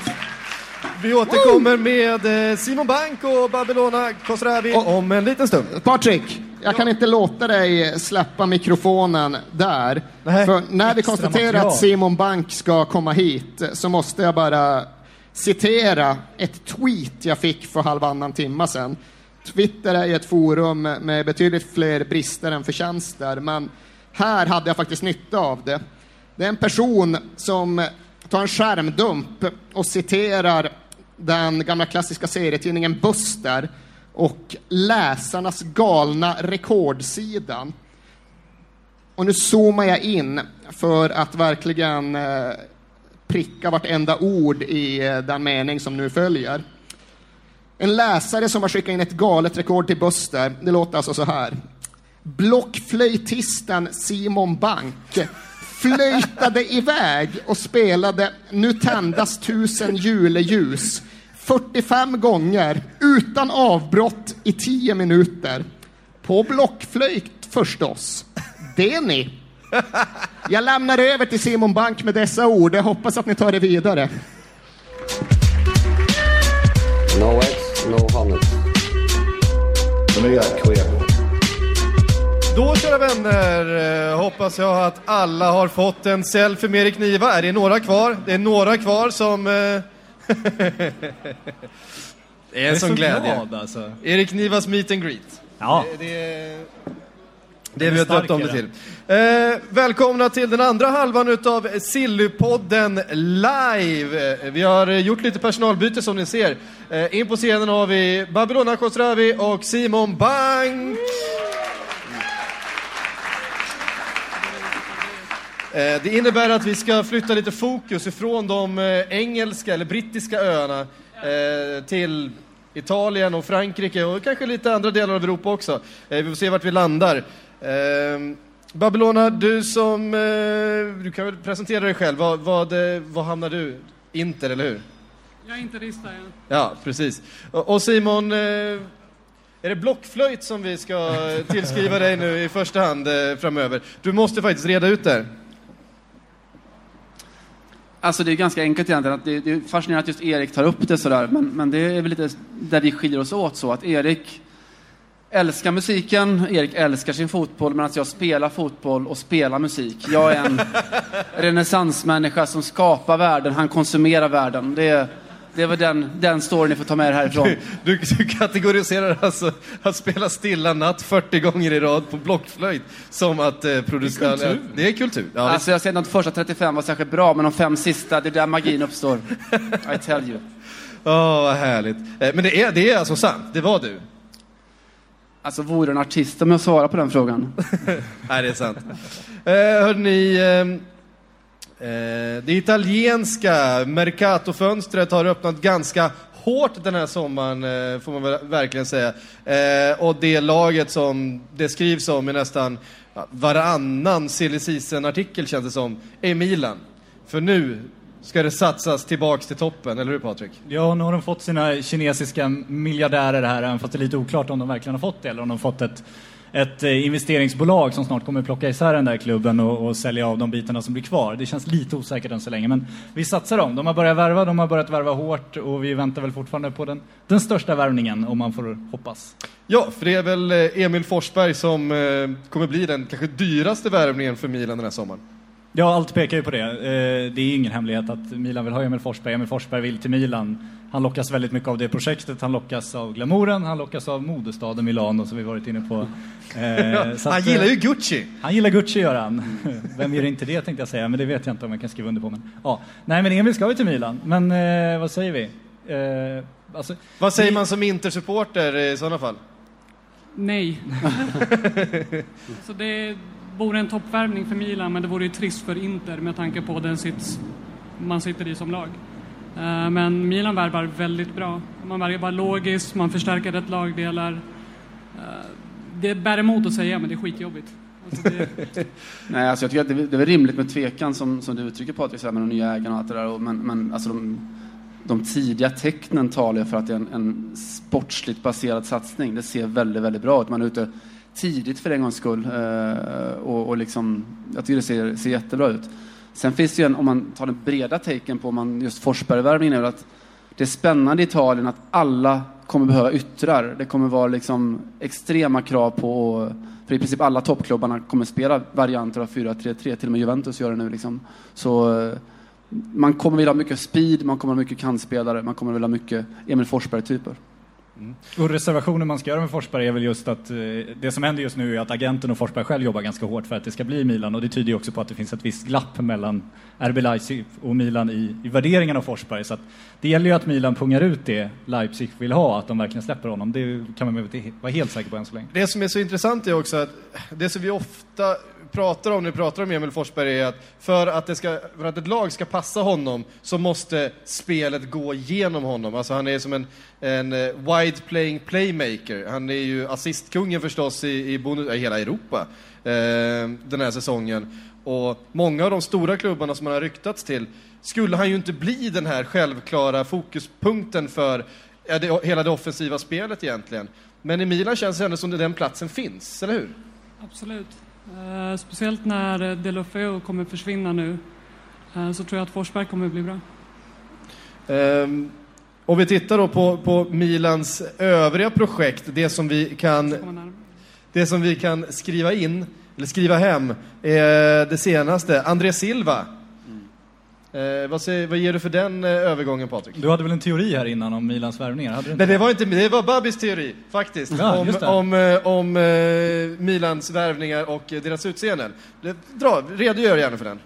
S1: Vi återkommer med eh, Simon Bank och Babylona Khosravi om en liten stund.
S3: Patrik, jag kan inte låta dig släppa mikrofonen där. För när vi konstaterar
S1: material.
S3: att Simon Bank ska komma hit så måste jag bara citera ett tweet jag fick för halvannan timma sedan. Twitter är ett forum med betydligt fler brister än förtjänster, men här hade jag faktiskt nytta av det. Det är en person som tar en skärmdump och citerar den gamla klassiska serietidningen Buster och läsarnas galna rekordsida. Och nu zoomar jag in för att verkligen eh, pricka vartenda ord i eh, den mening som nu följer. En läsare som har skickat in ett galet rekord till Buster, det låter alltså så här. Blockflöjtisten Simon Bank flöjtade iväg och spelade Nu tändas tusen juleljus 45 gånger utan avbrott i 10 minuter. På blockflöjt förstås. Det ni. Jag lämnar över till Simon Bank med dessa ord. Jag hoppas att ni tar det vidare.
S9: No X, no.
S1: Då, kära vänner, eh, hoppas jag att alla har fått en selfie med Erik Niva. Är det några kvar? Det är några kvar som... det är en sån
S2: så
S1: glädje.
S2: glad, alltså.
S1: Erik Nivas meet and greet.
S2: Ja.
S1: Det, det, är- det vi har döpt om det till. Eh, välkomna till den andra halvan utav Sillypodden live. Vi har gjort lite personalbyte som ni ser. Eh, in på scenen har vi Babylona Khosravi och Simon Bang. Det innebär att vi ska flytta lite fokus ifrån de eh, engelska eller brittiska öarna eh, till Italien och Frankrike och kanske lite andra delar av Europa också. Eh, Vi får se vart vi landar. Eh, Babylona, du som... eh, Du kan väl presentera dig själv. Vad, vad, eh, vad hamnar du? Inter, eller hur?
S10: Jag är inte rista än.
S1: Ja, precis. Och Simon, eh, är det blockflöjt som vi ska tillskriva dig nu i första hand eh, framöver? Du måste faktiskt reda ut det.
S11: Alltså det är ganska enkelt egentligen. Att det, det är fascinerande att just Erik tar upp det sådär. Men, men det är väl lite där vi skiljer oss åt så. Att Erik älskar musiken, Erik älskar sin fotboll. Medan jag spelar fotboll och spelar musik. Jag är en renässansmänniska som skapar världen. Han konsumerar världen. Det är, det är väl den, den storyn ni får ta med er härifrån.
S1: Du, du kategoriserar alltså att spela Stilla natt 40 gånger i rad på blockflöjt som att eh, producera...
S11: kultur.
S1: Det är kultur. Ja,
S11: alltså jag säger att de första 35 var särskilt bra, men de fem sista, det är där magin uppstår. I tell you.
S1: Åh, vad härligt. Eh, Men det är, det är alltså sant? Det var du?
S11: Alltså vore en artist om jag svarar på den frågan?
S1: Nej, det är sant. Eh, hörni, Eh, Eh, det italienska Mercato-fönstret har öppnat ganska hårt den här sommaren, eh, får man verkligen säga. Eh, och det laget som det skrivs om i nästan varannan silly season-artikel känns det som, är Milan. För nu ska det satsas tillbaks till toppen, eller hur Patrik?
S2: Ja, nu har de fått sina kinesiska miljardärer här, även fast det är lite oklart om de verkligen har fått det, eller om de fått ett, ett eh, investeringsbolag som snart kommer plocka isär den där klubben och, och sälja av de bitarna som blir kvar. Det känns lite osäkert än så länge, men vi satsar dem. De har börjat värva, de har börjat värva hårt och vi väntar väl fortfarande på den, den största värvningen, om man får hoppas.
S1: Ja, för det är väl eh, Emil Forsberg som eh, kommer bli den kanske dyraste värvningen för Milan den här sommaren.
S2: Ja, allt pekar ju på det. Det är ingen hemlighet att Milan vill ha Emil Forsberg. Emil Forsberg vill till Milan. Han lockas väldigt mycket av det projektet. Han lockas av glamouren, han lockas av modestaden Milano som vi varit inne på. Eh, så
S1: han
S2: att,
S1: gillar
S2: eh,
S1: ju Gucci.
S2: Han gillar Gucci gör han. Vem gör inte det tänkte jag säga, men det vet jag inte om jag kan skriva under på. Men, ja. Nej, men Emil ska ju till Milan. Men eh, vad säger vi? Eh, alltså,
S1: Vad säger
S2: vi-
S1: man som Inter-supporter i sådana fall?
S10: Nej. så det vore en toppvärvning för Milan, men det vore ju trist för Inter med tanke på den sits man sitter i som lag. Eh, men Milan värvar väldigt bra. Man värvar logiskt, man förstärker rätt lagdelar. Eh, det bär emot att säga, men det är skitjobbigt. Alltså det,
S11: Nej, alltså jag tycker att det, det är väl rimligt med tvekan som, som du uttrycker Patrik, med de nya ägarna och allt det där. Men, men alltså de, de tidiga tecknen talar ju för att det är en, en sportsligt baserad satsning. Det ser väldigt, väldigt bra ut. Man är ute tidigt för en gångs skull. Eh, och, och liksom, jag tycker det ser, ser jättebra ut. Sen finns det ju en, om man tar den breda taken på om man just Forsbergvärvningen, är att det är spännande i Italien att alla kommer behöva yttrar. Det kommer vara liksom extrema krav på, för i princip alla toppklubbarna kommer spela varianter av 4-3-3, till och med Juventus gör det nu liksom. Så eh, man kommer vilja ha mycket speed, man kommer ha mycket kantspelare, man kommer vilja ha mycket Emil Forsberg-typer. Mm.
S2: Och reservationen man ska göra med Forsberg är väl just att eh, det som händer just nu är att agenten och Forsberg själv jobbar ganska hårt för att det ska bli Milan och det tyder ju också på att det finns ett visst glapp mellan RB Leipzig och Milan i, i värderingen av Forsberg. Så att det gäller ju att Milan pungar ut det Leipzig vill ha, att de verkligen släpper honom. Det kan man väl inte vara helt säker på än så länge.
S1: Det som är så intressant är också att det som vi ofta pratar om när vi pratar om Emil Forsberg är att för att, det ska, för att ett lag ska passa honom så måste spelet gå genom honom. Alltså han är som en, en eh, wide playing playmaker. Han är ju assistkungen förstås i, i, bonus, i hela Europa eh, den här säsongen. Och många av de stora klubbarna som han har ryktats till skulle han ju inte bli den här självklara fokuspunkten för ja, det, hela det offensiva spelet egentligen. Men i Milan känns det ändå som att den platsen finns, eller hur?
S10: Absolut. Eh, speciellt när eh, Delofeu kommer försvinna nu eh, så tror jag att Forsberg kommer bli bra.
S1: Ehm, om vi tittar då på, på Milans övriga projekt, det som vi kan, det som vi kan skriva in, eller skriva hem, är det senaste. André Silva. Eh, vad, säger, vad ger du för den eh, övergången Patrik?
S2: Du hade väl en teori här innan om Milans värvningar? Hade du inte?
S1: Nej, det var inte det var Babis teori, faktiskt.
S2: Ja,
S1: om om, eh, om eh, Milans värvningar och eh, deras utseenden. Dra, redogör gärna för den.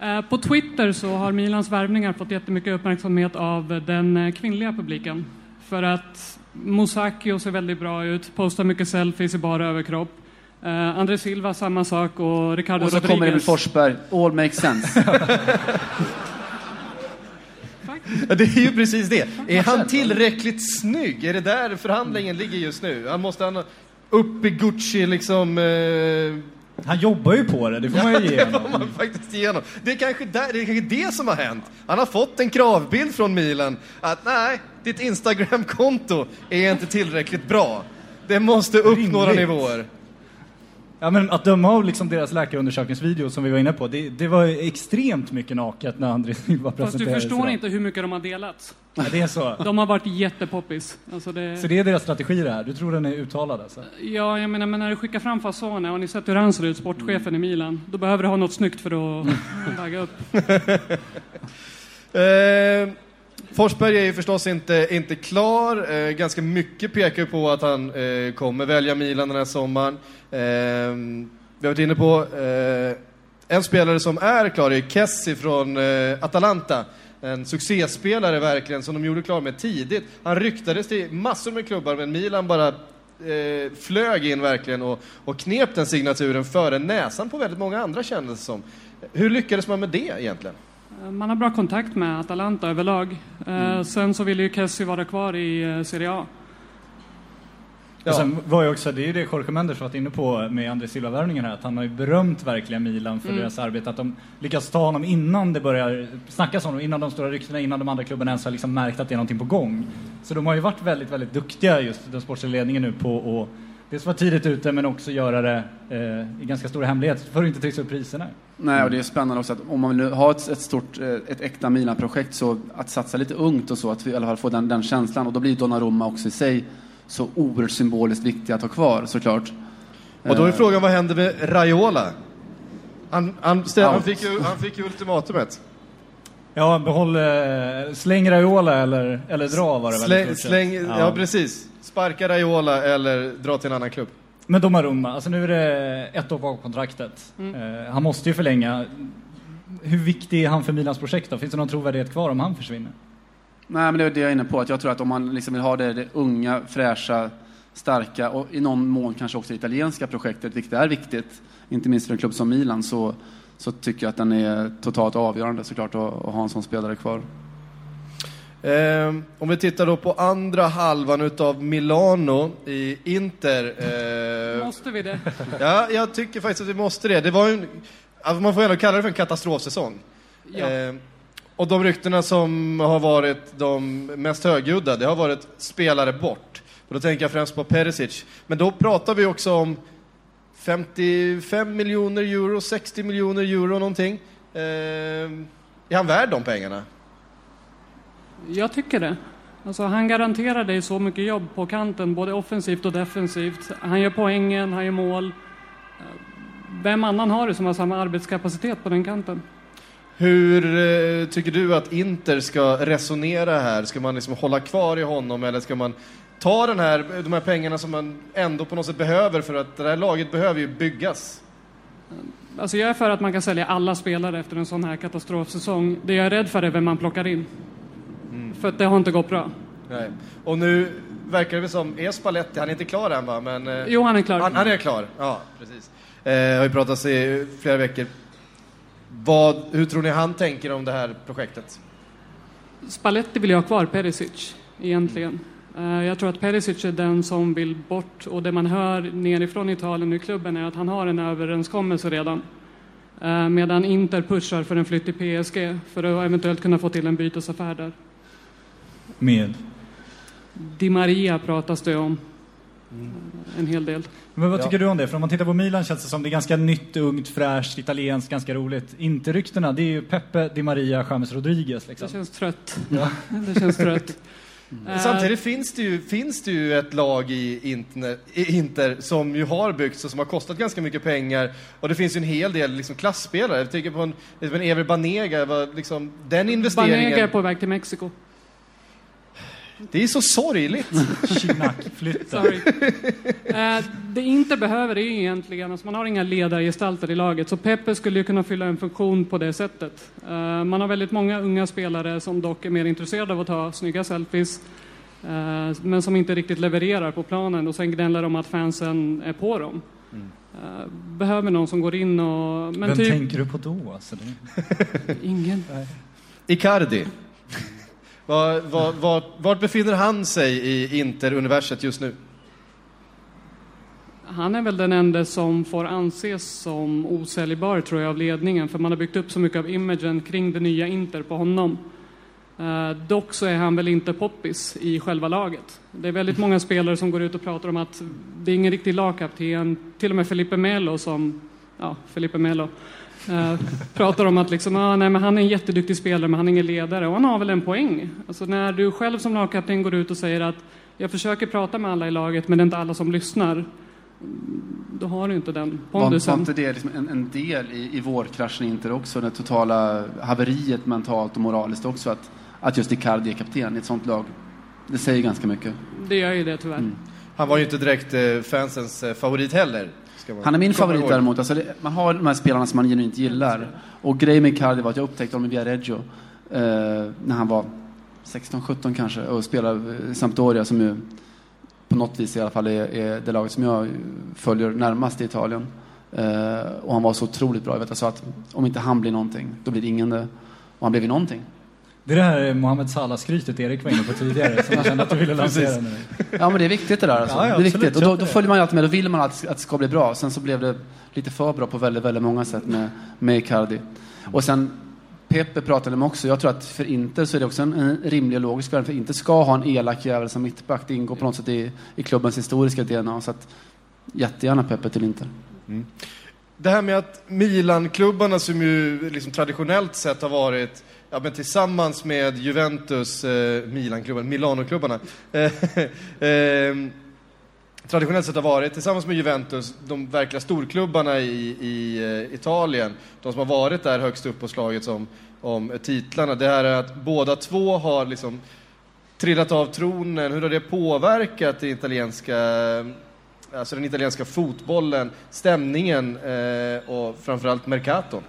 S10: Eh, På Twitter så har Milans värvningar fått jättemycket uppmärksamhet av den eh, kvinnliga publiken. För att Musacchio ser väldigt bra ut, postar mycket selfies i bara överkropp. Eh, André Silva samma sak och Ricardo
S11: Och så kommer Emil
S10: Rodriguez.
S11: Forsberg. All makes sense.
S1: Ja, det är ju precis det. Är han tillräckligt snygg? Är det där förhandlingen ligger just nu? Han måste han upp i Gucci liksom... Eh...
S2: Han jobbar ju på det, det får man ju ge
S1: det får
S2: honom.
S1: man faktiskt ge honom. Det är, kanske där, det är kanske det som har hänt. Han har fått en kravbild från Milan att nej, ditt Instagram-konto är inte tillräckligt bra. Det måste upp
S2: Rimligt.
S1: några nivåer.
S2: Ja, men att döma av liksom deras läkarundersökningsvideo som vi var inne på, det, det var extremt mycket naket när André Silva
S10: Fast du
S2: presenterades.
S10: förstår
S2: idag.
S10: inte hur mycket de har delat.
S2: Ja, det är så.
S10: De har varit jättepoppis. Alltså det...
S2: Så det är deras strategi det här? Du tror den är uttalad alltså?
S10: Ja, jag menar, men när du skickar fram Fasone, har ni sett hur han ser ut, sportchefen i Milan? Då behöver du ha något snyggt för att väga upp.
S1: Eh, Forsberg är ju förstås inte, inte klar. Eh, ganska mycket pekar på att han eh, kommer välja Milan den här sommaren. Eh, vi har varit inne på eh, en spelare som är klar, är Kessi från eh, Atalanta. En succéspelare verkligen, som de gjorde klar med tidigt. Han ryktades till massor med klubbar, men Milan bara eh, flög in verkligen och, och knep den signaturen före näsan på väldigt många andra kändes det som. Hur lyckades man med det egentligen?
S10: Eh, Man har bra kontakt med Atalanta överlag. Eh, Sen så ville ju Kessie vara kvar i eh, Serie A.
S2: Och sen var ju också, det är ju det Jorge Mendes varit inne på med André Silva-värvningen här, att han har ju berömt verkligen Milan för
S10: Mm.
S2: deras arbete, att de lyckas ta honom innan det börjar snackas om honom, innan de stora ryktena, innan de andra klubbarna ens har liksom märkt att det är någonting på gång. Så de har ju varit väldigt, väldigt duktiga just den sportsliga ledningen nu på att dels vara tidigt ute men också göra det eh, i ganska stor hemlighet för att inte trissa upp priserna.
S11: Nej, och det är spännande också att om man vill ha ett, ett stort, eh, ett äkta Milan-projekt så att satsa lite ungt och så, att vi i alla fall får den, den känslan. Och då blir Donnarumma också i sig så oerhört symboliskt viktig att ha kvar såklart.
S1: Och då är
S11: Eh,
S1: frågan, vad händer med Raiola? Han, han, ställ, han, fick, ju, han fick ju ultimatumet.
S2: Ja, behåll, eh, släng Raiola eller, eller dra var det väl
S1: Släng, släng, ja. precis. Sparka Raiola eller dra till en annan klubb.
S2: Men Donnarumma, alltså nu är det ett år på kontraktet.
S10: Mm.
S2: Eh, han måste ju förlänga. Hur viktig är han för Milans projekt då? Finns det någon trovärdighet kvar om han försvinner?
S11: Nej, men det är det jag är inne på. Att jag tror att om man liksom vill ha det, det unga, fräscha, starka och i någon mån kanske också det italienska projektet, vilket är viktigt, inte minst för en klubb som Milan, så, så tycker jag att den är totalt avgörande såklart att, att ha en sån spelare kvar.
S1: Ehm, om vi tittar då på andra halvan utav Milano i Inter. eh,
S10: Måste vi det?
S1: Ja, jag tycker faktiskt att vi måste det. Det var ju en, alltså man får ändå kalla det för en katastrofsäsong.
S10: Ja.
S1: Ehm, och de ryktena som har varit de mest högljudda, det har varit spelare bort. Och då tänker jag främst på Perisic. Men då pratar vi också om 55 miljoner euro, 60 miljoner euro någonting. Ehm, är han värd de pengarna?
S10: Jag tycker det. Alltså, han garanterar dig så mycket jobb på kanten, både offensivt och defensivt. Han gör poängen, han gör mål. Vem annan har det som har samma arbetskapacitet på den kanten?
S1: Hur eh, tycker du att Inter ska resonera här? Ska man liksom hålla kvar i honom eller ska man ta den här, de här pengarna som man ändå på något sätt behöver för att det här laget behöver ju byggas?
S10: Alltså jag är för att man kan sälja alla spelare efter en sån här katastrofsäsong. Det jag är rädd för är vem man plockar in. För att det har inte gått bra.
S1: Nej. Och nu verkar det som, är Spalletti, han är inte klar än va? Men, eh,
S10: Jo, han är klar.
S1: Han, han är klar, ja precis. Eh, har ju pratats i flera veckor. Vad, hur tror ni han tänker om det här projektet?
S10: Spalletti vill ju ha kvar Perisic, egentligen. Eh, Jag tror att Perisic är den som vill bort och det man hör nerifrån Italien i klubben är att han har en överenskommelse redan. Eh, Medan Inter pushar för en flytt till PSG för att eventuellt kunna få till en bytesaffär där.
S2: Med?
S10: Di Maria pratas det om en hel del.
S2: Men vad
S10: Ja.
S2: tycker du om det? För om man tittar på Milan känns det som det är ganska nytt, ungt, fräscht, italienskt, ganska roligt. Inte ryktena, det är ju Pepe, Di Maria, James Rodriguez liksom.
S10: Det känns trött.
S2: Ja.
S10: Det känns trött.
S1: Men Samtidigt finns det, ju, finns det ju ett lag i Inter, i Inter som ju har byggts och som har kostat ganska mycket pengar. Och det finns ju en hel del liksom, klassspelare. Jag tänker på en, en Ever Banega, liksom, den investeringen.
S10: Banega är på väg till Mexiko.
S1: Det är så sorgligt.
S10: Sorry. Eh, det inte behöver är ju egentligen, alltså man har inga ledargestalter i laget, så Pepe skulle ju kunna fylla en funktion på det sättet. Eh, man har väldigt många unga spelare som dock är mer intresserade av att ta snygga selfies, eh, men som inte riktigt levererar på planen och sen gnäller de att fansen är på dem. Eh, behöver någon som går in och... Men
S2: Vem
S10: typ,
S2: tänker du på då? Alltså, det...
S10: Ingen.
S1: Icardi var, var, var, vart befinner han sig i Inter-universet just nu?
S10: Han är väl den enda som får anses som osäljbar tror jag av ledningen för man har byggt upp så mycket av imagen kring det nya Inter på honom. Eh, dock så är han väl inte poppis i själva laget. Det är väldigt många spelare som går ut och pratar om att det är ingen riktig lagkapten. Till och med Felipe Melo som, ja, Felipe Melo, eh, pratar om att liksom, ah, nej, men han är en jätteduktig spelare men han är ingen ledare. Och han har väl en poäng. Alltså när du själv som lagkapten går ut och säger att jag försöker prata med alla i laget men det är inte alla som lyssnar då har du inte den
S11: Var, var
S10: pondusen.
S11: inte det liksom en, en del i, i vårkraschen Inter också? Det totala haveriet mentalt och moraliskt också. Att, att just Icardi är kapten i ett sånt lag. Det säger ganska mycket.
S10: Det gör ju det tyvärr.
S11: Mm.
S1: Han var ju inte direkt eh, fansens eh, favorit heller.
S11: Han är min favorit däremot. Alltså det, man har de här spelarna som man genuint gillar. Och grejen med Icardi var att jag upptäckte honom i Viareggio. Eh, när han var 16-17 kanske. Och spelade i Sampdoria som ju på något vis i alla fall är, är det laget som jag följer närmast i Italien. Eh, och han var så otroligt bra. Jag vet, sa att om inte han blir någonting, då blir ingen det. Och han blev ju någonting.
S2: Det är det här Mohamed Salah-skrytet Erik var inne på tidigare, som jag kände att du ville lansera nu.
S11: Ja men det är viktigt det där alltså.
S2: Ja, ja,
S11: det är viktigt. Och då, då följer man ju alltid med, då vill man att, att det ska bli bra. Sen så blev det lite för bra på väldigt, väldigt många sätt med, med Icardi. Och sen Pepe pratade med också, jag tror att för Inter så är det också en, en rimlig och logisk värld. För Inter ska ha en elak jävel som mittback. Det ingår på något sätt i, i klubbens historiska DNA. Så att jättegärna Pepe till Inter.
S1: Det här med att Milan-klubbarna som ju liksom traditionellt sett har varit Ja, men tillsammans med Juventus, eh, Milan-klubben, Eh, eh, traditionellt sett har varit, tillsammans med Juventus, de verkliga storklubbarna i, i eh, Italien. De som har varit där högst upp på slaget om, om titlarna. Det här är att båda två har liksom trillat av tronen. Hur har det påverkat det italienska, alltså den italienska fotbollen, stämningen eh, och framförallt Mercaton?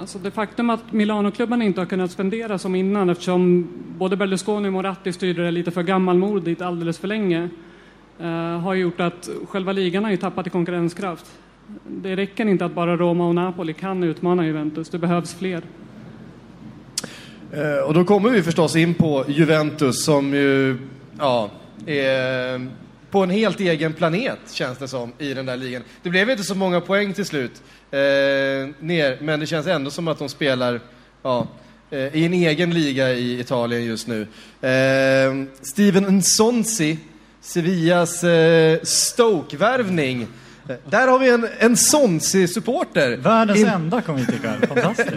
S10: Alltså det faktum att Milanoklubbarna inte har kunnat spendera som innan eftersom både Berlusconi och Moratti styrde det lite för gammalmodigt alldeles för länge eh, har gjort att själva ligan har ju tappat i konkurrenskraft. Det räcker inte att bara Roma och Napoli kan utmana Juventus, det behövs fler.
S1: Eh, Och då kommer vi förstås in på Juventus som ju, ja, är på en helt egen planet känns det som i den där ligan. Det blev inte så många poäng till slut eh, ner, men det känns ändå som att de spelar ja, eh, i en egen liga i Italien just nu. Eh, Steven Nsonsi, Sevillas eh, Stoke-värvning. Eh, Där har vi en, en Sonsi-supporter.
S2: Världens
S1: In-
S2: enda kommer vi tycka. Fantastiskt.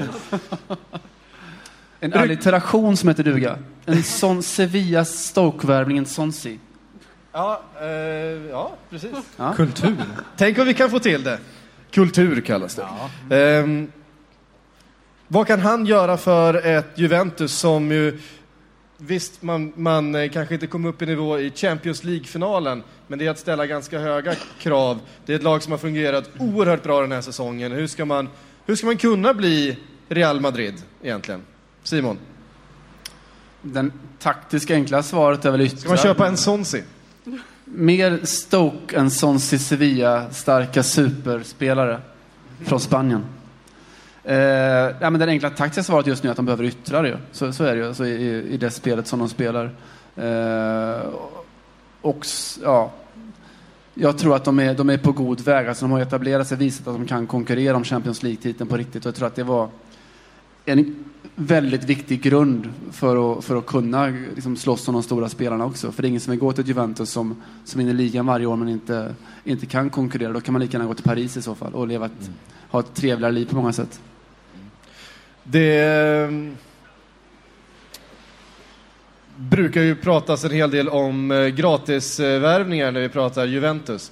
S11: En allitteration som heter duga. En sån Sevillas Stoke-värvning, en Sonsi.
S1: Ja, eh, ja precis.
S11: Ja.
S2: Kultur.
S1: Tänk om vi kan få till det. Kultur kallas det. Ehm, vad kan han göra för ett Juventus som ju... Visst, man, man eh, kanske inte kom upp i nivå i Champions League-finalen, men det är att ställa ganska höga krav. Det är ett lag som har fungerat oerhört bra den här säsongen. Hur ska man, hur ska man kunna bli Real Madrid egentligen? Simon?
S11: Den taktiska enkla svaret är väl yttra.
S1: Ska man köpa en Sonsi?
S11: Mer Stoke än Sonsi Sevilla, starka superspelare från Spanien. Eh, ja, men det enkla taktiska svaret just nu är att de behöver yttrare. ju. Så, så är det ju alltså, i, i det spelet som de spelar. Eh, och ja, jag tror att de är, de är på god väg. Alltså, de har etablerat sig, visat att de kan konkurrera om Champions League-titeln på riktigt. Och jag tror att det var en väldigt viktig grund för att, för att kunna liksom, slåss om de stora spelarna också. För det är ingen som vill gå till Juventus som, som vinner ligan varje år men inte, inte kan konkurrera. Då kan man lika gärna gå till Paris i så fall och leva ett, ha ett trevligare liv på många sätt.
S1: Det brukar ju pratas en hel del om eh, gratisvärvningar när vi pratar Juventus.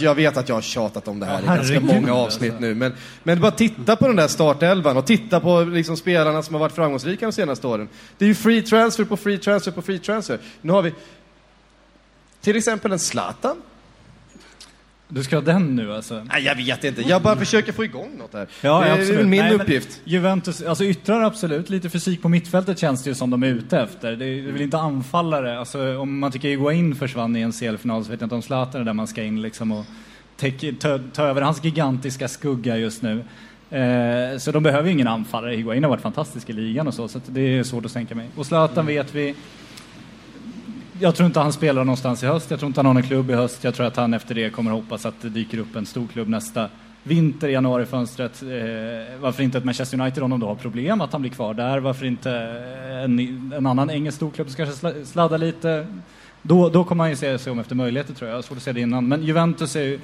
S1: Jag vet att jag har tjatat om det här
S2: Ja,
S1: i ganska många avsnitt
S2: alltså.
S1: nu, men, men bara titta på den där startelvan och titta på liksom spelarna som har varit framgångsrika de senaste åren. Det är ju free transfer på free transfer på free transfer. Nu har vi till exempel en Zlatan.
S2: Du ska ha den nu alltså?
S1: Nej, jag vet inte. Jag bara försöker få igång något här.
S2: Ja,
S1: det är
S2: absolut.
S1: min
S2: Nej,
S1: uppgift.
S2: Juventus, alltså yttrar absolut, lite fysik på mittfältet känns det ju som de är ute efter. Det är väl inte anfallare, alltså om man tycker Higuain försvann i en CL-final så vet jag inte om Zlatan är där man ska in liksom och täcka- ta, ta över hans gigantiska skugga just nu. Eh, så de behöver ju ingen anfallare. Higuain har varit fantastisk i ligan och så, så det är svårt att tänka mig. Och Zlatan vet vi, jag tror inte han spelar någonstans i höst. Jag tror inte han har någon klubb i höst. Jag tror att han efter det kommer hoppas att det dyker upp en stor klubb nästa vinter, januarifönstret. Eh, varför inte ett Manchester United om de då har problem, att han blir kvar där. Varför inte en, en annan engelsk storklubb som kanske sladdar lite. Då, då kommer han ju se sig om efter möjligheter tror jag. Jag svårt att se det innan. Men Juventus är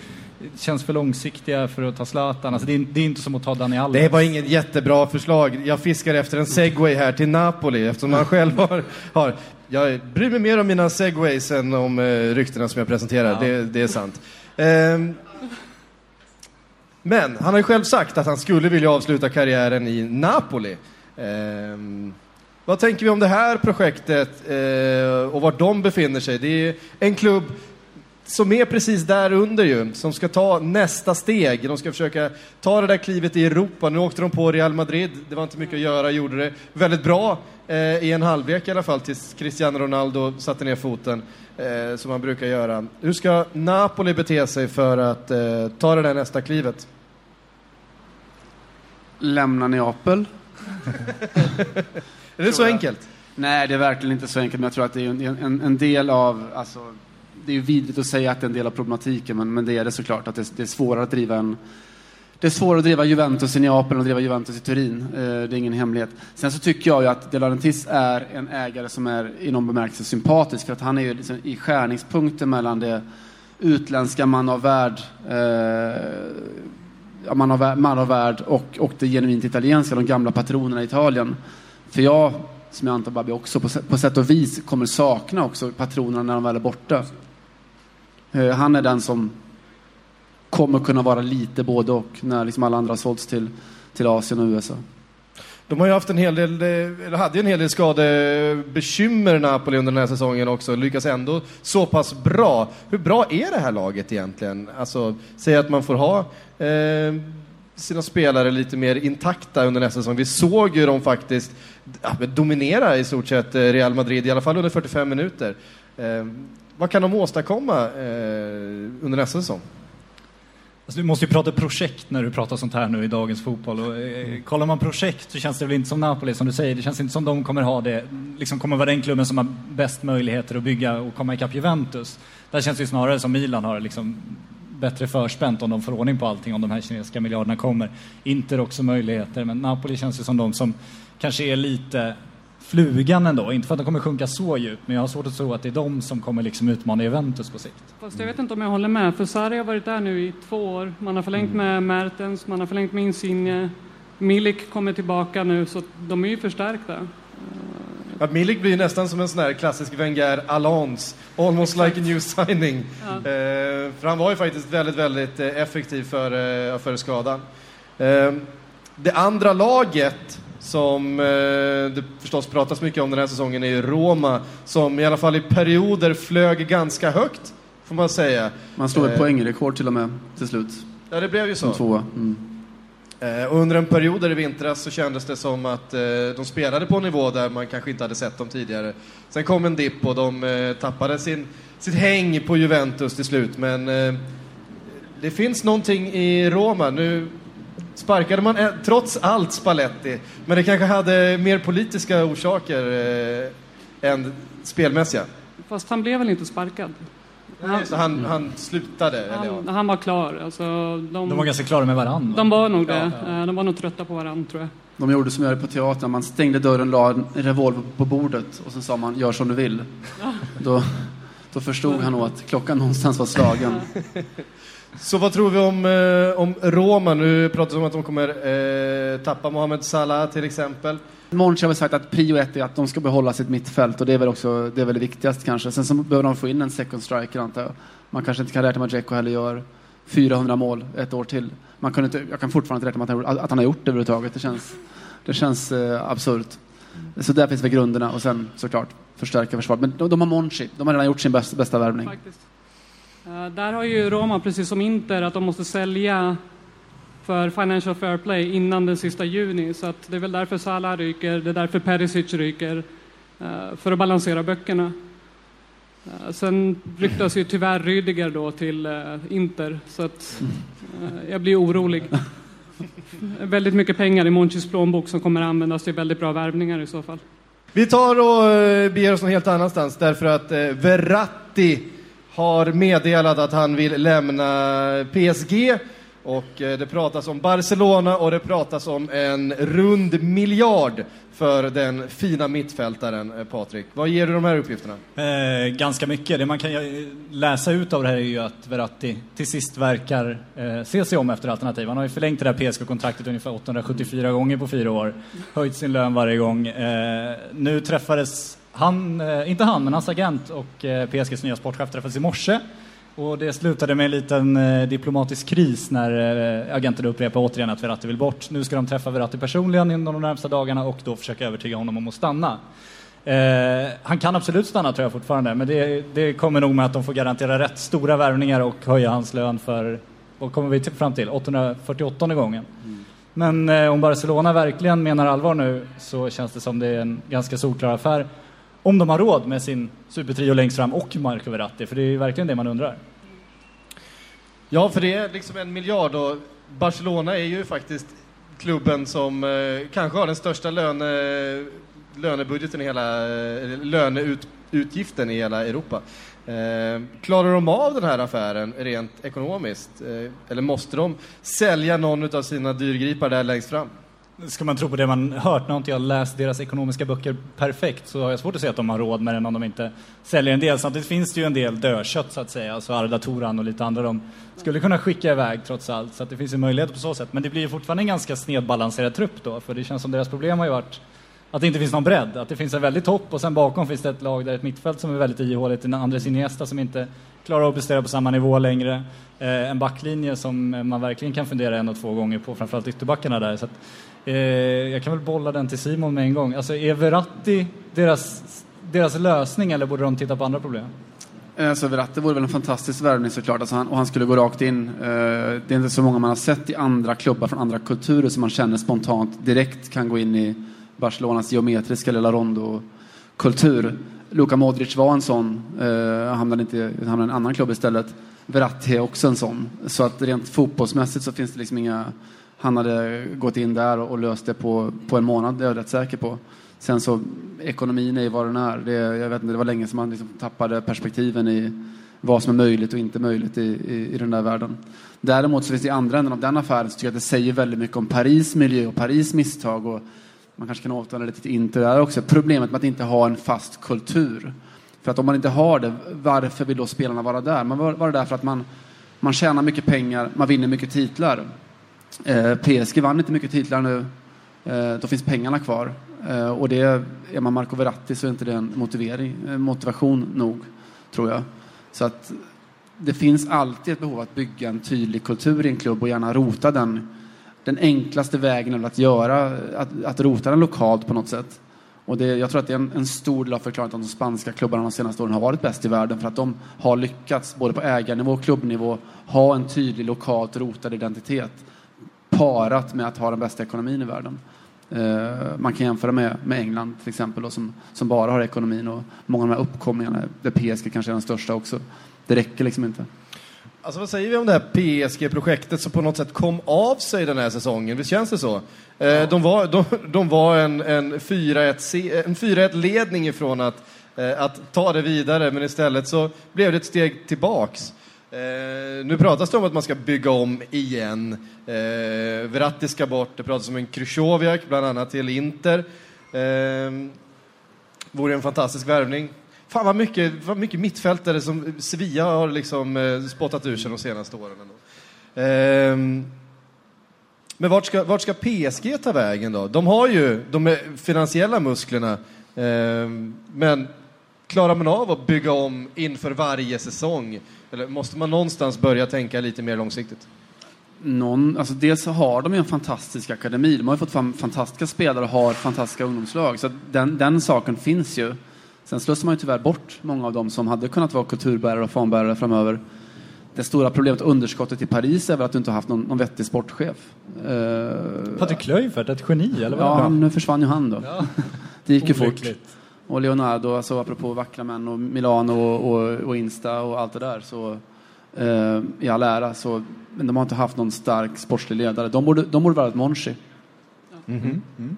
S2: känns för långsiktiga för att ta Zlatan. Alltså det, är, det är inte som att ta Dani Alves.
S1: Det var inget jättebra förslag. Jag fiskar efter en segway här till Napoli eftersom han själv har, har... Jag bryr mig mer om mina segways än om eh, ryktena som jag presenterar.
S2: Ja.
S1: Det, det är sant. Ehm, men han har ju själv sagt att han skulle vilja avsluta karriären i Napoli. Ehm, vad tänker vi om det här projektet eh, och vart de befinner sig? Det är en klubb som är precis där under ju, som ska ta nästa steg. De ska försöka ta det där klivet i Europa. Nu åkte de på Real Madrid, det var inte mycket att göra, gjorde det väldigt bra eh, i en halvlek i alla fall, tills Cristiano Ronaldo satte ner foten, eh, som han brukar göra. Hur ska Napoli bete sig för att eh, ta det där nästa klivet?
S11: Lämna Neapel.
S1: är det så enkelt?
S11: Nej, det är verkligen inte så enkelt, men jag tror att det är en, en, en del av, alltså, det är ju vidrigt att säga att det är en del av problematiken, men, men det är det såklart, att det, det är svårare att driva en det är svårare att driva Juventus i Neapel än att driva Juventus i Turin. Eh, det är ingen hemlighet. Sen så tycker jag ju att De Laurentiis är en ägare som är i någon bemärkelse sympatisk. För att han är ju liksom i skärningspunkten mellan det utländska man av värld, eh, man av, man av värld och, och det genuint italienska, de gamla patronerna i Italien. För jag, som jag antar Babi också, på, sätt- på sätt och vis kommer sakna också patronerna när de väl är borta. Eh, han är den som kommer kunna vara lite både och när liksom alla andra har sålts till, till Asien och USA.
S1: De har ju haft en hel del, eh, eller hade ju en hel del skadebekymmer Napoli under den här säsongen också, lyckas ändå så pass bra. Hur bra är det här laget egentligen? Alltså, säg att man får ha eh, sina spelare lite mer intakta under nästa säsong. Vi såg ju dem faktiskt ja, dominera i stort sett eh, Real Madrid, i alla fall under 45 minuter. Eh, vad kan de åstadkomma eh, under nästa säsong?
S2: Alltså, du måste ju prata projekt när du pratar sånt här nu i dagens fotboll. Och, eh, kollar man projekt så känns det väl inte som Napoli som du säger. Det känns inte som de kommer ha det, liksom kommer vara den klubben som har bäst möjligheter att bygga och komma ikapp Juventus. Där känns det ju snarare som Milan har liksom bättre förspänt om de får ordning på allting, om de här kinesiska miljarderna kommer. Inter också möjligheter, men Napoli känns ju som de som kanske är lite flugan ändå. Inte för att de kommer sjunka så djupt, men jag har svårt att tro att det är de som kommer liksom utmana Juventus på sikt.
S10: Fast jag vet inte om jag håller med, för Sarri har varit där nu i två år. Man har förlängt med Mertens, man har förlängt med Insigne. Milik kommer tillbaka nu, så de är ju förstärkta.
S1: Att Milik blir nästan som en sån här klassisk Wenger Alons, almost like a new signing.
S10: Ja.
S1: Eh, för han var ju faktiskt väldigt, väldigt eh, effektiv före, eh, före skadan. Eh, det andra laget som eh, det förstås pratas mycket om den här säsongen är ju Roma, som i alla fall i perioder flög ganska högt, får man säga.
S11: Man slog ett
S1: Eh,
S11: poängrekord till och med till slut.
S1: Ja, det blev ju så.
S11: Som tvåa. Mm.
S1: Eh, och under en period där i vintras så kändes det som att eh, de spelade på en nivå där man kanske inte hade sett dem tidigare. Sen kom en dipp och de eh, tappade sin, sitt häng på Juventus till slut. Men eh, det finns någonting i Roma. Nu sparkade man eh, trots allt Spalletti, men det kanske hade mer politiska orsaker eh, än spelmässiga.
S10: Fast han blev väl inte sparkad?
S1: Nej, så han, han slutade? Eller, ja.
S10: Han, han var klar. Alltså, de,
S2: De var ganska klara med varandra.
S10: de var nog det. Eh, De var nog trötta på varandra, tror jag.
S11: De gjorde som jag gjorde på teatern, man stängde dörren, la en revolver på bordet och sen sa man gör som du vill. Då, då förstod han nog att klockan någonstans var slagen.
S1: Så vad tror vi om, eh, om Roma? Nu pratas det om att de kommer eh, tappa Mohamed Salah till exempel.
S11: Monchi har väl sagt att prio ett är att de ska behålla sitt mittfält och det är väl också det är väl det viktigaste kanske. Sen så behöver de få in en second striker antar jag. Man kanske inte kan räkna med att Dzeko heller gör 400 mål ett år till. Man kan inte, jag kan fortfarande inte räkna med att han, att han har gjort det överhuvudtaget. Det känns, det känns eh, absurt. Så där finns väl grunderna och sen såklart förstärka försvaret. Men de, de har Monchi, de har redan gjort sin bästa, bästa värvning.
S10: Faktiskt. Eh, Där har ju Roma, precis som Inter, att de måste sälja för Financial Fair Play innan den sista juni. Så att det är väl därför Salah ryker, det är därför Perisic ryker, eh, för att balansera böckerna. Eh, Sen ryktas ju tyvärr Rüdiger då till Inter, så att jag blir orolig. Väldigt mycket pengar i Monchis plånbok som kommer att användas till väldigt bra värvningar i så fall.
S1: Vi tar och beger oss någon helt annanstans därför att Verratti har meddelat att han vill lämna PSG och eh, det pratas om Barcelona och det pratas om en rund miljard för den fina mittfältaren eh, Patrik. Vad ger du de här uppgifterna?
S2: Eh, ganska mycket. Det man kan eh, läsa ut av det här är ju att Verratti till sist verkar eh, se sig om efter alternativ. Han har ju förlängt det där PSG-kontraktet ungefär 874 gånger på fyra år. Höjt sin lön varje gång. Eh, nu träffades han, eh, inte han, men hans agent och eh, PSGs nya sportchef träffades i morse. Och det slutade med en liten eh, diplomatisk kris när eh, agenten upprepade återigen att Verratti vill bort. Nu ska de träffa Verratti personligen inom de närmsta dagarna och då försöka övertyga honom om att stanna. Eh, han kan absolut stanna tror jag fortfarande, men det, det kommer nog med att de får garantera rätt stora värvningar och höja hans lön för, vad kommer vi till, fram till, 848 gången. Men eh, om Barcelona verkligen menar allvar nu så känns det som det är en ganska solklar affär. Om de har råd med sin supertrio längst fram och Marco Verratti, för det är ju verkligen det man undrar.
S1: Ja, för det är liksom en miljard och Barcelona är ju faktiskt klubben som eh, kanske har den största löne, lönebudgeten i hela, eh, löneutgiften i hela Europa. Eh, klarar de av den här affären rent ekonomiskt? Eh, eller måste de sälja någon av sina dyrgripar där längst fram?
S2: Ska man tro på det man hört, nu har inte jag läst deras ekonomiska böcker perfekt, så har jag svårt att se att de har råd med den om de inte säljer en del. Samtidigt finns det ju en del dödkött så att säga, alltså Arda Toran och lite andra de skulle kunna skicka iväg trots allt, så att det finns ju möjlighet på så sätt. Men det blir ju fortfarande en ganska snedbalanserad trupp då, för det känns som deras problem har ju varit att det inte finns någon bredd, att det finns en väldig topp och sen bakom finns det ett lag där ett mittfält som är väldigt ihåligt, en Andres Iniesta som inte klarar av att prestera på samma nivå längre, eh, en backlinje som man verkligen kan fundera en och två gånger på, framförallt ytterbackarna där. Så att, Eh, jag kan väl bolla den till Simon med en gång. Alltså är Verratti deras, deras lösning eller borde de titta på andra problem?
S11: Eh, alltså Verratti vore väl en fantastisk värvning såklart, alltså han, och han skulle gå rakt in. Eh, det är inte så många man har sett i andra klubbar från andra kulturer som man känner spontant direkt kan gå in i Barcelonas geometriska lilla rondo-kultur. Luka Modric var en sån, eh, hamnade, inte, hamnade i en annan klubb istället. Verratti är också en sån. Så att rent fotbollsmässigt så finns det liksom inga... Han hade gått in där och, löst det på, på en månad, det är jag rätt säker på. Sen så, ekonomin är ju vad den är. Det, jag vet inte, det var länge som man liksom tappade perspektiven i vad som är möjligt och inte möjligt i, i, i den där världen. Däremot så finns det i andra änden av den affären så tycker jag att det säger väldigt mycket om Paris miljö och Paris misstag. Och man kanske kan återvända lite till Inter där också. Problemet med att inte ha en fast kultur. För att om man inte har det, varför vill då spelarna vara där? Man var, var där för att man, man tjänar mycket pengar, man vinner mycket titlar. Eh, PSG vann inte mycket titlar nu. Eh, då finns pengarna kvar. Eh, och det, är man Marco Verratti så är inte det en motivering, eh, motivation nog, tror jag. Så att det finns alltid ett behov att bygga en tydlig kultur i en klubb och gärna rota den. Den enklaste vägen är att göra, att, att rota den lokalt på något sätt. Och det, jag tror att det är en, en stor del av förklaringen att de spanska klubbarna de senaste åren har varit bäst i världen för att de har lyckats, både på ägarnivå och klubbnivå, ha en tydlig lokalt rotad identitet parat med att ha den bästa ekonomin i världen. Eh, man kan jämföra med, med England till exempel då, som, som bara har ekonomin och många av de här uppkomlingarna, där PSG kanske är den största också. Det räcker liksom inte.
S1: Alltså vad säger vi om det här PSG-projektet som på något sätt kom av sig den här säsongen? Visst känns det så? Eh, de, var, de, de var en, en 4-1-ledning ifrån att, eh, att ta det vidare, men istället så blev det ett steg tillbaks. Nu pratas det om att man ska bygga om igen. Eh, Verratti ska bort, det pratas om en Krychowiak, bland annat till Inter. Eh, vore en fantastisk värvning. Fan vad mycket, vad mycket mittfältare som Sevilla har liksom eh, spottat ur sig de senaste åren. Ändå. Eh, men vart ska, vart ska PSG ta vägen då? De har ju de finansiella musklerna, eh, men klarar man av att bygga om inför varje säsong? Eller måste man någonstans börja tänka lite mer långsiktigt?
S11: Någon, alltså dels har de ju en fantastisk akademi. De har ju fått fram fantastiska spelare och har fantastiska ungdomslag. Så den, den saken finns ju. Sen slussar man ju tyvärr bort många av dem som hade kunnat vara kulturbärare och fanbärare framöver. Det stora problemet, underskottet i Paris, är väl att du inte har haft någon, någon vettig sportchef. Uh,
S2: Patrik Kluivert, ett geni, eller vad?
S11: Ja, nu försvann ju han då.
S2: Ja.
S11: det gick ju fort. Och Leonardo, alltså apropå vackra män och Milano och, och, och Insta och allt det där, så uh, i all ära, så, men de har inte haft någon stark sportslig ledare. De borde, de borde vara ett Monchi.
S2: Mhm. Mm.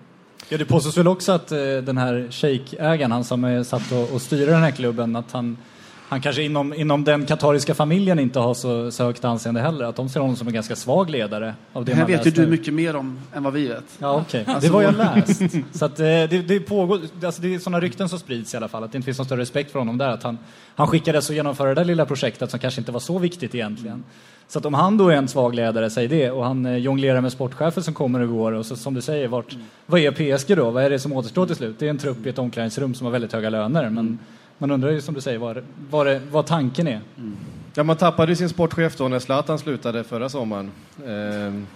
S2: Ja, det påstås väl också att eh, den här shejkägaren, han som är satt och, och styrer den här klubben, att han, han kanske inom, inom den katariska familjen inte har så, så högt anseende heller. Att de ser honom som en ganska svag ledare. Av det
S11: här vet ju du mycket mer om än vad vi vet.
S2: Ja, okej.
S11: Alltså,
S2: Det var jag läst. Så att, eh, det, det pågår, alltså det är sådana rykten som sprids i alla fall, att det inte finns någon större respekt för honom där. Att han, han skickades att genomföra det där lilla projektet som kanske inte var så viktigt egentligen. Så att om han då är en svag ledare, säg det, och han eh, jonglerar med sportchefen som kommer och går, och så, som du säger, vart, vad är PSG då? Vad är det som återstår till slut? Det är en trupp i ett omklädningsrum som har väldigt höga löner, men man undrar ju som du säger vad, vad, det, vad tanken är.
S1: Ja, man tappade ju sin sportchef då när Zlatan slutade förra sommaren. Ehm,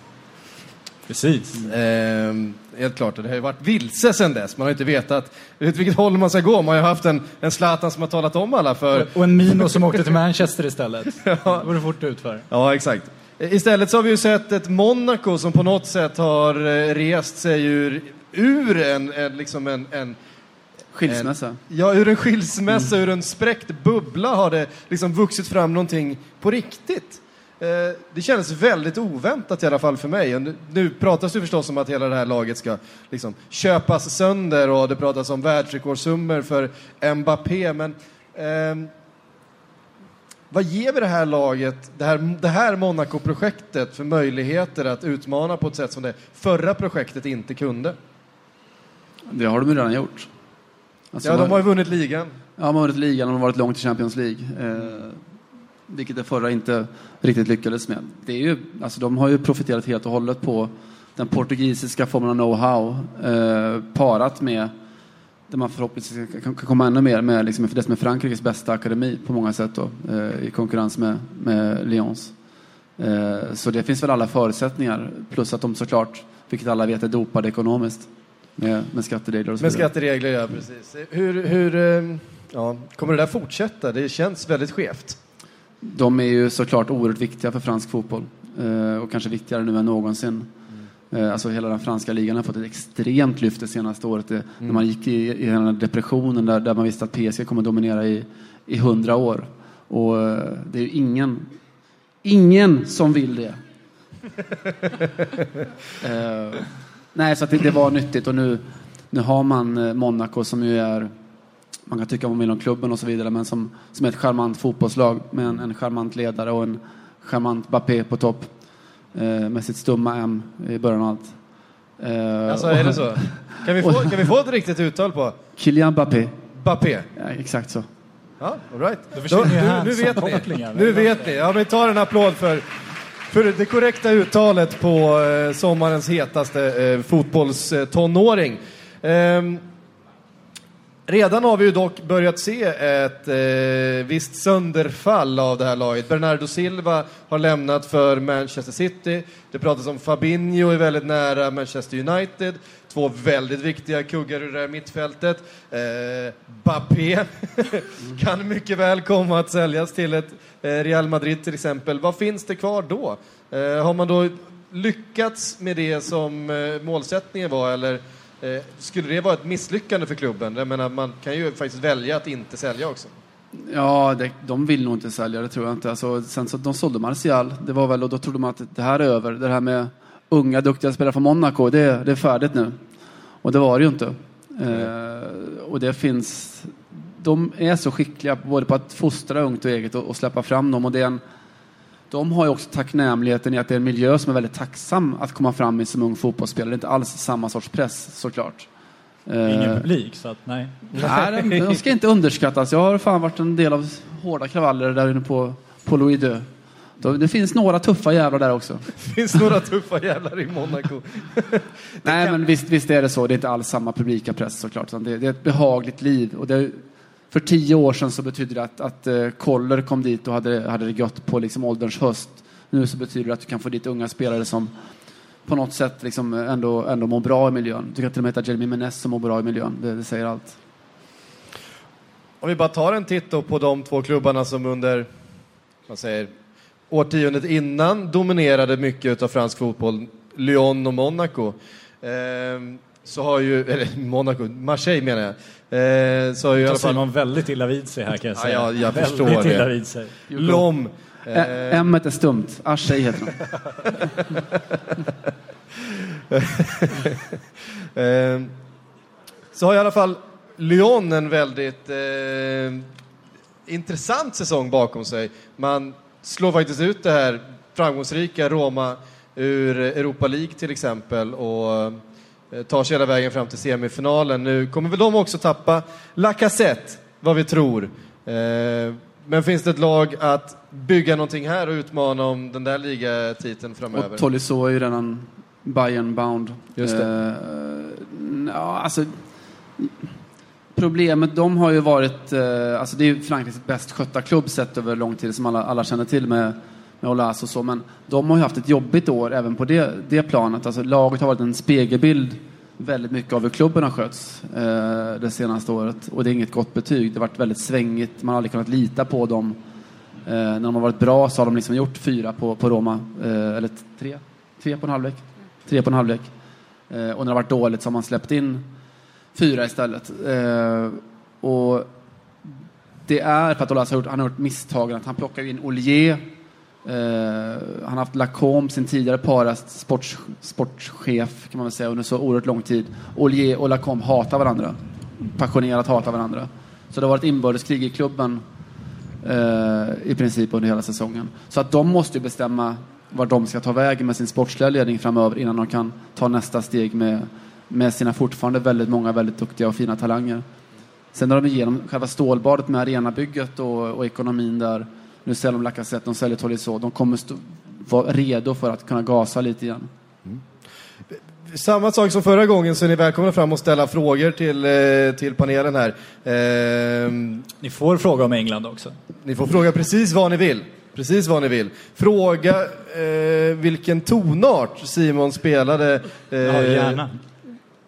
S2: Precis.
S1: Ehm, helt klart, och det har ju varit vilse sen dess. Man har ju inte vetat åt vilket håll man ska gå. Man har ju haft en, en Zlatan som har talat om alla för...
S2: Och en Mino som åkte till Manchester istället.
S1: ja.
S2: Det går det fort ut för.
S1: Ja, exakt. Istället så har vi ju sett ett Monaco som på något sätt har eh, rest sig ur, ur en, en, liksom en, en
S11: Skilsmässa.
S1: En, ja, ur en skilsmässa, ur en spräckt bubbla har det liksom vuxit fram någonting på riktigt. Eh, det kändes väldigt oväntat i alla fall för mig. Nu, pratas det förstås om att hela det här laget ska liksom köpas sönder och det pratas om världsrekordsummor för Mbappé, men ehm, vad ger vi det här laget, det här, det här Monaco-projektet för möjligheter att utmana på ett sätt som det förra projektet inte kunde?
S11: Det har de redan gjort. Alltså,
S1: ja, de har ju vunnit ligan.
S11: Ja, de har vunnit ligan och de har varit långt i Champions League. Eh, vilket det förra inte riktigt lyckades med. Det är ju, alltså, de har ju profiterat helt och hållet på den portugisiska formen av know-how eh, parat med där man förhoppningsvis kan, komma ännu mer med liksom, för det som är Frankrikes bästa akademi på många sätt då, eh, i konkurrens med, med Lyons. Eh, så det finns väl alla förutsättningar, plus att de såklart, vilket alla vet, är dopade ekonomiskt med, med skatteregler och så
S1: Med
S11: vidare.
S1: skatteregler, ja precis. Hur, hur eh, ja, kommer det där fortsätta? Det känns väldigt skevt.
S11: De är ju såklart oerhört viktiga för fransk fotboll eh, och kanske viktigare nu än någonsin. Eh, Alltså hela den franska ligan har fått ett extremt lyft det senaste året. Det, När man gick i, i den här depressionen där, där man visste att PSG kommer dominera i, i hundra år. Och det är ju ingen, ingen som vill det. Eh, nej, så att det, det var nyttigt och nu, nu har man eh, Monaco som ju är man kan tycka vad man vill om klubben och så vidare, men som, som är ett charmant fotbollslag med en, en charmant ledare och en charmant Bappé på topp. Eh, med sitt stumma M i början av allt. Eh,
S1: Alltså, är det så? Kan vi, få, kan vi få ett riktigt uttal på?
S11: Kylian Bappé.
S1: Bappé?
S11: Ja, exakt så.
S1: Ja, all right.
S2: Då
S1: nu, nu vet ni. Nu vet ni. Ja, men ta en applåd för, för det korrekta uttalet på eh, sommarens hetaste eh, fotbollstonåring. Ehm, redan har vi ju dock börjat se ett eh, visst sönderfall av det här laget. Bernardo Silva har lämnat för Manchester City. Det pratas om Fabinho är väldigt nära Manchester United. Två väldigt viktiga kuggar ur det här mittfältet. Eh, Bappé kan mycket väl komma att säljas till ett eh, Real Madrid till exempel. Vad finns det kvar då? Eh, har man då lyckats med det som eh, målsättningen var eller Eh, skulle det vara ett misslyckande för klubben? Jag menar, man kan ju faktiskt välja att inte sälja också.
S11: Ja, det, de vill nog inte sälja, det tror jag inte. Alltså, sen så de sålde Martial, det var väl, och då trodde man att det här är över. Det här med unga, duktiga spelare från Monaco, det, det är färdigt nu. Och det var det ju inte. Eh, och det finns, de är så skickliga både på att fostra ungt och eget och, och släppa fram dem. Och det är en, de har ju också tacknämligheten i att det är en miljö som är väldigt tacksam att komma fram i som ung fotbollsspelare. Det är inte alls samma sorts press såklart.
S2: Ingen
S11: Eh,
S2: publik, så att nej.
S11: Nej, de, de ska inte underskattas. Jag har fan varit en del av hårda kravaller där inne på, på Louis II. Det finns några tuffa jävlar där också.
S1: Det finns några tuffa jävlar i Monaco.
S11: Nej, men visst, visst är det så. Det är inte alls samma publika press såklart. Det, det är ett behagligt liv. Och det, för tio år sedan så betyder det att, att eh, Koller kom dit och hade, hade det gött på liksom ålderns höst. Nu så betyder det att du kan få dit unga spelare som på något sätt liksom ändå, ändå mår bra i miljön. Du kan till och med heta Jeremy Menez som mår bra i miljön. Det, det säger allt.
S1: Om vi bara tar en titt på de två klubbarna som under vad säger, årtiondet innan dominerade mycket av fransk fotboll, Lyon och Monaco. Ehm, så har ju, eller Monaco, Marseille menar jag. Ehm, så har ju i alla fall...
S2: Simon väldigt illa vid sig här kan jag
S1: Ja,
S2: säga.
S1: jag, jag
S2: väldigt
S1: förstår
S2: illa
S1: det.
S2: vid sig.
S1: Lom.
S11: Ä- M är stumt. Aschej heter de.
S1: Ehm, så har i alla fall Lyon en väldigt eh, intressant säsong bakom sig. Man slår faktiskt ut det här framgångsrika Roma ur Europa League till exempel och eh, tar sig hela vägen fram till semifinalen. Nu kommer väl de också tappa Lacazette, vad vi tror. Eh, men finns det ett lag att bygga någonting här och utmana om den där ligatiteln framöver?
S11: Och Tolisso är ju redan Bayern bound.
S1: Just det.
S11: Eh, ja, alltså, problemet, de har ju varit, eh, alltså det är ju Frankrikes bäst skötta klubb sett över lång tid som alla, alla känner till med, med Olas och så, men de har ju haft ett jobbigt år även på det, det planet. Alltså, laget har varit en spegelbild väldigt mycket av hur klubben har skötts eh, det senaste året. Och det är inget gott betyg. Det har varit väldigt svängigt. Man har aldrig kunnat lita på dem. Eh, när de har varit bra så har de liksom gjort fyra på, på Roma. Eh, eller tre? Tre på en halvlek. Tre på en halvlek. Eh, och när det har varit dåligt så har man släppt in fyra istället. Eh, och det är för att Olas har gjort, han har gjort misstagen att han plockar in Ollier. Eh, han har haft Lacombe, sin tidigare paras sports, sportchef kan man väl säga under så oerhört lång tid. Ollier och Lacombe hatar varandra. Passionerat hatar varandra. Så det har varit inbördeskrig i klubben eh, i princip under hela säsongen. Så att de måste ju bestämma var de ska ta vägen med sin sportsliga ledning framöver innan de kan ta nästa steg med, med sina fortfarande väldigt många väldigt duktiga och fina talanger. Sen har de igenom själva stålbadet med arenabygget och, och ekonomin där. Nu säljer de Lacazette, de säljer Tolisso. De kommer stå, vara redo för att kunna gasa lite igen.
S1: Samma sak som förra gången så är ni välkomna fram och ställa frågor till, eh, till panelen här. Ehm,
S2: Ni får fråga om England också.
S1: Ni får fråga precis vad ni vill. Precis vad ni vill. Fråga eh, vilken tonart Simon spelade. Eh,
S2: Ja, gärna.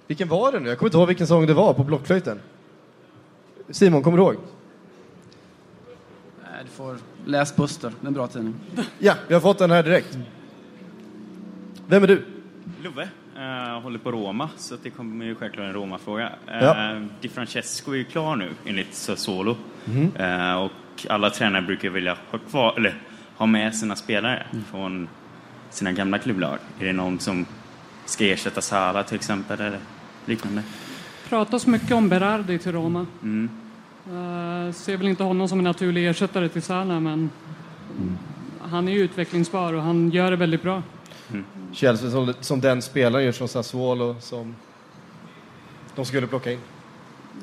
S1: Vilken var det nu? Jag kommer inte ihåg vilken sång det var på blockflöjten. Simon, kommer du ihåg?
S11: Nej, du får läs Buster, det är en bra tidning.
S1: Ja, vi har fått den här direkt. Vem är du?
S12: Love eh, håller på Roma, så det kommer ju självklart en Roma-fråga.
S1: Ja.
S12: Eh, Di Francesco är ju klar nu, enligt Sassuolo.
S1: Mhm.
S12: Eh, och alla tränare brukar vilja ha, kvar, eller, ha med sina spelare
S1: Mm.
S12: från sina gamla klubblag. Är det någon som ska ersätta Sala till exempel, eller liknande?
S10: pratas mycket om Berardi till Roma.
S12: Mm.
S10: Uh, ser väl inte honom som en naturlig ersättare till Salah, men han är ju utvecklingsbar och han gör det väldigt bra.
S1: Känns det som, som den spelaren just från Sassuolo som de skulle plocka in.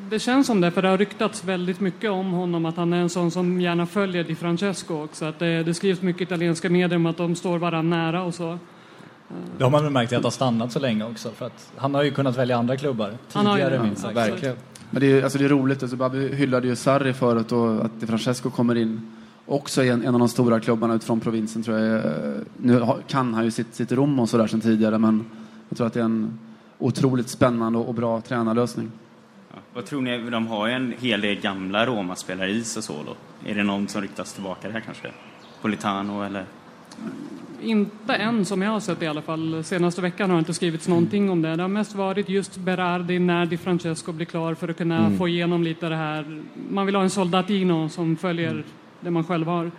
S10: Det känns som det, för det har ryktats väldigt mycket om honom, att han är en sån som gärna följer Di Francesco också. Att det, det skrivs mycket italienska medier om att de står varandra nära och så.
S2: Det har man väl märkt att har stannat så länge också. För att han har ju kunnat välja andra klubbar
S10: Han har ju
S2: tidigare
S10: det,
S2: minst sagt.
S1: Verkligen.
S11: Men det är, alltså det är roligt, alltså Babi hyllade ju Sarri förut och att Francesco kommer in också i en, en av de stora klubbarna utifrån provinsen tror jag. Nu kan han ju sitt, sitt rum och sådär sedan tidigare men jag tror att det är en otroligt spännande och, och bra tränarlösning.
S12: Ja. Vad tror ni? De har ju en hel del gamla Roma-spelare i Sassuolo. Är det någon som ryktas tillbaka där kanske? Politano eller?
S10: Inte än som jag har sett i alla fall. Senaste veckan har det inte skrivits någonting om det. Det har mest varit just Berardi när Di Francesco blir klar för att kunna
S1: Mm.
S10: få igenom lite det här. Man vill ha en soldatino som följer det man själv har.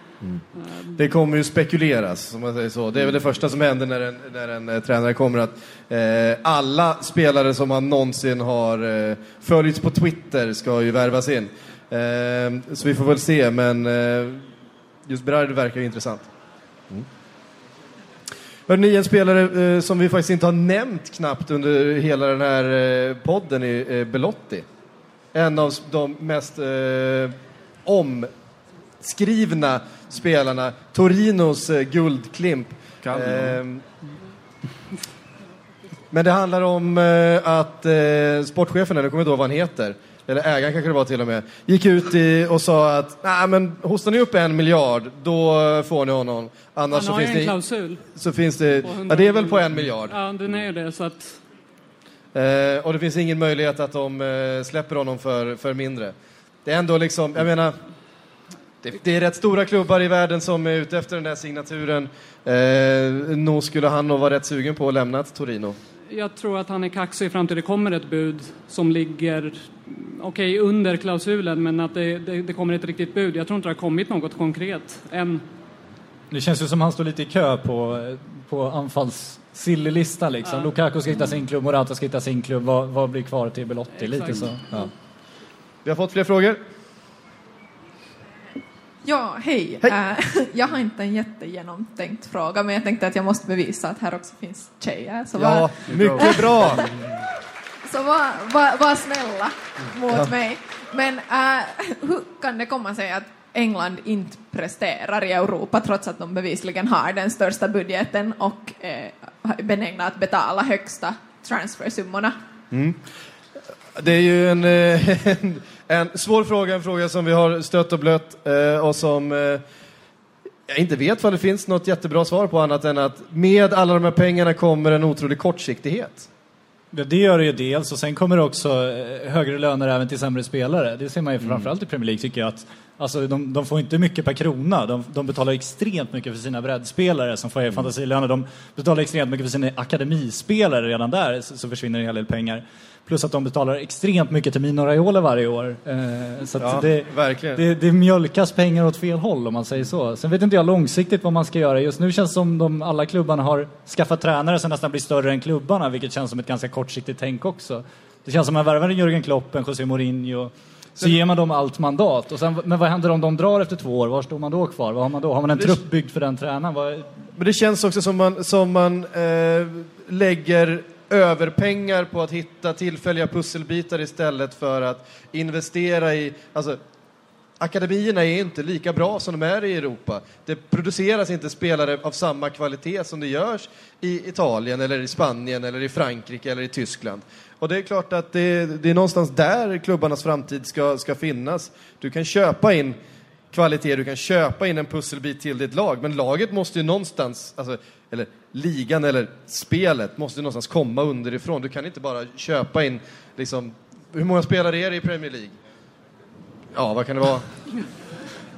S1: Det kommer ju spekuleras, om man säger så. Det är väl det första som händer när en, när en eh, tränare kommer att eh, alla spelare som man någonsin har eh, följt på Twitter ska ju värvas in. Eh, så vi får väl se, men eh, just Berardi verkar ju intressant. Mm. Hörrni, en spelare eh, som vi faktiskt inte har nämnt knappt under hela den här eh, podden är eh, Belotti. En av de mest eh, omskrivna spelarna. Torinos eh, guldklimp. Ehm, men det handlar om eh, att eh, sportchefen, jag kommer inte ihåg vad han heter, eller ägaren kanske det var till och med, gick ut i, och sa att Nej, men hostar ni upp en miljard, då får ni honom. Annars
S10: Han
S1: så
S10: har ju
S1: finns
S10: en
S1: det...
S10: klausul.
S1: Så finns det... Ja,
S10: 100
S1: det är väl på en miljard.
S10: Ja, den är ju det. Så att
S1: Eh, och det finns ingen möjlighet att de eh, släpper honom för, för mindre. Det är ändå liksom, jag menar, det, det är rätt stora klubbar i världen som är ute efter den där signaturen. Eh, nog skulle han nog vara rätt sugen på att lämna Torino.
S10: Jag tror att han är kaxig fram till det kommer ett bud som ligger, okej, under klausulen, men att det, det, det kommer ett riktigt bud. Jag tror inte det har kommit något konkret än.
S2: Det känns ju som han står lite i kö på, på anfalls liksom.
S10: Ja.
S2: Lukaku ska hitta sin klubb, Morata ska hitta sin klubb. Vad, vad blir kvar till Belotti? Lite
S10: Exakt.
S2: så. Ja.
S1: Vi har fått fler frågor.
S13: Ja, hej. Eh, jag har inte en jättegenomtänkt fråga, men jag tänkte att jag måste bevisa att här också finns tjejer. Så
S1: Ja,
S13: var,
S1: mycket bra!
S13: så var, var, var snälla mot
S1: Ja.
S13: mig. Men eh, hur kan det komma sig att England inte presterar i Europa trots att de bevisligen har den största budgeten och eh, är benägna att betala högsta transfersummorna?
S1: Mm. Det är ju en, eh, en, en svår fråga, en fråga som vi har stött och blött eh, och som eh, jag inte vet vad det finns något jättebra svar på annat än att med alla de här pengarna kommer en otrolig kortsiktighet.
S2: Ja, det gör det ju dels och sen kommer det också eh, högre löner även till sämre spelare. Det ser man ju framförallt i Premier League tycker jag att alltså, de, de får inte mycket per krona. De, de betalar extremt mycket för sina breddspelare som får fantasilöner. De betalar extremt mycket för sina akademispelare redan där så, så försvinner en hel del pengar. Plus att de betalar extremt mycket till Mino Raiola varje år. Eh, så
S1: Ja,
S2: det. Det, det mjölkas pengar åt fel håll om man säger så. Sen vet inte jag långsiktigt vad man ska göra. Just nu känns det som de alla klubbarna har skaffat tränare som nästan blir större än klubbarna, vilket känns som ett ganska kortsiktigt tänk också. Det känns som att man värvar en Jürgen Klopp, en José Mourinho, så ger man dem allt mandat. Och sen, men vad händer om de drar efter två år? Var står man då kvar? Vad har man då? Har man en
S1: Det-
S2: trupp byggd för den tränaren? Vad,
S1: Men det känns också som man, som man eh, lägger överpengar på att hitta tillfälliga pusselbitar istället för att investera i... Alltså, akademierna är inte lika bra som de är i Europa. Det produceras inte spelare av samma kvalitet som det görs i Italien, eller i Spanien, eller i Frankrike eller i Tyskland. Och det är klart att det, det är någonstans där klubbarnas framtid ska, ska finnas. Du kan köpa in kvalitet, du kan köpa in en pusselbit till ditt lag, men laget måste ju någonstans, alltså, eller ligan eller spelet måste ju någonstans komma underifrån. Du kan inte bara köpa in, liksom, hur många spelare är det i Premier League? Ja, vad kan det vara?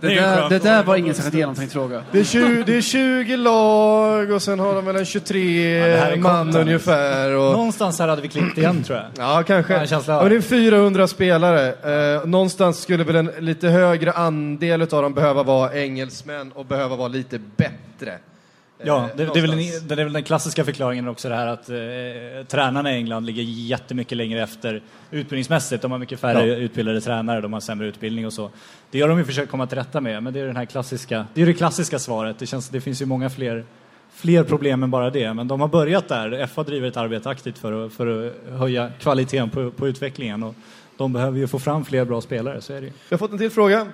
S11: Det, där, det där var ingen särskilt genomtänkt fråga.
S1: Det är, 20, det är 20 lag och sen har de väl en 23
S2: det här är
S1: man
S2: content.
S1: ungefär. Och...
S2: Någonstans här hade vi klippt igen tror jag.
S1: Ja, kanske. Ja, men det är 400 spelare. Eh, någonstans skulle väl en lite högre andel av dem behöva vara engelsmän och behöva vara lite bättre.
S2: Ja, det, det, är den, det är väl den klassiska förklaringen också det här att eh, tränarna i England ligger jättemycket längre efter utbildningsmässigt. De har mycket färre
S1: Ja.
S2: utbildade tränare, de har sämre utbildning och så. Det har de ju försökt komma till rätta med, men det är den här klassiska, det är det klassiska svaret. Det, känns, det finns ju många fler, fler problem än bara det, men de har börjat där. FA driver ett arbete aktivt för att, för att höja kvaliteten på, på utvecklingen och de behöver ju få fram fler bra spelare, så är det ju.
S1: Jag har fått en till fråga.
S14: Eh,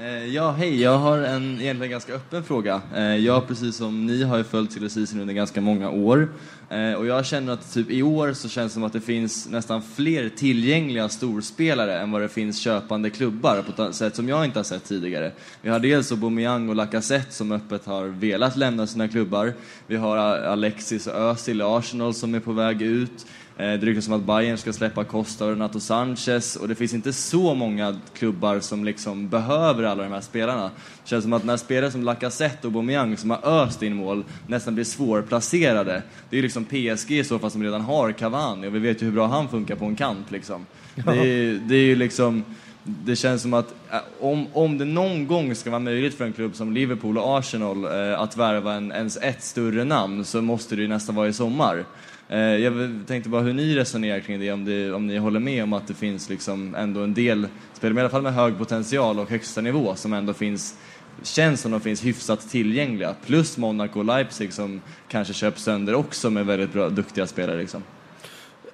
S14: Eh, ja, hej. Jag har en egentligen ganska öppen fråga. Eh, jag, precis som ni, har ju följt silly season under ganska många år. Eh, och jag känner att typ i år så känns det som att det finns nästan fler tillgängliga storspelare än vad det finns köpande klubbar på ett sätt som jag inte har sett tidigare. Vi har dels Aubameyang och Lacazette som öppet har velat lämna sina klubbar. Vi har Alexis och Özil i Arsenal som är på väg ut. Eh, Det ryktas om att Bayern ska släppa Costa och Renato Sanchez och det finns inte så många klubbar som liksom behöver alla de här spelarna. Det känns som att när spelare som Lacazette och Aubameyang som har öst in mål nästan blir svårplacerade. Det är ju liksom PSG i så fall som redan har Cavani och vi vet ju hur bra han funkar på en kant liksom. Det, är, det är ju liksom det känns som att eh, om, om det någon gång ska vara möjligt för en klubb som Liverpool och Arsenal eh, att värva en, ens ett större namn så måste det ju nästan vara i sommar. Eh, jag tänkte bara hur ni resonerar kring det, om, det, om ni håller med om att det finns liksom ändå en del spelare, i alla fall med hög potential och högsta nivå, som ändå finns känns som de finns hyfsat tillgängliga. Plus Monaco och Leipzig som kanske köps sönder också med väldigt bra, duktiga spelare. Liksom.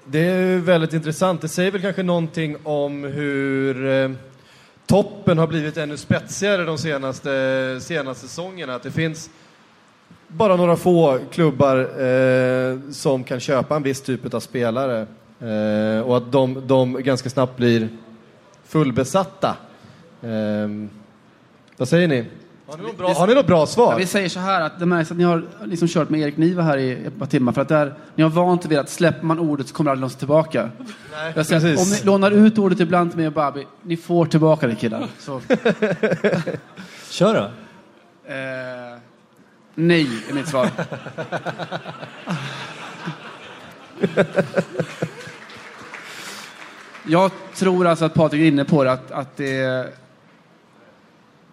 S1: Det är väldigt intressant. Det säger väl kanske någonting om hur eh, toppen har blivit ännu spetsigare de senaste, senaste säsongerna. Att det finns bara några få klubbar eh, som kan köpa en viss typ av spelare. Eh, och att de, de ganska snabbt blir fullbesatta. Eh, vad säger ni? Har ni något bra, har ni något bra
S11: Ja,
S1: svar?
S11: vi säger så här att det märks att ni har liksom kört med Erik Niva här i ett par timmar för att där, ni har vant vid att släpper man ordet så kommer det aldrig någonsin tillbaka.
S1: Nej,
S11: Jag säger om ni lånar ut ordet ibland till mig och Babi, ni får tillbaka det killar. Så.
S2: Kör då.
S11: Eh, nej, är mitt svar. Jag tror alltså att Patrik är inne på det, att, att det är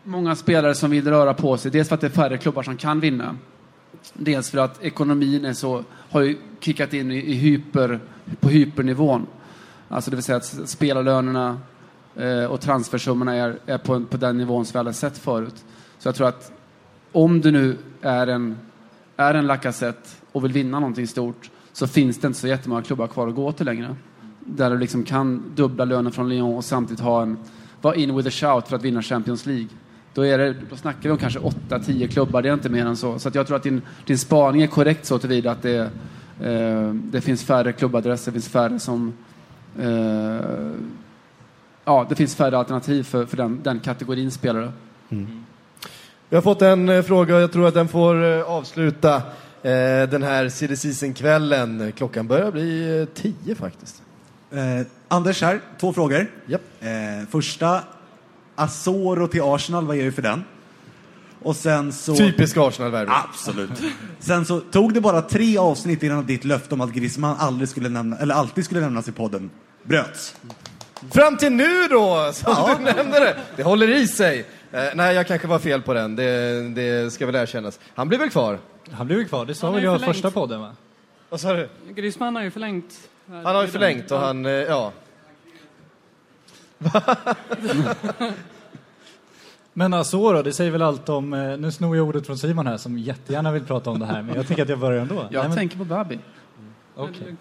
S11: många spelare som vill röra på sig. Dels för att det är färre klubbar som kan vinna. Dels för att ekonomin är så, har ju kickat in i, i hyper, på hypernivån. Alltså det vill säga att spelarlönerna eh, och transfersummorna är, är på, på den nivån som vi aldrig sett förut. Så jag tror att om du nu är en, är en Lacazette och vill vinna någonting stort så finns det inte så jättemånga klubbar kvar att gå till längre. Där du liksom kan dubbla lönen från Lyon och samtidigt ha en, vara in with a shout för att vinna Champions League. Då, är det, då snackar vi om kanske 8-10 klubbar, det är inte mer än så. Så att jag tror att din, din spaning är korrekt så tillvida att det, eh, det finns färre klubbadresser, det finns färre som eh, ja, det finns färre alternativ för, för den, den kategorin spelare. Mm.
S1: Vi har fått en eh, fråga och jag tror att den får eh, avsluta eh, den här season-kvällen. Klockan börjar bli tio faktiskt.
S15: Eh, Anders här, två frågor.
S1: Japp.
S15: Eh, första, Asoro till Arsenal, vad ger du för den? Och sen så...
S1: Typisk Arsenal-värvning.
S15: Absolut. Sen så tog det bara tre avsnitt innan ditt löfte om att Griezmann aldrig skulle nämna, eller alltid skulle nämnas i podden bröts.
S1: Fram till nu då, som du nämnde det. Det håller i sig. Eh, nej, jag kanske var fel på den. Det, det ska väl erkännas. Han blir väl kvar?
S2: Han blir väl kvar, det sa
S10: Han
S2: väl jag
S10: förlängt.
S2: första podden va?
S1: Vad sa du?
S10: Griezmann har ju förlängt.
S1: Han har ju förlängt och han, eh, ja.
S2: Men Asoro, det säger väl allt om, eh, nu snor jag ordet från Simon här som jättegärna vill prata om det här, men jag tänker att jag börjar ändå.
S11: Jag
S2: Nej, men-
S11: tänker på Babi.
S2: Okej.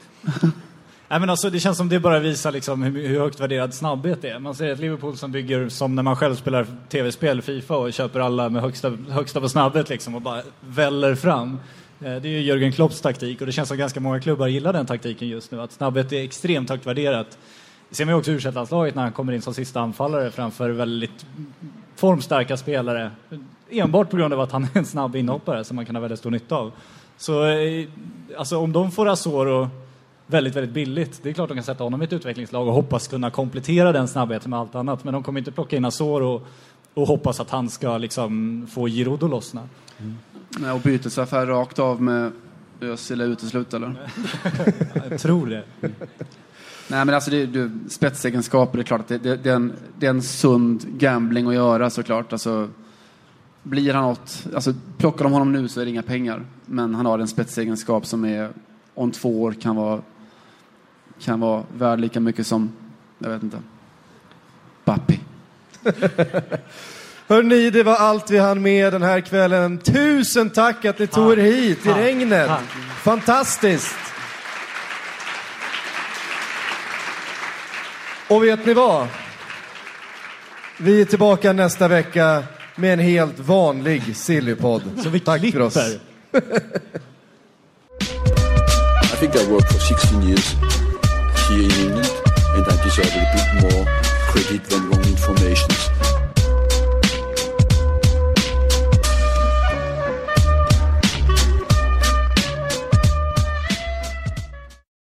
S2: Nej, men alltså, det känns som det bara visar liksom hur, hur högt värderad snabbhet det är. Man ser ett Liverpool som bygger som när man själv spelar tv-spel, Fifa, och köper alla med högsta, högsta på snabbhet liksom, och bara väller fram. Eh, det är ju Jörgen Klopps taktik och det känns som ganska många klubbar gillar den taktiken just nu. Att snabbhet är extremt högt värderat. Det ser man ju också i u landslaget när han kommer in som sista anfallare framför väldigt formstarka spelare. Enbart på grund av att han är en snabb inhoppare som man kan ha väldigt stor nytta av. Så eh, alltså, om de får Asoro väldigt, väldigt billigt, det är klart de kan sätta honom i ett utvecklingslag och hoppas kunna komplettera den snabbheten med allt annat. Men de kommer inte plocka in Asoro och, och hoppas att han ska liksom få Giroud att lossna.
S11: Nej, och bytesaffär rakt av med Özil är uteslut eller?
S2: Jag tror det.
S11: Nej men alltså det, det, spetsegenskaper, det är klart att det, det, det, är en, det är en sund gambling att göra såklart. Alltså, blir han något, alltså plockar de honom nu så är det inga pengar. Men han har en spetsegenskap som är, om två år kan vara, kan vara värd lika mycket som, jag vet inte, Bappi.
S1: Hörrni, det var allt vi hann med den här kvällen. Tusen tack att ni tog er hit i regnet. Fantastiskt! Och vet ni vad? Vi är tillbaka nästa vecka med en helt vanlig Sillypodd.
S2: Så vi
S1: Tack för oss.
S2: klipper.
S16: I think I worked for 16 years here in England, and I deserve a bit more credit than wrong informations.